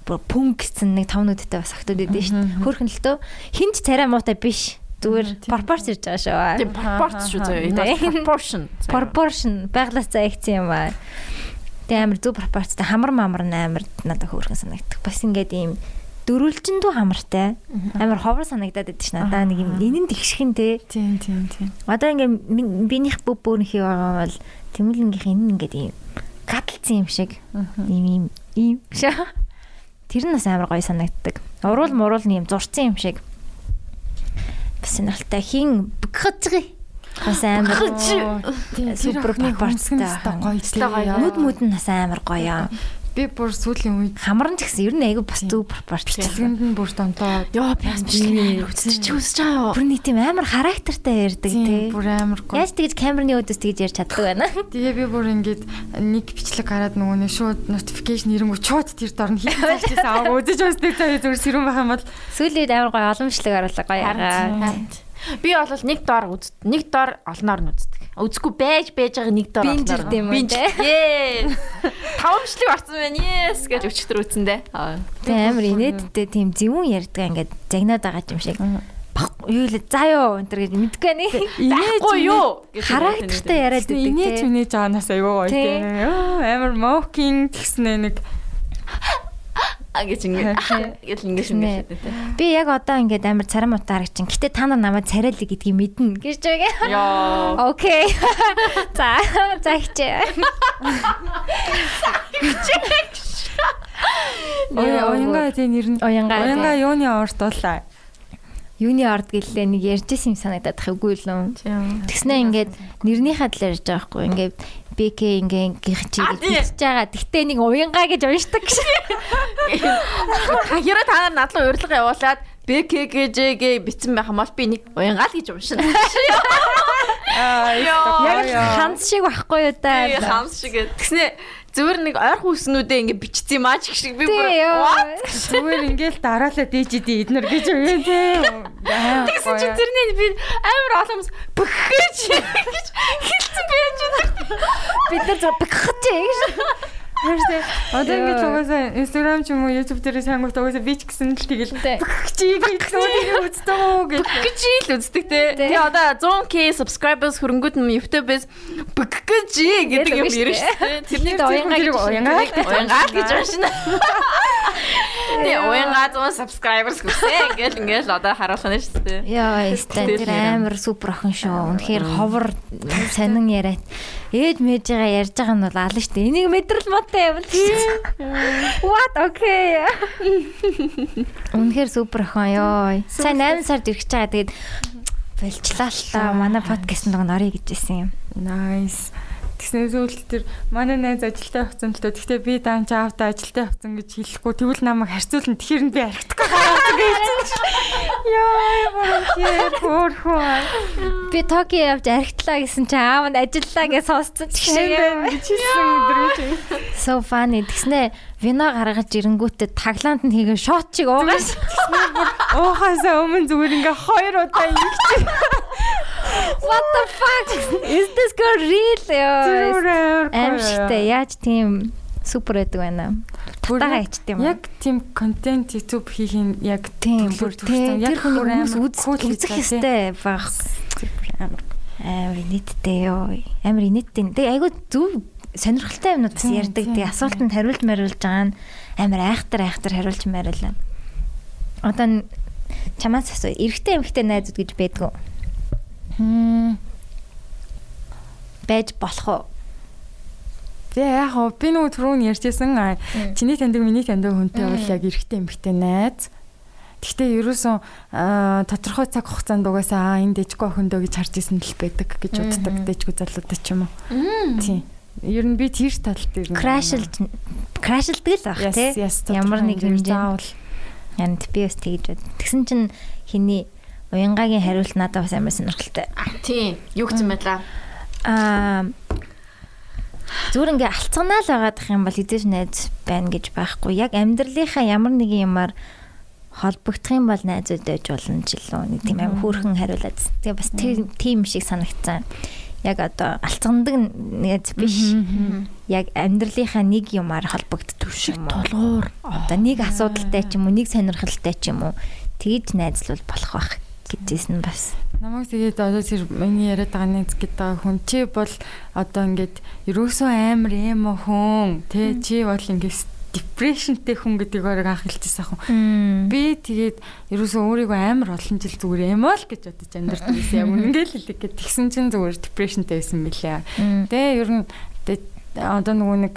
бүр пүнг гэсэн нэг том нүдтэй бас охтууд байдаг ш. Мгм. Хөрхөн л төө хинч царай муутай биш. Зүгээр пропорц ирж байгаа шүү. Тийм пропорц шүү зөө. Proportion. Proportion байглаас заягдсан юм аа. Тэгээ амар зөв пропорцтай хамар мамар амар надад хөөрхөн санагддаг. Бас ингээд ийм дөрвөлжин дүү хамартай. Амар ховор санагдаад байдаг ш надаа нэг юм энэ нь тэгшхэн те. Тийм тийм тийм. Одоо ингээд min- биенийх бүх бөөнийхий байгаа бол тэмүүлэнгийнх энэ ингээд ийм гадалцсан юм шиг ийм ийм ийм шаа. Тэр нь бас амар гоё санагддаг. Уруул муруул нь ийм зурцсан юм шиг. Бас сонирхолтой хин бгхацгий. Бас амар супер пропорцтай. гоё. Нүд мүд нь бас амар гоё. Би бүр сүүлийн үед Хамран ч гэсэн ер нь айгүй бас зөв пропорцтай. бичлэгэнд нь бүр донтоо Йоо би бас бичлэг үзчих чи үзэж байгаа юу? Бүр нэг тийм амар характертай ярьдаг тий. бүр амар гоё. Яаж тэгж камерны өдөөс тэгж ярьж чаддаг байна. Тэгээ би бүр ингээд нэг бичлэг хараад нөгөө нэг шууд notification ирэнгүү шууд тэр дор нь хийчихсэн аа үзэж үздэг цаа зүгээр сэрүүн байх юм бол Сүүлийн амар гоё боломжлог оруулаа гоё ягаа. Би бол нэг дор үз нэг дор олноор нь үздэг. Үзэхгүй байж байж байгаа нэг ирд юм уу, Binge. те? Yes. Тавамшлыг орсон байна. Yes гэж өчтөр үзэндээ. Тэг амар инээдтэй тийм зөвүүн ярьдаг ингээд загнаад байгаа юм шиг. Баг юу л заа ёо энэ төр гэж мэдгүй нэ. Байхгүй юу гэж Характертай яриад Тэгсэн инээж байдаг. үнээж аанаас аюу гоё Тий. тийм. Амар mocking гэснээ нэг гэж ингэ гэж ингэ Нэ. шинэ. Би яг одоо ингээд амар царай муутай харагчин. Гэтэ та нар намайг царайлаг гэдгийг мэднэ гэж байгаа. Яа. Окей. За за хичээ. Ой оянга тийм нэр нь Уянгаа, тий. Уянга юуны орд болаа. Юуны орд гэлээ нэг ярьжсэн юм санагдаад тах үгүй л юм. Тэгснэ ингээд нэрнийхээ талаар ярьж байгаа хгүй. Ингээд БК ингээд гих чи А, гэж байгаа. Тэгтээ нэг уянгаа гэж уншдаг гэж. Хаяра та нар надлан урилга явуулаад БКГЖГ битсэн байх юм бол би нэг уянгаал гэж уншина. Аа Яг л ханс шиг байхгүй юу да. Би хамс шиг. Тэгснэ зөвөр нэг ойрхон хүснүүдээ ингэ бичсэн юм аа ч гэх шиг би бүр Тий зүгээр ингээл дараалал дээжиди эднэр гэж үгүй тийм. Тэгсэн чи тэрний би амар олон хүмүүс бөхөж гэж хэлсэн байж байна. Бид нар зөв бэхэж гэж. Тэрсээ одоо ингээд угаасаа Instagram ч юм уу YouTube дээр сайн гот угаасаа би ч гэсэн л тэгэл чи гэж нүдийг үздэг үү гэж. гэж ил үздэг те. Тэгээ одоо 100k subscribers хөрөнгөд нь YouTube-ээс бөхөж гэдэг юм ирнэ шүү. Тэрний Тэр уянгаа гэж уянгаа гэж уншина. Тэгээ уянгаа 100 subscribers хүсээ ингээл ингээл одоо харуулах нь шүү дээ. Яа, стан тэр амар супер охин шүү. Үнэхээр ховор сонин яриад ээж мэжээгээ ярьж байгаа нь бол алан штэ. Энийг мэдрэл мотой юм л. What okay. Үнэхээр супер охин ёо. Сайн 8 сард ирэх гэж байгаа. Тэгээд болчлаа л та. Манай подкастт нэг орё гэж хэлсэн юм. Nice. Тэгснээр зөвлөлт тэр манай найз ажилдаа явцсан л тоо. Гэхдээ би даан чаавта ажилдаа явцсан гэж хэлэхгүй. Тэгвэл намайг харьцуулна. Тэгэхээр нь би архитектор гаргасан гэж хэлсэн чинь. Яа, мөр хөөрхөн. Би Токио явж архитлаа гэсэн чи аав нь ажиллаа гэж сонссон ч гэж хэлсэн өдөр гэж. So funny. Тэгснэ вино гаргаж ирэнгүүтээ таглаанд нь хийгээ шот чиг уугаас. Уухасаа өмнө зүгээр ингээ хоёр удаа ингэчих. What the fuck? Is this girl real? Аимшигтай. Яаж тийм супер байдаг байна. Татагаа ичт юм. Яг тийм контент YouTube хийх нь яг тийм бүр тийм. Яг амар хүмүүс үзэх хэвээр баг. Амар нийттэй ёо. Амар нийттэй. Тэгээ айгу зөв сонирхолтой юмнууд бас ярьдаг. Тэгээ асуултанд хариулж мариулж байгаа нь амар айхтар айхтар хариулж мариулаа. Одоо чамаас асуу. Эрэгтэй эмэгтэй найзууд гэж байдгүй. Байж болох уу? Тэгээ яг хоо би нөгөө түрүүн ярьжсэн чиний таньдаг миний таньдаг хүнтэй бол яг эрэгтэй эмэгтэй найз. Гэхдээ ерөөсөн тодорхой цаг хугацаанд угаасаа аа, энэ дэжгүй охиндөө гэж харж исэн л байдаг гэж боддог дэжгүй залуудаа ч юм уу. Тийм. Ер нь би тэр тал дээр Крашилж крашилдаг л баг тий. Ямар нэг хэмжээнд. заавал. Янд би бас тэгж бод. Тэгсэн чинь хиний уянгагийн хариулт надад бас амар сонирхолтой. Тийм. Юу гэсэн байлаа? Аа зүгээр ингээ алцганаа л байгаадах юм бол хэдэж найз байна гэж байхгүй. Яг амьдралынхаа ямар нэгэн юмар холбогдох юм бол найзууд байж болно ч илүү нэг тийм амар хөөрхөн хариулаад. Тэгээ бас тийм шиг санагцсан. Яг одоо алцгандаг найз биш. Яг амьдралынхаа нэг юмар холбогддог юм уу? Тулгуур. Одоо нэг асуудалтай ч юм уу, нэг сонирхолтой ч юм уу тэгж найзлуул болох байх гэжсэн бас. Намайг тэгээд одоо тэр миний яриад байгаа нэг гэдэг хүн чи бол одоо ингээд ерөөсөө амар эмо хүн тэ чи бол ингээд депрешнтэй хүн гэдгийг өөрөө анх хэлчихсэн хүн. Би тэгээд ерөөсөө өөрийгөө амар олон жил зүгээр эмо л гэж бодож амьдардаг байсан. Яг үнэнгээл хэлэх гээд тэгсэн чинь зүгээр депрешнтэй байсан мөлий. Тэгээ ер нь тэ- одоо нөгөө нэг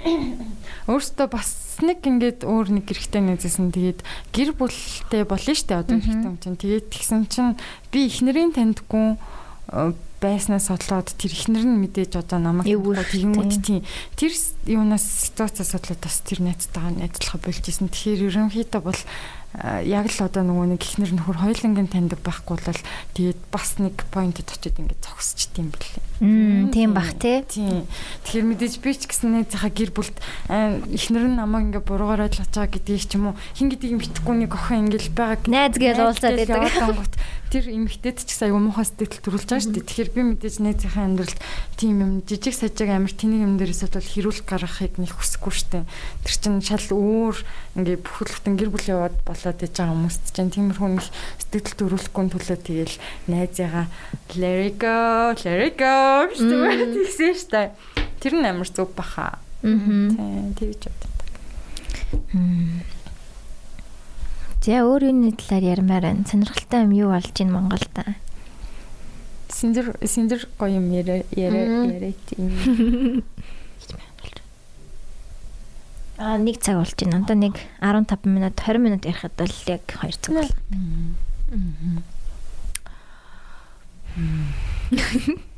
өөртөө бас нэг ингээд өөр нэг гэрхтэй нэзсэн тэгээд гэр бүлтэй болно штэ одоо гэрхтэй юм чинь тэгээд тэгсэн чинь би эхнэрийн таньдгүй э, байснаас судлаад тэр эхнэр нь мэдээж одоо намайг тэгэнгүүт тийм. Тэр юунаас ситуацаас судлаад бас тэр найзтайгаа найзлахаа болж исэн тэгэхээр ерөнхийдөө бол э, яг л одоо нөгөө нэг эхнэр нөхөр хоёулангийн таньдаг байхгүй бол тэгээд бас нэг поинтэд очиод ингээд зогсчт юм бэлээ Мм тийм бах тий. Тийм. Тэгэхээр мэдээж би ч гэсэн найзынхаа гэр бүлд эхнэр нь намайг ингээ буруугаар ойлгож байгаа гэдгийг ч юм уу хин гэдгийг мэдхгүй нэг охин ингээл байгаа Найз гэж уулзаад байдаг. Тэр эмэгтэйд ч гэсэн аюу муухай сэтгэл төрүүлж байгаа шүү дээ. Тэгэхээр би мэдээж найзынхаа амьдралд тийм юм жижиг сажиг амар тэний юм дээрээс бол хэрүүл гаргахыг нэг хүсэхгүй шүү дээ. Тэр чинь шал өөр ингээ бүхэлдэн гэр бүл яваад болоод иж байгаа хүмүүст чинь тиймэрхүү нэг сэтгэл төрүүлэхгүй төлөө тэгэл найзыгаа let it go let it go гэж тэгсэн дээ. Тэр нь амар зүг баха. Тийм тэгж боддог. За өөр юуны талаар ярмаар байна. Сонирхолтой юм юу болж ийн Монголд? Синдер синдер гоё юм яриа яриа яриа тийм. Аа нэг цаг болж байна. Одоо нэг 15 минут 20 минут ярихад бол яг 2 цаг бол.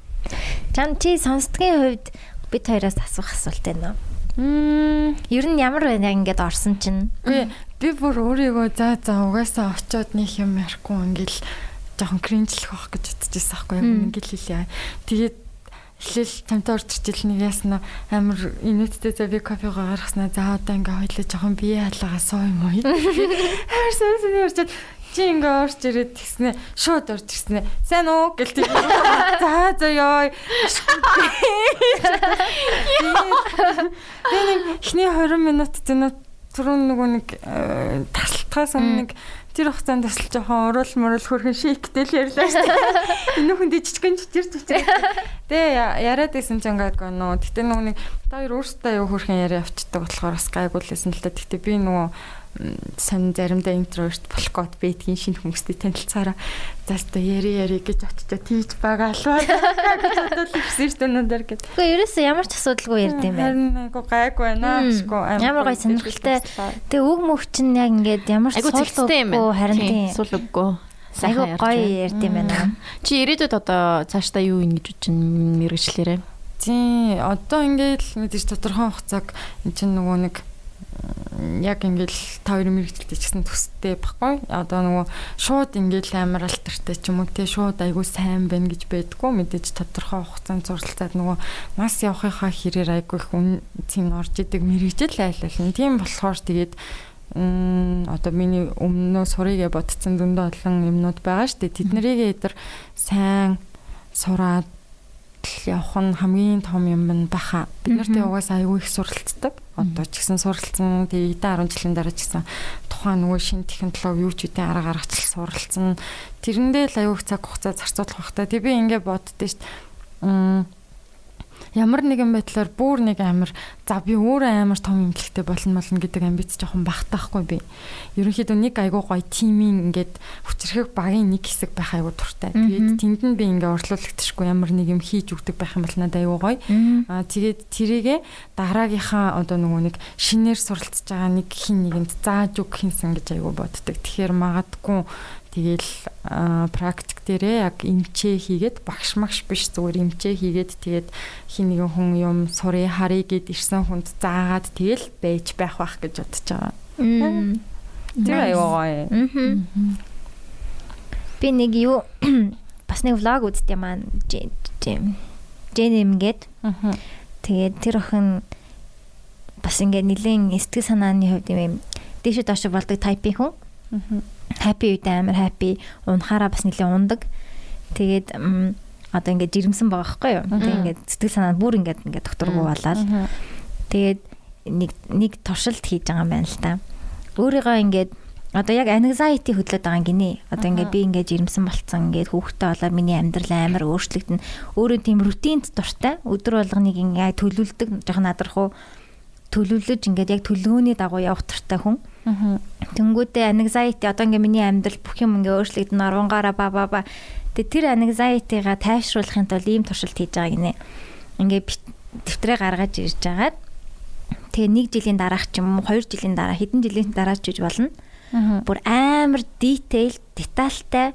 Чам чи сонсдгийн хувьд бид хоёроос асуух асуулт байна? Мм Ер нь ямар байна ингээд орсон чинь? Үгүй би бүр өөрийгөө за за угаасаа очиод нэг юм ярихгүй ингээл жоохон кринжлэх байх гэж бодчихсан байхгүй юм ингээл хэлээ. Тэгээд эхлээл тамтай ирчихэл нэг ясна амар инээдтэй за би кофего гаргаснаа за одоо ингээ хоёлаа жоохон бие хаалгаа суу юм уу. Амар сайн сайн ярьчаад чи ингээ орж ирээд тэгснэ шууд орж ирснэ. Сайн уу гэлтэй. За за ёо. Тэгээ нэг эхний 20 минут зэнэ түрүүн нөгөө нэг э, тасалтгаас өмнө нэг тэр хугацаанд бас л жоохон урал мурал хөрхэн шийктэй л ярьлаа шүү дээ. Энэ хүн жижигхэн чичэр чичэр. Тэгээ яриад байсан ч ингээд гоо. Гэтэ нөгөө нэг та хоёр өөрсдөө аюу хөрхэн яриа авчдаг болохоор бас гайгүй л байсан л да. Гэтэ би нөгөө сонь заримдаа интроверт болох гээд бэдгийн шинэ хүмүүстэй танилцаараа за өстө яри яри гэж очичоо тийж байгаа алваа гэж дээ өнөөдөр гэдэг. Гэхдээ ерөөсөө ямар ч асуудалгүй ярьд юм байна. Харин айгу гайгүй байна гэшгүй Ямар гоё сонирхолтой. Тэгээ үг мөх чинь яг ингээд ямар ч байна. харин Тийм. Сул үггүй. Айгу гоё ярьд юм байна. Чи ирээдүйд одоо цаашдаа юу ин гэж байна мэрэгчлэрээ? Тийм одоо ингээд мэдээж тодорхой хугацааг эн чинь нөгөө нэг яг ингээл та хоёр мэрэгчлээ ч гэсэн төстэй баггүй. Одоо нөгөө шууд ингээл амар алтартай ч юм уу те шууд айгуу сайн байна гэж байдгүй. Мэдээж тодорхой хугацаанд зурлалцаад нөгөө нас явахынхаа хэрээр айгуу их үн тийм орж идэг мэрэгжил айл айл. Тийм болохоор тэгээд одоо миний өмнөө сурыгээ бодцсон зөндөө олон юмнууд байгаа шүү дээ. Тэднэрийг эдэр сайн сураад явах нь хамгийн том юм баха. Бид нарт угаас аягүй их суралцдаг. Одоо ч гэсэн суралцсан. Тэгээ 10 жилийн дараа ч гэсэн тухайн нөгөө шин технологи юу ч үдэ арга гаргач суралцсан. Тэрэндээ л аягүй их цаг хугацаа зарцуулах хэрэгтэй. Тэг би ингээд боддөө шүү дээ ямар нэгэн байдлаар бүр нэг амар за би өөрөө амар том имлэгтэй болно болно гэдэг амбиц жоохон багтаахгүй би. Ерөнхийдөө нэг айгуу гоё тимийн ингээд хүчрэх багийн нэг хэсэг байх айгуу туртай. Тэгээд тэнд нь би ингээ орлуулагтшгүй ямар нэг юм хийж өгдөг байх юм бол надад айгуу гоё. Аа тэгээд тэрийгэ дараагийнхаа одоо нөгөө нэг шинээр суралцж байгаа нэг хин нэгэнд зааж өг хинсэн гэж айгуу боддог. Тэгэхээр магадгүй Тэгэл практик дээрээ яг эмчээ хийгээд багш магш биш зүгээр эмчээ хийгээд тэгээд хин нэгэн хүн юм сурыг харъя гэд ирсэн хүнд заагаад тэгэл байж байх бах гэж бодож байгаа. Тэр аюугаа. Би нэг юу бас нэг влог үзтээ маань Жэм гээд. Тэгээд тэр охин бас ингээд нэлээд сэтгэл санааны хувьд юм дээшээ доош болдог тайпын хүн. Аа happy үедээ амар happy унахаараа бас нэлээ ундаг. Тэгээд одоо ингээд жирэмсэн байгаа байхгүй юу. Тэгээд ингээд сэтгэл санаа бүр ингээд ингээд докторгуу болоод тэгээд нэг нэг туршилт хийж байгаа юм байна л та. Өөрийгөө ингээд одоо яг anxiety хөдлөд байгаа гинэ. Одоо ингээд би ингээд жирэмсэн болцсон ингээд хүүхдтэй болоод миний амьдрал амар өөрчлөгдөн. Өөрөө тийм рутинд дуртай. Өдөр болгоныг ингээд төлөвлөдөг жоохон надрах уу төлөвлөж ингээд яг төлөвлөгөөний дагуу явах туртай хүн. Тэнгүүдээ anxiety одоо ингээ миний амьдрал бүх юм ингээ өөрчлөгдөн орвонгаараа ба ба ба. Тэгээ тэр anxiety-га тайвшруулахын тулд ийм туршилт хийж байгаа гинэ. Ингээ дэвтрээ гаргаж ирж байгаад тэгээ нэг жилийн дараах ч юм уу хоёр жилийн дараа хэдэн жилийн дараа ч гэж болно. Бүр амар detail, детальтай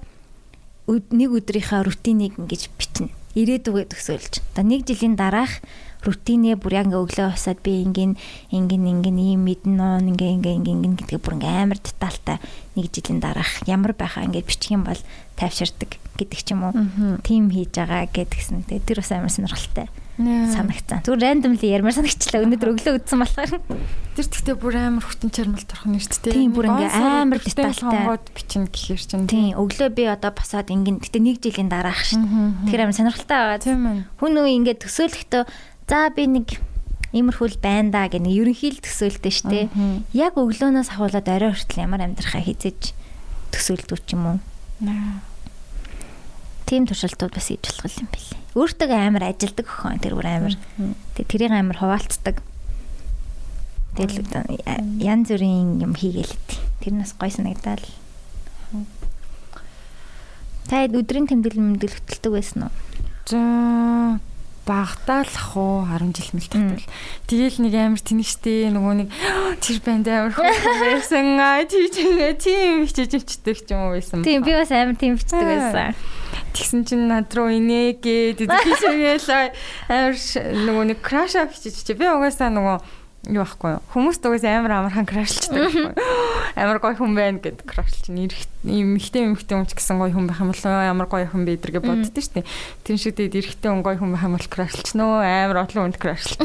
нэг өдрийнхаа рутинийг ингэж бичнэ. Ирээдүгээ төсөөлж. Одоо нэг жилийн дараах рутинээ бүр яг ингээ өглөө усаад би ингэн ингэн ингэн ийм мэдэн ноо ингээ ингээ ингээ ингээ гэдгээ бүр ингээ амар детальтай нэг жилийн дараах ямар байхаа ингээ бичих юм бол тайвширдаг гэдэг ч юм уу. Тим хийж байгаа гэдгсэн. Тэгээ тэр бас амар сонирхолтой санагцсан. Зүгээр randomly ярмаар санагчлаа. Өнөөдөр өглөө үдсэн болохоор. Тэр тэгтээ бүр амар хүтэн чармал торхон нэрчтэй. Тийм бүр ингээ амар детальтай бичнэ гэхээр чинь. Тийм өглөө би одоо басаад ингээ гэтээ нэг жилийн дараах шин. Тэгэхээр амар сонирхолтой байгаа. Хүн үе ингээ төсөөлөхдөө За би нэг иймэрхүүл байна да гэх нэг ерөнхийл төсөөлтөө штэ. Яг өглөөнөөс ахуулаад орой хүртэл ямар амьдрахаа хизэж төсөөлдөг ч юм уу. Тим туршилтууд бас хийж болох юм билээ. Өөртөө амар ажилдаг өхөн тэр бүр амар. Тэг тэрийг амар хуваалцдаг. Тэгэл янз бүрийн юм хийгээл хэв. Тэр нас гой санагдал. Та өдрийн тэмдэглэл мэмдэл хөтэлдэг байсан уу? За багтаалах уу 10 жил мэлтэгтэл. Тэгээл нэг амар тэнэгчтэй нөгөө нэг тэр банд амар хүн байсан аа тийч тийм бичиж өвчдөг ч юм уу байсан. Тийм би бас амар тийм бичдэг байсан. Тэгсэн чинь над руу инээгээд тийчгээл амар нөгөө нэг краш ап бичиж чи би угаасаа нөгөө юу байхгүй юу хүмүүс дугаас амар амархан крашлчдаг байхгүй амар гоё хүн байна гэд крашлч нь ийм ихтэй эмхтэй хүн ч гэсэн гоё хүн байх юм бол ямар гоё хүн бэ гэдэргээ боддөө шүү дээ тэр шиг тэгээд эрэгтэй хүн гоё хүн байх юм бол крашлч нөө амар олон хүнд крашлч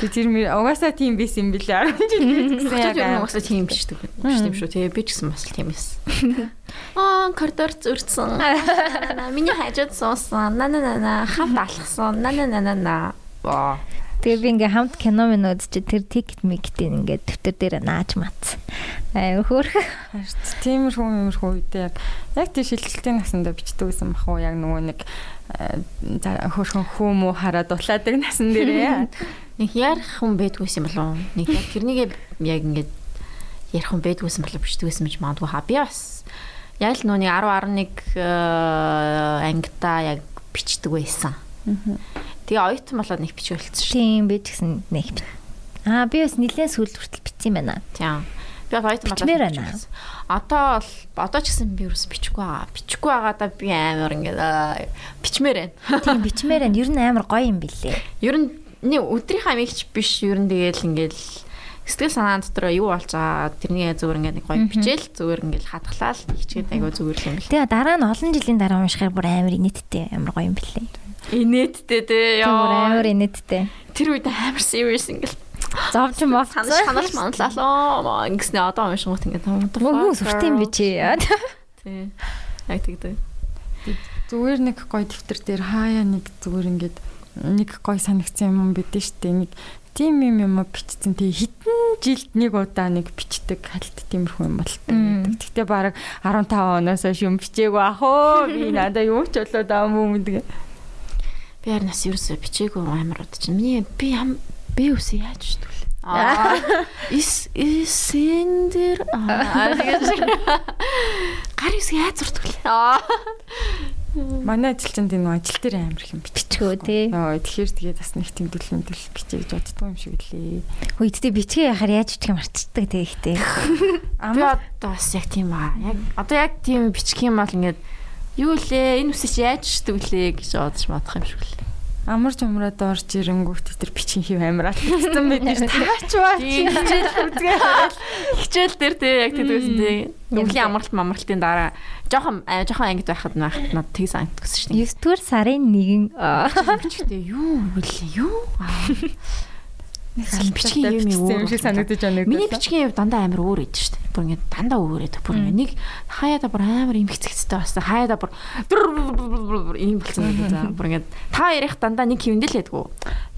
Тэг мэр угаасаа тийм биш юм билээ 10 жил гэсэн яг угаасаа тийм биш шүү дээ. Тийм шүү. Тэгээ би ч гэсэн бас тийм байсан. Аа, коридор зүрдсэн. Миний хажууд суусан. На на на на хамт алхсан. На на на на на. Ваа. Тэгээ би ингээм хамт кино минь үзчих тэр тикет миктийн ингээд дэвтэр дээр нааж мац. Аа хөөх. Тиймэрхүү юмэрхүү үедээ яг яг тий шилжилтийн насандаа бичдэг гэсэн бах уу яг нөгөө нэг хөөрхөн хүмүү хараад дулаадаг насан дээрээ. Нэг ярих хүн байдгүйсэн болов уу? Нэг яг тэрнийг яг ингээд ярих хүн байдгүйсэн болов бичдэгсэн мэж магадгүй хаа. Би бас яг л нүуний 10 11 ангита яг бичдэг байсан. Аа Тэгээ оюутан болоод нэг бичүүлсэн шүү. Тийм би ч гэсэн нэг. Аа би бас нэлээд сүүл хүртэл бичсэн байна. Тийм. Би оюутан болоод байна. бичсэн. Одоо бол одоо ч гэсэн би ерөөс бичихгүй байгаа. Бичихгүй байгаадаа би амар ингээд бичмээр байна. Тийм бичмээр энэ ер нь амар гоё юм билээ. Ер нь нэг өдрийнхаа мэгч биш ер нь тэгээл ингээд сэтгэл санаа дотор юу болж байгаа тэрний зүгээр ингээд нэг гоё бичээл зүгээр ингээд хатглаад хичгээд айгуу зүгээр юм бэл. Тэгээ дараа нь олон жилийн дараа уншихаар бүр амар инээдтэй амар гоё юм билээ. Инээдтэй те яа. амар инээдтэй. Тэр үед амар serious ингээд Зовж юм бов. санаж манлалаа. Ингэснэ одоо уншингууд ингээд Мөн сүртэй юм би чи. Тий. Яг тэгдэг. Зүгээр нэг гоё дэвтэр дээр хаяа нэг зүгээр ингээд нэг гоё санагцсан юм бидэн штэ нэг тийм юм юм бичсэн тий хитэн жилд нэг удаа нэг бичдэг хальт тиймэрхүү юм болтой. Гэхдээ баг 15 оноос хойш юм бичээгүй ах оо би надаа юу ч болоод аа мүү гэдэг. Би харин бас ерөөсөө бичээгүй амар удаа чинь. Миний би ям би үсэ яаж штүл. Аа. Ис исэндэр аа тэгээд гар ис яаж зурдгүй. Аа. Манай ажилчинд энэ ажил дээр амар их юм биччихөө. Тий. Йоо тэгэхээр тэгээд бас нэг тийм дүл мэдэл бичээ гэж боддгоо юм шиг лээ. Хүйдтэй бичгээ яхаар яаж бичих юм марцдаг тэгэхтэй. Би одоо бас яг тийм аа. Яг одоо яг тийм бичих юм бол ингээд юу лээ энэ үсэж яаж штүл лээ гэж бодож матах юм шиг лээ. Амарч умраад орж ирэнгүүт тэр бичин хив амираад хэлсэн байд нь таач баа. Хичээл үзгээ хараад хичээл дээр тий яг тэгдэгсэн тий. Өвлийн амралт мамралтын дараа жоохон аа, жоохон ангид байхад наад над тийг санагдсан дээ. 9 дугаар сарын 1 Бичгтээ юу вэ юу? бичгийн юм өөр юм шиг санагдаж байна. Миний бичгийн юм дандаа амар өөр идэв шүү дээ. Бүр ингээд дандаа өөр идэв. Бүр нэг хаяада бүр амар юм хэцэгцтэй басна. Хаяада бүр ийм болсон гэдэг. Бүр ингээд та ярих дандаа нэг хөвөндөл байдгүй.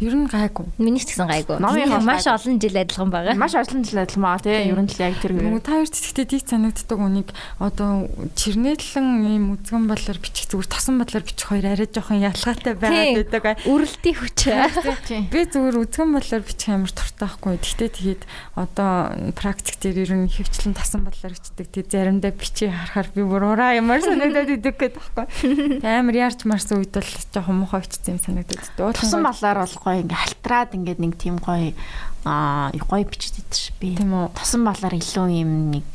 Ер нь гайгүй. Миний ч гэсэн гайгүй. Номынхаа маш олон жил адилхан байгаа. Маш олон жил адилмаа тий. Ер нь л яг тэр Нөгөө та хоёр цэцэгтэй дийц санагддаг үнийг одоо чирнэтлэн ийм үзгэн балаар бичих зүгээр тосон балаар бичих хоёр арай жоохон ялгаатай байгаад байдаг. Үрэлтийн хүч. Би зүгээр үзгэн балаар бичих амар туртаахгүй. Гэхдээ тэгээд одоо практик дээр ер нь хөвчлэн тосон балаар бичдэг. Тэгээд заримдаа бичиж харахаар би бүр ураа ямар санагдаад идэг гэдэг байхгүй. Амар яарч марсан үед бол жоохон муухай бичсэн юм санагдаад. Тусан балаар бол гоё ингээ халтраад ингээд нэг тийм гоё аа гоё бичдэг ш би. Тусан балаар илүү юм нэг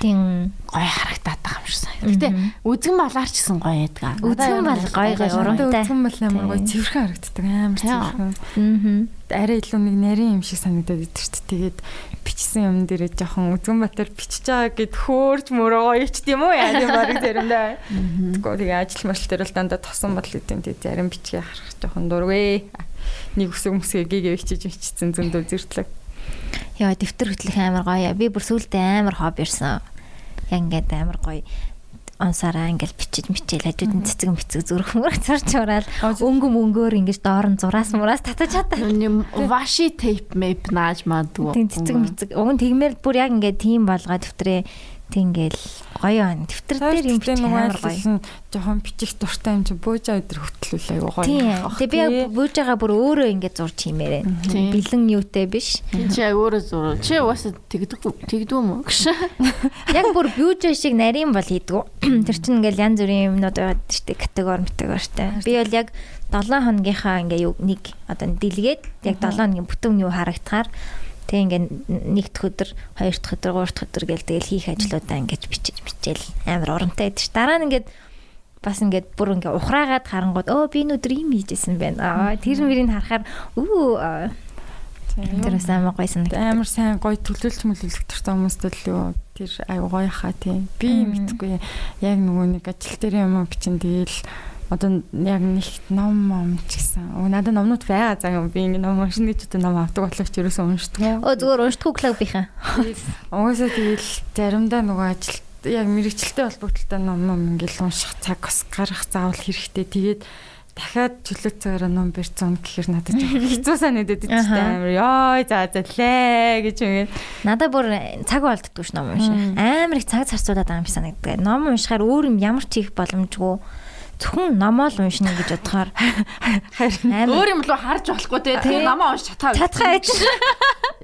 Тийм. гоё харагдаад байгаа юм шиг сан. Гэтэ үзгэн балаар ч гэсэн гоё яадаг. Үзгэн бал гоё гоё урамтай. Үзгэн бал амар гоё цэвэрхэн харагддаг. Амар Тийм. цэвэрхэн. Аа. арай илүү нэг нарийн юм шиг санагдаад дээ. Тэгээд бичсэн юм дээрээ жоохон үзгэн батар бичиж байгаа гэд хөөрж мөрөө ичт юм уу яа тийм барыг заримдаа. Тэгвэл тэгээ ажил мэл дээр л дандаа тосон бодол идэв. Тэгээд зарим бичгээ харах жоохон дургүй. Нэг үсэг мүсгээ гээгээ бичиж бичсэн зөндөө зэртлэг. Яа, дэвтэр хөтлөх амар гоё. Би бүр сүултээ амар хоб ирсэн. Яг ингээд амар гоё онсараа ингээл бичиж мичээл хажууд нь цэцэг мэцэг зүрх мөрөх царч ураал өнгө мөнгөөр ингэж доор нь зураас мураас татаж чадаа. Ваши тейп мэп нааж мадгүй. Тийм цэцэг мэцэг. Уг нь тэгмээр бүр яг ингээд тийм болгоо дэвтрээ Тэнгэл гоё байна. Дэвтэр дээр юм бичих амар гоё. жоохон бичих дуртай юм чи буужаа өдр хөтлөл айгу гоё. Тэгээ би яг бууж байгаа бүр өөрөө ингэж зурж хиймээрээ. Бэлэн юутэй биш. Чи яг өөрөө зур. Чи угаасаа тэгдэг тэгдүү мө гэж. Яг бүр бьюж шиг нарийн бол хийдгүү. Тэр чинь ингээл янз бүрийн юмнууд байгаад штэ категори категоритой. Би бол яг 7 хоногийнхаа ингээ нэг одоо дэлгээд яг 7 хоногийн бүтэн юу харагдахаар тэг ингээ нэгдүгээр өдөр, хоёр дахь өдөр, гурав дахь өдөр гээл тэгэл хийх ажлуудаа ингэж бичиж бичээл амар урамтай байдаг ш. Дараа нь ингээд бас ингээд бүр ингээ ухраагаад харангууд өө би энэ өдөр ийм хийжсэн байна. Аа тэр мөрийг харахаар Тийм. тэр бас амар гоё санагдав. амар сайн гоё төлөвлөж мөлөлөх төртэй хүмүүстэй л юу тэр аюу гоё хаа тийм би мэдгүй яг нөгөө нэг ажил дээр юм бичин тэгэл одоо яг нэг ном ном ч гэсэн өө надад номнууд байгаа заа юм би ингэ ном уншина гэж одоо ном авдаг боловч ерөөсөө уншдаг. Өө зүгээр уншдаггүй клуб бихаа. Угаасаа тэгэл заримдаа нөгөө ажил яг мэрэгчлээ холбогдлолтой ном ном ингээл унших цаг бас гарах заавал хэрэгтэй. Тэгээд дахиад чөлөө цагаараа ном барьцсан гэхээр надад хэцүү санагдаад идэж амар ёо за за лээ гэж үгээд Надад бүр цаг болддгүй ш ном унших. Амар их цаг зарцуулаад байгаа юм шиг санагддаг. Ном уншихаар өөр юм ямар ч хийх боломжгүй. Зөвхөн номоо л уншина гэж бодохоор харин Өөр юм руу харж болохгүй те. Тэгээ намаа унш чатаа. чадхаа аж.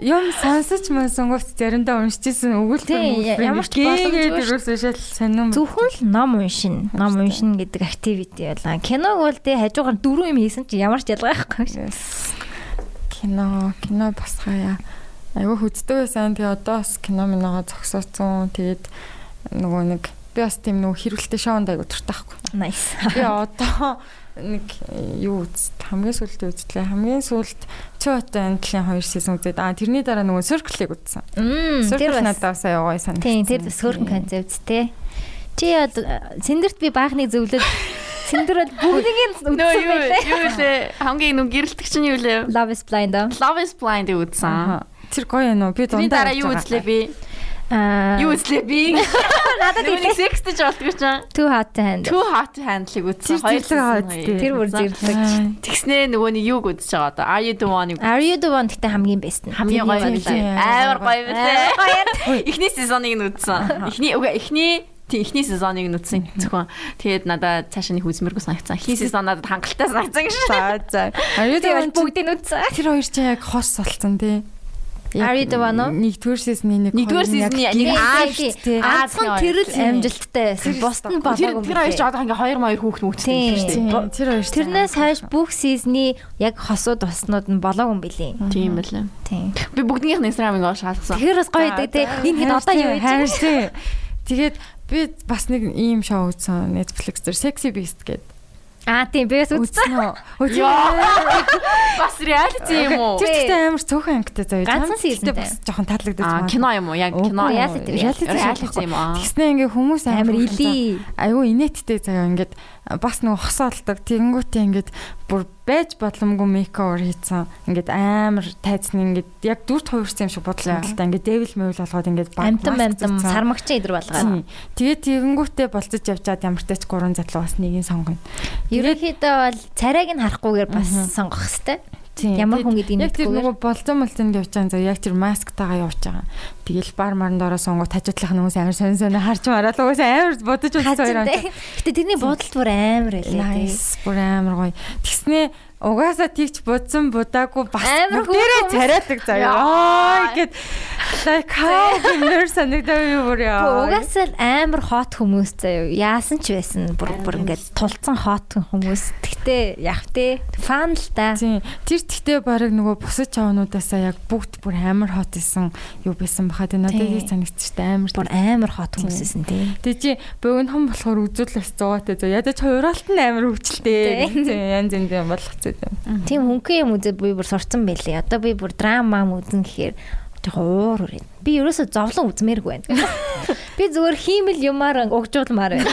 юм сонсож мансангуут заримдаа уншижсэн өгүүлбэр ямар ч боломжгүй ерөөсөө шал сонирм Зөвхөн л ном уншина. Ном уншина гэдэг activity байлаа. Киног бол тэ хажуугаар дөрөв юм хийсэн чи ямар ч ялгаа байхгүй кино кино бас хаяа Айгу хүздэг байсан. Тэгээ одоо бас кино миногоо зогсооцсон. Тэгээд нөгөө нэг би бас тийм нөгөө хэрвэлтэй шоунд айгу туртай байхгүй. Nice. Би одоо нэг юу үз хамгийн сүүлд үзлээ. Хамгийн сүүлд Чоото антлын 2 сезон үзээд аа тэрний дараа нөгөө Circle-ыг үзсэн. Тэр Circle надад бас аягаа санагдсан. Тийм тэр хөөрхөн концепттэй. Чи сэндэрт би баахныг зөвлөд сэндэр бол бүгдийг нь Нөө үзсэн байлээ. юу лээ хамгийн нүг гэрэлтэг чинь юу лээ? Love is blind. Love is blind үзсэн. Тэр гоё юм уу? Би дундаа дараа юу үзлээ би? Юу үзлээ би? Надад Нэг хэлээ. секстэй болтгоо чинь. Too hot to handle. Too hot to handle-ыг үзсэн. Тий. Тэр бүр зэрлэг. Тэгснээ нөгөө нэг юуг үзэж байгаа одоо. Are you the one Are you the one гэхдээ хамгийн best нь. хамгийн гоё байлаа. Амар гоё байлаа. Гоё. Эхний сезоныг нь үзсэн. Эхний үгүй эхний тий эхний сезоныг нь үзсэн зөвхөн. Тэгээд надад цаашаа нэг үзмэргүй санагцсан. Эхний сезон надад хангалттай санагцсан гэж. За за. Аюу Тэр дээр бүгдийг нь үзсэн. тэр хоёр чинь яг хос болсон тий. One уу? Нэгдүгээр сезны нэг Нэгдүгээр сезны нэг тий. Ганцхан тэрэл амжилттай байсан. Бусд нь Тэр болоогүй. тэр хоёр ч одоо ингээ хоёр маяг хүүхд мөхтэй Тийм. шүү дээ. Тэр хоёр Тэрнээс хойш бүх сизны яг хосууд туснууд нь болоогүй юм билий. Тийм байлаа. Тийм. Би бүгднийх нь инстаграмыг оож хаалгасан. Тэгэхээр бас гоё байдаг те. Энэ хэд одоо юу вэ? хайр тий. Тэгээд би бас нэг ийм шоу үзсэн Netflix дээр Sexy Beast гэдэг. Аа тийм би бас үзсэн. үү? Бас реалити юм уу? Тэр ихтэй амар цөөхөн ангитай заяа. Ганцхан seasonтэй. бас жоохон таалагдаж Аа байна. кино юм уу? Яг кино. Reality Reality юм аа. Тэгснэ ингээ хүмүүс Амар илий. Айгүй инээдтэй заяа ингээд бас нөгөө хосоолдог. Тэгэнгүүтээ ингээд бүр байж бодломгүй мейковер хийцэн. Ингээд амар тайцны ингээд яг дүрт хувирсан юм шиг бодлоо л та ингээд devil мэвэл болгоод ингээд Амтан амтан сармагчин идэр болгоо. Тийм. Тэгээд тэгэнгүүтээ болцож явжаад ямар ч тач гурван задлуу бас нэгийг сонгоно. Ерөнхийдөө бол царайг нь харахгүйгээр бас сонгох хэвээр. Ямар хүн гэдгийг Яг тэр нөгөө болзон молзон явж байгаа яг тэр масктайгаа явж байгаа. Тэгэл бар марн доороо сонгоо тажидлах хүмүүс амар сонь сонь харж мараад угаас амар бодож үзсэн хоёр. Гэтэ тэрний бодолт бүр амар байлээ. Nice бүр амар гоё. Тэгснээ угаасаа тийч будсан будаагүй бас бүгдээрээ царайдаг заяа. Яа. Ой гэд like how гэмээр санагдав юу бүр яа. Угаасаа амар хот хүмүүс заяа. Яасан ч байсан бүр бүр ингээд тулцсан хот хүмүүс. Тэгтээ яг тэ фан л та. Тийм. Тэр тэгтээ баг нөгөө бусад чавнуудаасаа яг бүгд бүр амар хот исэн юу байсан баха. Тэгээ надад Тийм. így санагдчих та амар Бүр амар хот хүмүүс эсэн тий. Тэгээ чи богинохон болохоор үзүүлэлс 100-аатай зөө. Ядаж хоёроолт нь амар хөвчлээ. Тийм. Янз янз юм болгоцсон юм. Тийм хөнгөн юм үзээ би бүр сурцсан байлээ. Одоо би бүр драма үзэн гэхээр жоохон уур үрээ. Би ерөөсө зовлон үзмээргүй байна. Би зүгээр хиймэл юмар угжуулмаар байна.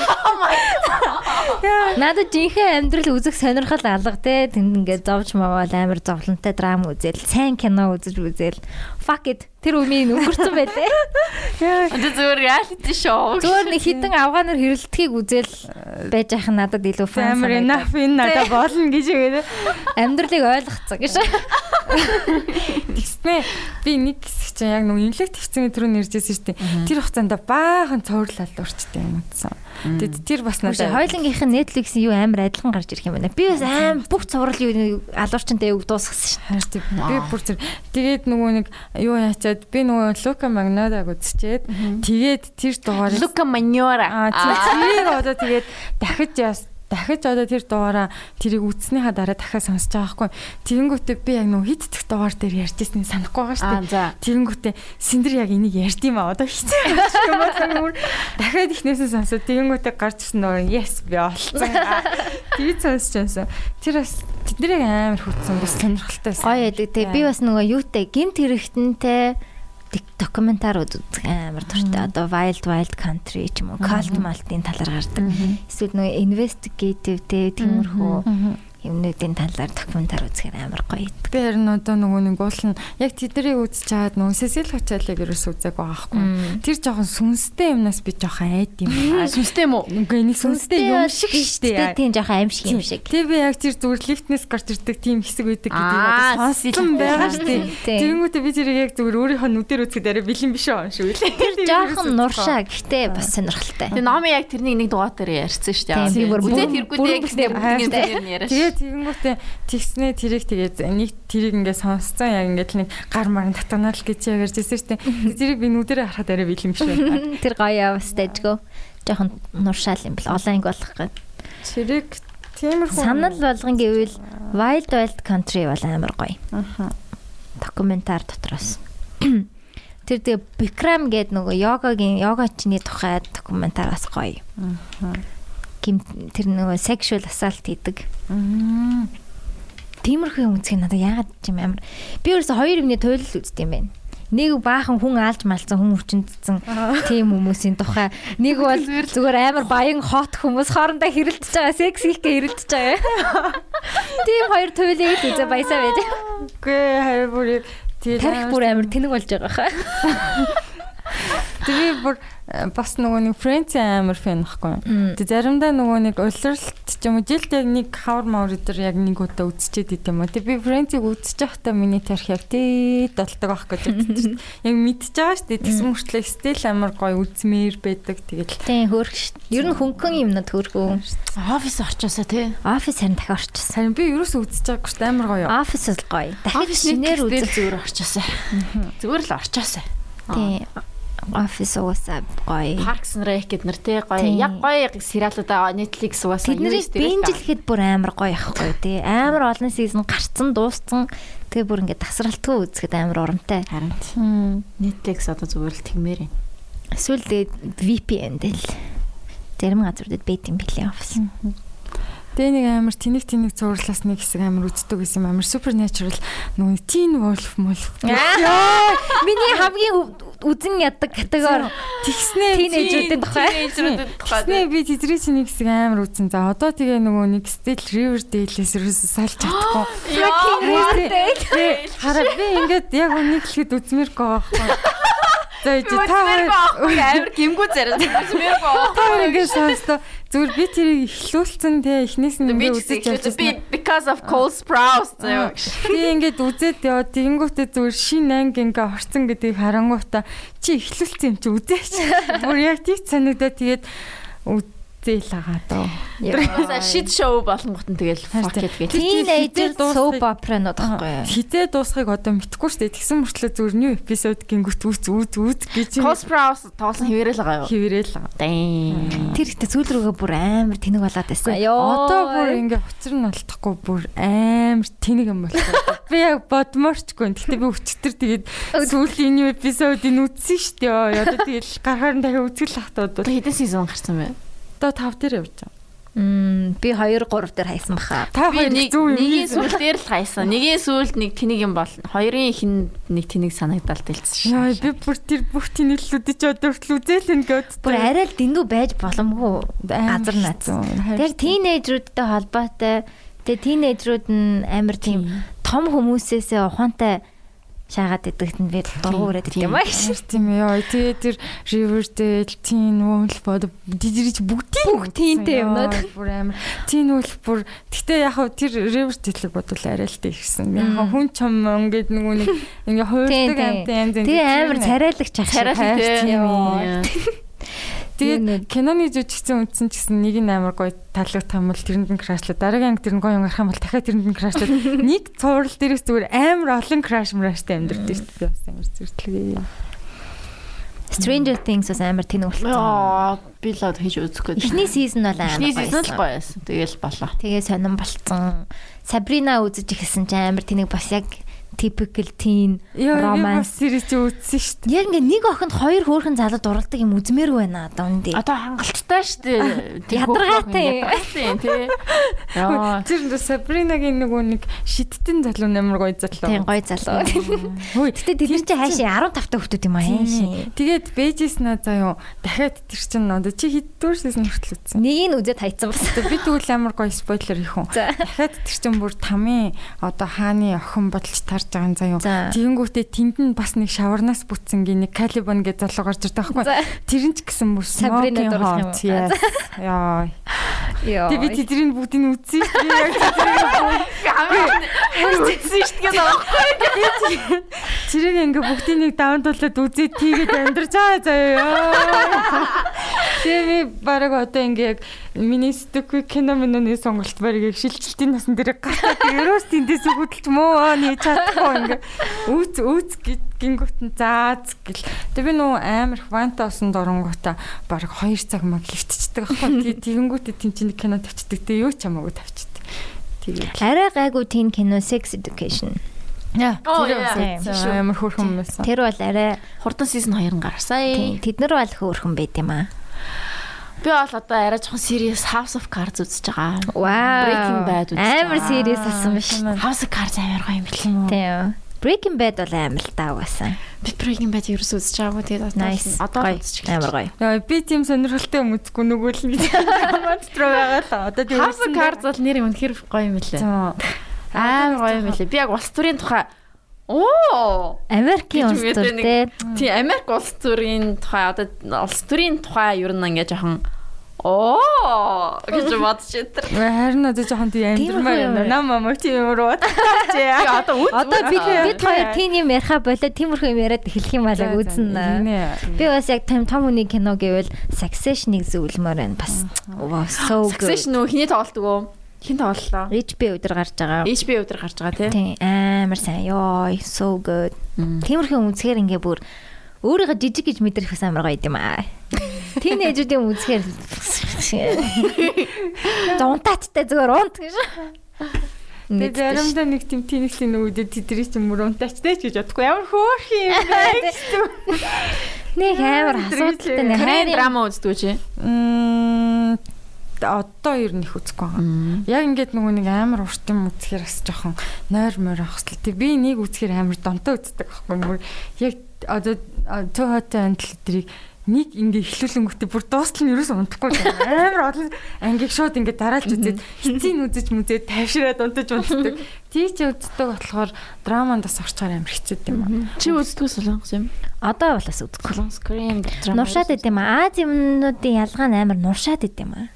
Надад жинхэнэ амьдрал үзэх сонирхол алга те тэнд ингээд зовж мавал амар зовлонтой драма үзэл, сайн кино үзэж үзэл. Fuck it. Тэр үмийн өнгөрцөн байлээ. Одоо зүгээр реалити шоу. Зүгээр нэг хитэн авгаанаар хэрэлдэхийг үзэл байж ах нь надад илүү фан Амар санагдав. enough энэ надад болно гэж үгээд. Амьдралыг ойлгоцсон гэж. Тэгснэ би нэг хэсэг чинь яг нөгөө инлект хэвцэн түрүү нэржсэн шүү дээ. Тэр хугацаанд баахан цоврлал урчтай юм утсан. Тэгэд тэр бас Надад хойлонгийнх нь Netflix-ийн юу амар адилхан гарч ирэх юм байна. Би бас аим бүх цуврал юу алуурчантай юу дуусгасан тийм би бүр тэр тэгээд нөгөө нэг юу яачаад би нөгөө Лука Магнадаг үзчихэд тэгээд тэр дугаарыг Лука Маньора. Аа тийм одоо тэгээд дахиж яас дахиж одоо тэр дугаараа тэрийг үтснийхаа дараа дахиад сонсож байгаа байхгүй. Тэгэнгүүтээ би яг нөгөө хит дэх дугаар дээр ярьжсэн санахгүй байгаа шүү дээ. за. Тэгэнгүүтээ Синдэр яг энийг ярьд юм аа одоо хэцүү юм байна. Дахиад ихнээсээ сонсоод тэгэнгүүтээ гарч ирсэн нөгөө yes би олцсон. Тэгээд сонсож байсан. Тэр бас тэднийг амар хүтсэн бас сонирхолтой байсан. Гоё яадаг. Тэгээ би бас нөгөө юутай гинт хэрэгтэнтэй документар үзэх амар дуртай. Одоо Wild Wild Country ч юм уу, Cult Malt-ийн талаар гардаг. Эсвэл нөгөө investigative те тиймэрхүү юмнуудын талаар документар үзэхээр амар гоё. Би харин одоо нөгөө нэг уул нь яг тэднийг үзэж чаад нөгөө Сесил Хочалыг ерөөс үзег байгаа байхгүй. Тэр жоохон сүнстэй юмнаас би жоохон айд юм. Сүнстэй юм уу? Үгүй нэг сүнстэй юм шиг штэ. Тийм жоохон аим шиг юм шиг. Тэр би яг тэр зүгээр лифтнес гарч ирдэг тийм хэсэг байдаг Аа, одоо сонссон байгаа штэ. Тийм. Тэгэнгүүтээ би тэрийг яг зүгээр өөрийнхөө нүдээр үзэхэд арай бэлэн биш аа шүү лээ. Тэр жоохон нуршаа гэхдээ бас сонирхолтой. Тэгээ Номи яг тэрнийг нэг дугаар дээр ярьсан шүү дээ. Би бүр Үзээд хэрэггүй дээ гэснээр бүр- бүгдийн тийм. Тэгээд тэгэнгүүтээ тэгснээ тэрийг тэгээд нэг тэрийг ингээд сонсцсон яг ингээд л нэг гар маран татганаа л гэж яг ярьжсэн штэ. Тэрийг би нүдэрээ харахад арай бэлэн биш байна. Тэр гоё бас дэжгөө. Жоохон нуршаал юм бэл олон анги болох гээд. Тэрийг тиймэрхүү Санал болгон гэвэл Wild Wild Country бол амар гоё. Аха. Документар дотроос. Тэр тэгээ Bikram гэдэг нөгөө йогагийн йогачны тухай документар бас гоё. Гим тэр нөгөө sexual assault хийдэг. Тиймэрхүү юм үзэх нь надад яагаад ч юм амар. Би ерөөсө хоёр юмны туйлал үздэг юм байна. Нэг баахан хүн аалж малцсан хүн өвчнөдсөн тийм хүмүүсийн тухай. Нэг бол зүгээр амар баян хот хүмүүс хоорондоо хэрэлдэж байгаа, секс хийхгээ хэрэлдэж байгаа. Тийм хоёр туйлыг л үзээ баясаа байж. Үгүй харин бүр тийм тарих бүр амар тэнэг болж байгаа хаа. Тэгээ бүр бас нөгөө нэг Френц амар фэн нөхгүй. Тэг заримдаа нөгөө нэг улирлт ч юм уу жилд яг нэг хавар мавр өдөр яг нэг удаа үзчихэд идэм юм. Тэг би Френцийг үзэж байхдаа миний тарих яг тий долдог ах гэж бодчих. Яг мэдчихэж байгаа шүү дээ. Тэгсэн мөртлөө стил амар гоё үзмээр байдаг. Тэгэл. Тий хөөрх шүү. Ер нь хөнгөн юмнууд хөөрхөө. Офис орчоосоо тий. Офис харин дахин орчихсон. Харин би ерөөсөө үзэж байгаагүй шүү дээ амар гоё. Офис л гоё. Дахин шинээр үзэх зүгээр орчоосоо. Зүгээр л орчоосоо. Тий офис уусаа гоё. Parks and Rec гэд нэр те гоё. Яг гоё сериалуудаа Netflix уусаа тийм бинжлэхэд бүр амар гоё ахгүй тий. Амар олон сизон гарцсан дууссан. Тэгээ бүр ингээд тасралтгүй үзэхэд амар урамтай. Харин Netflix одоо зүгээр л тэгмээр юм. Эсвэл тэгээд VPN del зарим газруудад байт юм билээ офис. Тэгээ нэг амар тэнэг тэнэг зурлаас нэг хэсэг амар үздэг гэсэн амар supernatural нөгөө teen wolf wolf. Яа! Миний хамгийн үзэн яддаг категори тэгснээ тинейжруудын тухай. Тинейжруудын тухай. Тэгснээ би тэдрий чинь нэг хэсэг амар үзэн. За одоо тэгээ нөгөө нэг Still Riverdale-с ерөөсө салж чадахгүй. Хараа би ингээд яг үнийг хэлэхэд үзмээргүй байхгүй. За ич та амар гимгүү зарим. Та ингээд сонстоо зүгээр би тэрийг ихлүүлсэн те эхнээс нь ингээд үзэж явчихсан. Because of Cole Sprouse заяа. Би ингээд үзээд яваа тэгэнгүүтээ зүгээр шин анги ингээ орцсон гэдгийг харангуйта чи ихлүүлсэн юм чи үзээч. Бүр яг тийч санагдаад тэгээд зээл агаа дөө. Яа шид шоу болонгот нь тэгэл fuck it гэж. Teenager soap opera-нууд байхгүй юу? Хизээ дуусахыг одоо мэдхгүй шүү дээ. Тэгсэн мөрчлөө зүгээр new episode гингүүт үүс үүс үүс гэж. Cosprouse тоглосон хിവэрэл байгаа юу? Дэм. Тэр ихтэй сүүл рүүгээ бүр амар тэнэг болоод байсан. Одоо бүр ингээ хоцор нь алдахгүй бүр амар тэнэг юм болсон. Би яг бодморчгүй. Гэхдээ би өчтөр тэгээд сүүлийн new episode-ийг үзсэн шүү дээ. Одоо тэгэл гарахаар нь дахиад үзэл хатаад. Хэдэн season гарсан бэ? Одоо 5 дээр явж байгаа. Мм би 2 3 дээр хайсан баха. Та хоёр нэг нэгийн сүүл дээр л хайсан. Нэгийн сүүлд нэг тэнэг юм бол хоёрын ихэнд нэг тэнэг санагдал дэлсэн. Яа би бүр тэр бүх тэнэглэлүүдийг ч одоо хүртэл үзээлэн гээд. Бүр арай л дэндүү байж боломгүй газар наац. Тэр тийнейжрүүдтэй холбоотой. Тэгээ тийнейжрүүд нь амар тийм том хүмүүсээсээ ухаантай шаагаад идэгт нь би дургу өрөөд идэх юм аа гэж. Тийм ээ. Тэгээ тэр Riverdale, Teen Wolf бод дижирч бүгдийн бүх тeenтэй юмнууд бүр амар. Teen Wolf бүр гэхдээ яг хав тэр Riverdale-ийг бодвол арай л дээ гэсэн. Яг хүн чам ингээд нөгөө нэг ингээ хуурдаг амт янз. Тэгээ амар царайлагч ах шиг хайртай. Тэгээд киноны жүжигчсэн үндсэн ч гэсэн нэг нь амар гоё таалагдах юм бол тэрэнд нь крашлаа. Дараагийн анги тэр нь гоё гарах юм бол дахиад тэрэнд нь крашлаа. Нэг цуврал дээрээс зүгээр амар олон краш мраштай шүү дээ. Би бас амар зүртлээ. Stranger Things бас амар тэнэг болсон. Аа, би л хийж үзэхгүй. Эхний сизон бол амар. Эхний сизон л гоё байсан. Тэгэл болоо. Тэгээ сонирн болцсон. Sabrina үзэж ихсэн ч амар тэнэг бас яг typical teen romance series чи үзсэн шүү дээ. Яг ингээ нэг охинд хоёр хөөрхөн залуу дурладаг юм үзмээргүй байна үндэ. Одоо хангалттай шүү дээ. Ядаргаатай. Тий. Яа. Тэр Sabrina-гийн нөгөө нэг шидтэн залуу нэмэр гоё залуу. Тийм гоё залуу. Хөөе. Гэтэ тэр чинь хаашаа 15 та хүмүүс юм аа. Тэгээд бэжэс наа заяа дахиад тэр чинь одоо чи хэддүгээр сезон хүртэл үзсэн. Нэг нь үзээд хайцсан бас. Би тэгвэл амар гоё спойлер хийх хүн. Дахиад тэр чинь бүр тамийн одоо хааны охин бодолч тарж байгаа юм заяа. Тэгэнгүүтээ тэнд нь бас нэг шаварнаас бүтсэнгийн нэг Калибон гэж залуу гарч ирдэг байхгүй. Тэр нь ч гэсэн бүр Сабрина дурах юм. Яа. Яа. Тэг би тэдний бүгдийг нь үзсэн шүү дээ. Яг тэдний үзсэн шүү дээ байхгүй. Тэрийг ингээ бүгдийг нэг давантуулаад үзээд тийгээд амьдарч байгаа заяа. Тэгээ би бараг одоо ингээ яг миний сэтгэхгүй кино миноны сонголт барыг шилжилтийн насан дээр гартаа ерөөс тэндээс хөдөлч мөө нээж чадахгүй ингээ үүц үүц гингүүт нь зааз гэл. Тэгээ би нөө амар фанта осон доронгуудаа бараг 2 цаг маг хөвтчихдэг аахгүй. Тэгэнгүүтээ тийм чинь кино тавьчихдаг. Тэгээ юу ч хамаагүй тавьчихдаг. Тэгээ. Арай гайгүй тийм кино Sex Education. Яа. Оо, Тэр амар хөөрхөн байсан. Тэр бол арай Хурдан сизон 2 гарсан. тэд нар бол хөөрхөн байт юм аа. Би бол одоо арай жоохон serious House of Cards үзэж байгаа. Вау. Breaking Bad үзэж Амар байгаа. serious болсон биш. House of Cards амар гоё юм бэл. Тийм. Breaking Bad бол амар л таа угаасан. Би Breaking Bad ерөөс үзэж байгаагүй тэгээд одоо одоо үзэж Амар гоё. Яа би тийм сонирхолтой юм үзэхгүй нөгөө л нэг команд руу байгаа л одоо тийм House of Cards бол нэр үнэхэр гоё юм лээ. Амар гоё юм лээ. Би яг улс төрийн тухай Оо. Америкийн улс төр те. Тийм Америк улс төрийн тухай одоо улс төрийн тухай ер нь ингээ жоохон оо гэж бодож итэр. Харин одоо жоохон амдмаар юм. байна. Нам мама тийм руу бодчихжээ. Би одоо үз. Одоо бид бид хоёр тийм юм яриха болоод тиймэрхүү юм яриад эхлэх юм аа үзнэ. Би бас яг том том хүний кино гэвэл Succession-ыг зөвлөмөр байна бас. Wow, so good. Succession нөө хиний тоглолдог уу? Хин тоглолоо. HBO өдр гарч байгаа. HBO өдр гарч байгаа тий. Амар сайн. Йой, so good. Тиймэрхүү үнсгээр ингээ бүр өөрийгөө жижиг гэж мэдрэх бас амар гоё юм аа. Тинейжүүдийн үнсгээр дунтааттай зүгээр унт гэж. Тэгээд заримдаа нэг тийм тэнэгслийн нүдэд тэдрий ч мөр унтаачтай ч гэж бодохгүй ямар хөөх юм бэ? Нэг амар асуудалтай нэг хайрын драма үздэг чи. Мм одоо ер нь их үзэхгүй байгаа. Яг ингээд нөгөө нэг амар урт юм үзэхээр бас жоохон нойр морь хэрэгтэй. Тэг би нэг үзэхээр амар донтой үздэг байхгүй мөр. Яг одоо цөөхөтэй антл тэрийг нэг ингээ эхлүүлэнгүүтээ бүр дуустал нь ерөөс унтахгүй амар олон ангийг шууд ингээ дараалж үзээд хэцийн үзэж мүзээд тайвшираад унтаж унтдаг. Тий ч үздэг болохоор драманд бас орчоор амар хэцүү юм аа. Чи үздэг солонгос юм? одоо бол бас үзэх. Солонгос Korean драма. Нуршаад идэм аа. Аз юмнуудын ялгаа нь амар нуршаад идэм аа.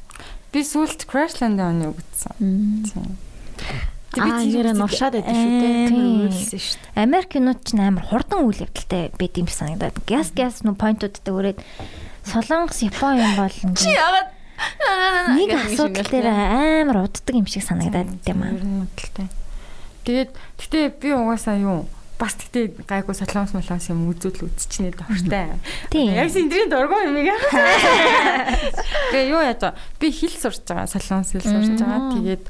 Би сүүлд Crashland-ын оны үзсэн. Тийм. Аа нэр нуршаад байдаг шүү дээ. Тийм. Үйлсэн шүү дээ. Америк кинод ч амар хурдан үйл явдалтай байд юм санагдаад. Газ газ нөө поинтуудтай өрөөд Солонгос Япон юм бол Чи яагаад нэг асуудал дээр амар уддаг юм шиг санагдаад тийм аа. Тэгээд гэтээ би угаасаа юу бас гэтээ гайгүй солонгос молонгос юм үзүүл үзчихнэ дуртай. Яг синдрийн дургу юм яа. Тэгээ юу яаж байгаа? Би хэл сурч байгаа, солонгос хэл сурч байгаа. Тэгээд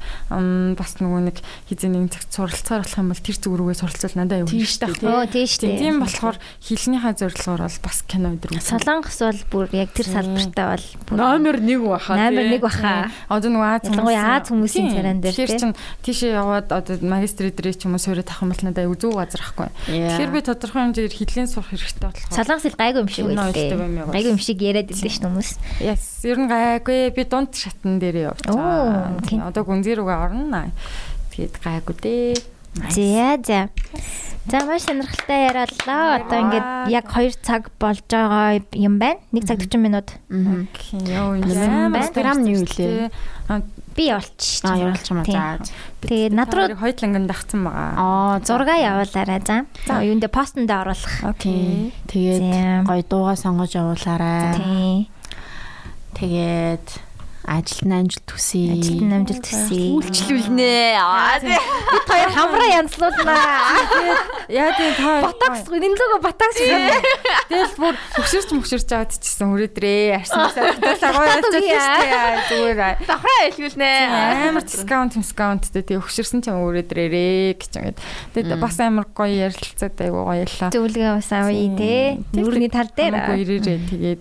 бас нөгөө нэг хизээ нэг цагт суралцаар болох юм бол тэр зүг рүүгээ суралцвал надад шүү дээ. Оо тийм шүү дээ. Тийм болохоор хэлнийхаа зорилгоор бол бас кино өдр үзсэн. Солонгос бол бүр яг тэр салбартай бол номер 1 баха. номер 1 баха. Одоо нөгөө Аз Ялангуяа Аз хүмүүсийн Тийм. царайн дээр, тий. чин тийшээ яваад одоо магистр дээр ч юм уу суурь юм бол надад аюу зүү газар ахгүй. Тэгэхээр би тодорхой хэмжээр хилийн сурах хэрэгтэй болохоор. Солонгос хэл гайгүй юм шиг яг Гайгүй юм шиг яриад идэв ш хүмүүс. Яс, ер нь гайгүй. Би дунд шатн дээр тийм. Одоо гүнзгий рүүгээ орно. Тэгээд гайгүй дээ. За за. За маш сонирхолтой яриаллаа. Одоо ингээд яг 2 цаг болж байгаа юм байна. 1 цаг 40 минут. Окей. Яа, драм нь юу вэ? Би явуулчих. Аа явуулч юм аа. За. Тэгээд над руу хойдлонгонд дагцсан байгаа. Аа зураг явуулаарай за. За юундэ постонд оруулах. Тийм. Тэгээд гоё дуугаа сонгож явуулаарай. Тий. Тэгээд ажилт амжилт төсөй. Ажилт нь амжилт төсөй. Үйлчлүүлнэ. Бид хоёр хамраа янзлуулнаа. Яа тийм та Ботокс нэлээгөө ботокс. Тэгэл бүр хөксөрч мөхсөрч аваад чижсэн хүрээдрээ. Арснаасаа талаа гоё яа зүгээр аа. Давхраа илгүүлнэ. амар дискаунт дискаунттэй тий хөксөрсөн ч юм хүрээдрээ гэж ингээд. Тэгээд бас амар гоё ярилцаад айгуу гоё ялла. Зөвлөгөө бас авъя те. Нүрний тал дээр. Хамаагүй ирээрээ тэгээд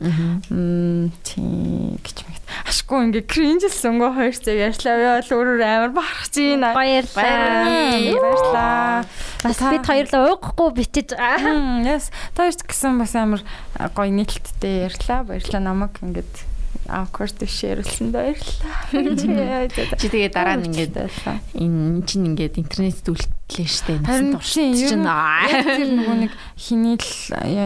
мм тий гэж мэт. Ашгүй ингээ кринжлсэн гоо хоёр цаг ярьлаа яа л өөрөөр амар бахарх чинь. Баярлалаа. Баярлаа. Бас бид хоёрлоо бичиж байгаа. Мм яс таарч гэсэн бас амар гоё нийлэлттэй ярьлаа. Баярлалаа намайг ингээд awkward шеэрлсэн баярлалаа. Чи тэгээ дараа нь ингээд энэ чинь ингээд интернет үлдлээ штэ. Харин Насан чинь тэр нөгөө нэг хиний л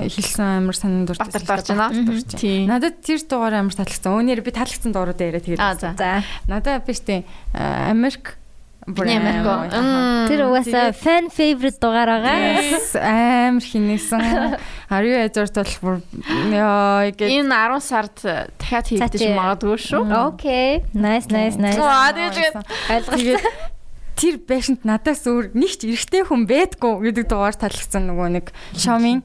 хэлсэн амар санаанд дуртай. Батар дорж байна. Надад тэр дугаар амар таалагдсан. Өөнөр би таалагдсан дууруудаа яриа тэгээд. За. За. Надад биш тийм Америк Америк. Тэр угаасаа fan favorite дугаар байгаа. Амар хинээсэн. Are you Edward бол бүр яа гэж Энэ 10 сард дахиад хийгдэж магадгүй шүү. Окей. Nice nice nice. Аа тэгээд Ойлгосон. тэр байшинт надаас өөр нэг ч эрэгтэй хүн байдгүй гэдэг дугаар таалагдсан нөгөө нэг Шомин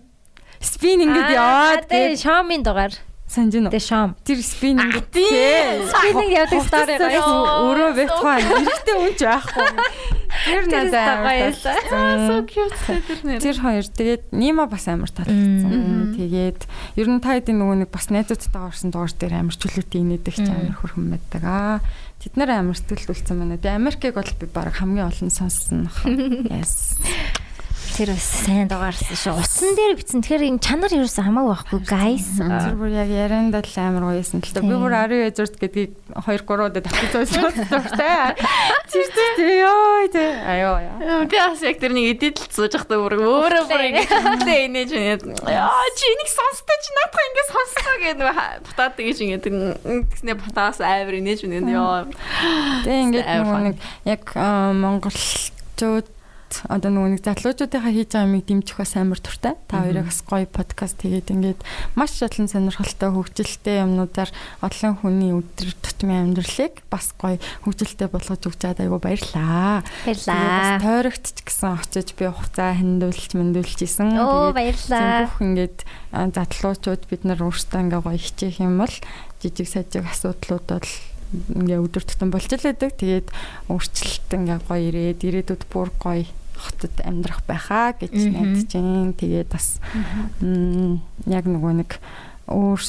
спин ингэж яваад тэгээд Xiaomi дугаар. Санаж байна уу? Тэгээ шом. Тэр спиннинг тий. Спиннинг явдаг стори гоё. өөрөө битгаа эрэхтэй үнч байхгүй. Тэр надад гоё амар байсан. So cute тэр нэр. Тэр хоёр тэгээд Нима бас амар таалагдсан. Тэгээд ер нь та хэдийн нөгөө нэг бас найзуудтайгаа орсон дугаар дээр амар чөлөөтэй инээдэг ч амар хөрхөн байдаг аа. Тэд нэр амар сэтгэл үлдсэн байна. Тэгээд Америкийг бол би баг хамгийн олон сонссон. Yes. Тэр бас сайн дугаарсан шүү. Утсан дээр бичсэн. Тэгэхээр энэ чанар ерөөсөө хамаагүй байхгүй guys. Тэр бүр яг яриандаа л амар гоёсэн л та. Би бүр ари эзурт гэдгийг 2 3 удаа сонссон дуртай. Тэр тэр ёо тэ. Аяа яа. Би бас яг тэр нэг эдит л сууж явахдаа бүр өөрөө бүр ингэ инээж байна. Яа чи энийг сонсдог чи наадах ингэ сонсдог гэдэг нэг бутаад тэгэж ингэ тэгснэ бутаас амар инээж байна. Яа. Тэ ингээд Амар нөгөө fun. нэг яг аа, монголчууд одоо нөгөө нэг залуучуудынхаа хийж байгаа юмыг дэмжих бас амар туртай. Та хоёрыг бас гоё подкаст хийгээд ингээд маш олон сонирхолтой хөгжилтэй юмнуудаар олон хүний өдөр тутмын амьдралыг бас гоё хөгжилтэй болгож өгч чадаад айгу баярлаа. Баярлаа. Тэгээд бас тойрогт ч гэсэн очиж би хуцаа хандуулж мэндүүлж исэн. Оо Тэгээд баярлаа. бүх ингээд задлуучууд бид нар өөрсдөө ингээ гоё хичээх юм бол жижиг сажиг асуудлууд бол ингээ өдөр тутам болж л байдаг. Тэгээд өөрчлөлт ингээ гоё ирээд ирээдүйд бүр гоё хотод амьдрах байхаа гэж найдаж байна. Тэгээд бас яг нөгөө нэг өөр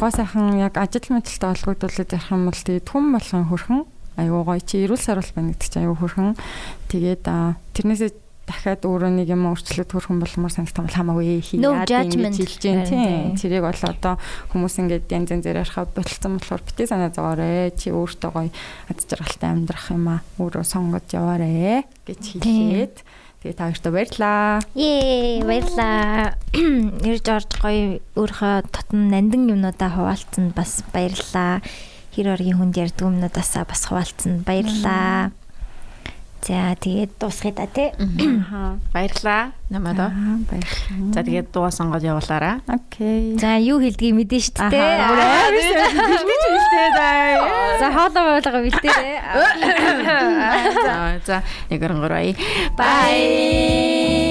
гоо сайхан яг ажил мэдлэлтэй олгогдуулаад ярих юм бол тэгээд хүм болгон хөрхөн аюу гоё чи эрүүл сарвал байна гэдэг чинь аюу хөрхөн. Тэгээд тэрнээсээ дахиад өөрөө нэг юм өөрчлөлт хөрхөн болмоор санагдсан бол хамаагүй хий No яад judgment. ингэж хэлж дээ тийм тэрийг бол одоо хүмүүс ингээд янз янзээр ярихаа болцсон болохоор битээ санаа зовоорой чи өөртөө гоё аз жаргалтай амьдрах юм а өөрөө сонгож яваарэ гэж хэлээд тэгээ та хоёртоо баярлаа Ее баярлаа. Ирж орж гоё өөрийнхөө тотон нандин юмнуудаа хуваалцсанд бас баярлаа. Хэр оргийн хүнд ярьдаг юмнуудаасаа бас хуваалцсанд баярлаа. За тэгээд дуусгая да тий. Баярлаа. Намайг. Аа, баярлалаа За тэгээд дуу сонгоод явуулаарай. окей За юу хэлдгийг мэдэн шүү дээ. Ахаа. Бэлдэж хэлтэй даа За хоолоо боолго бэлдээ. За за нэг 3 бай.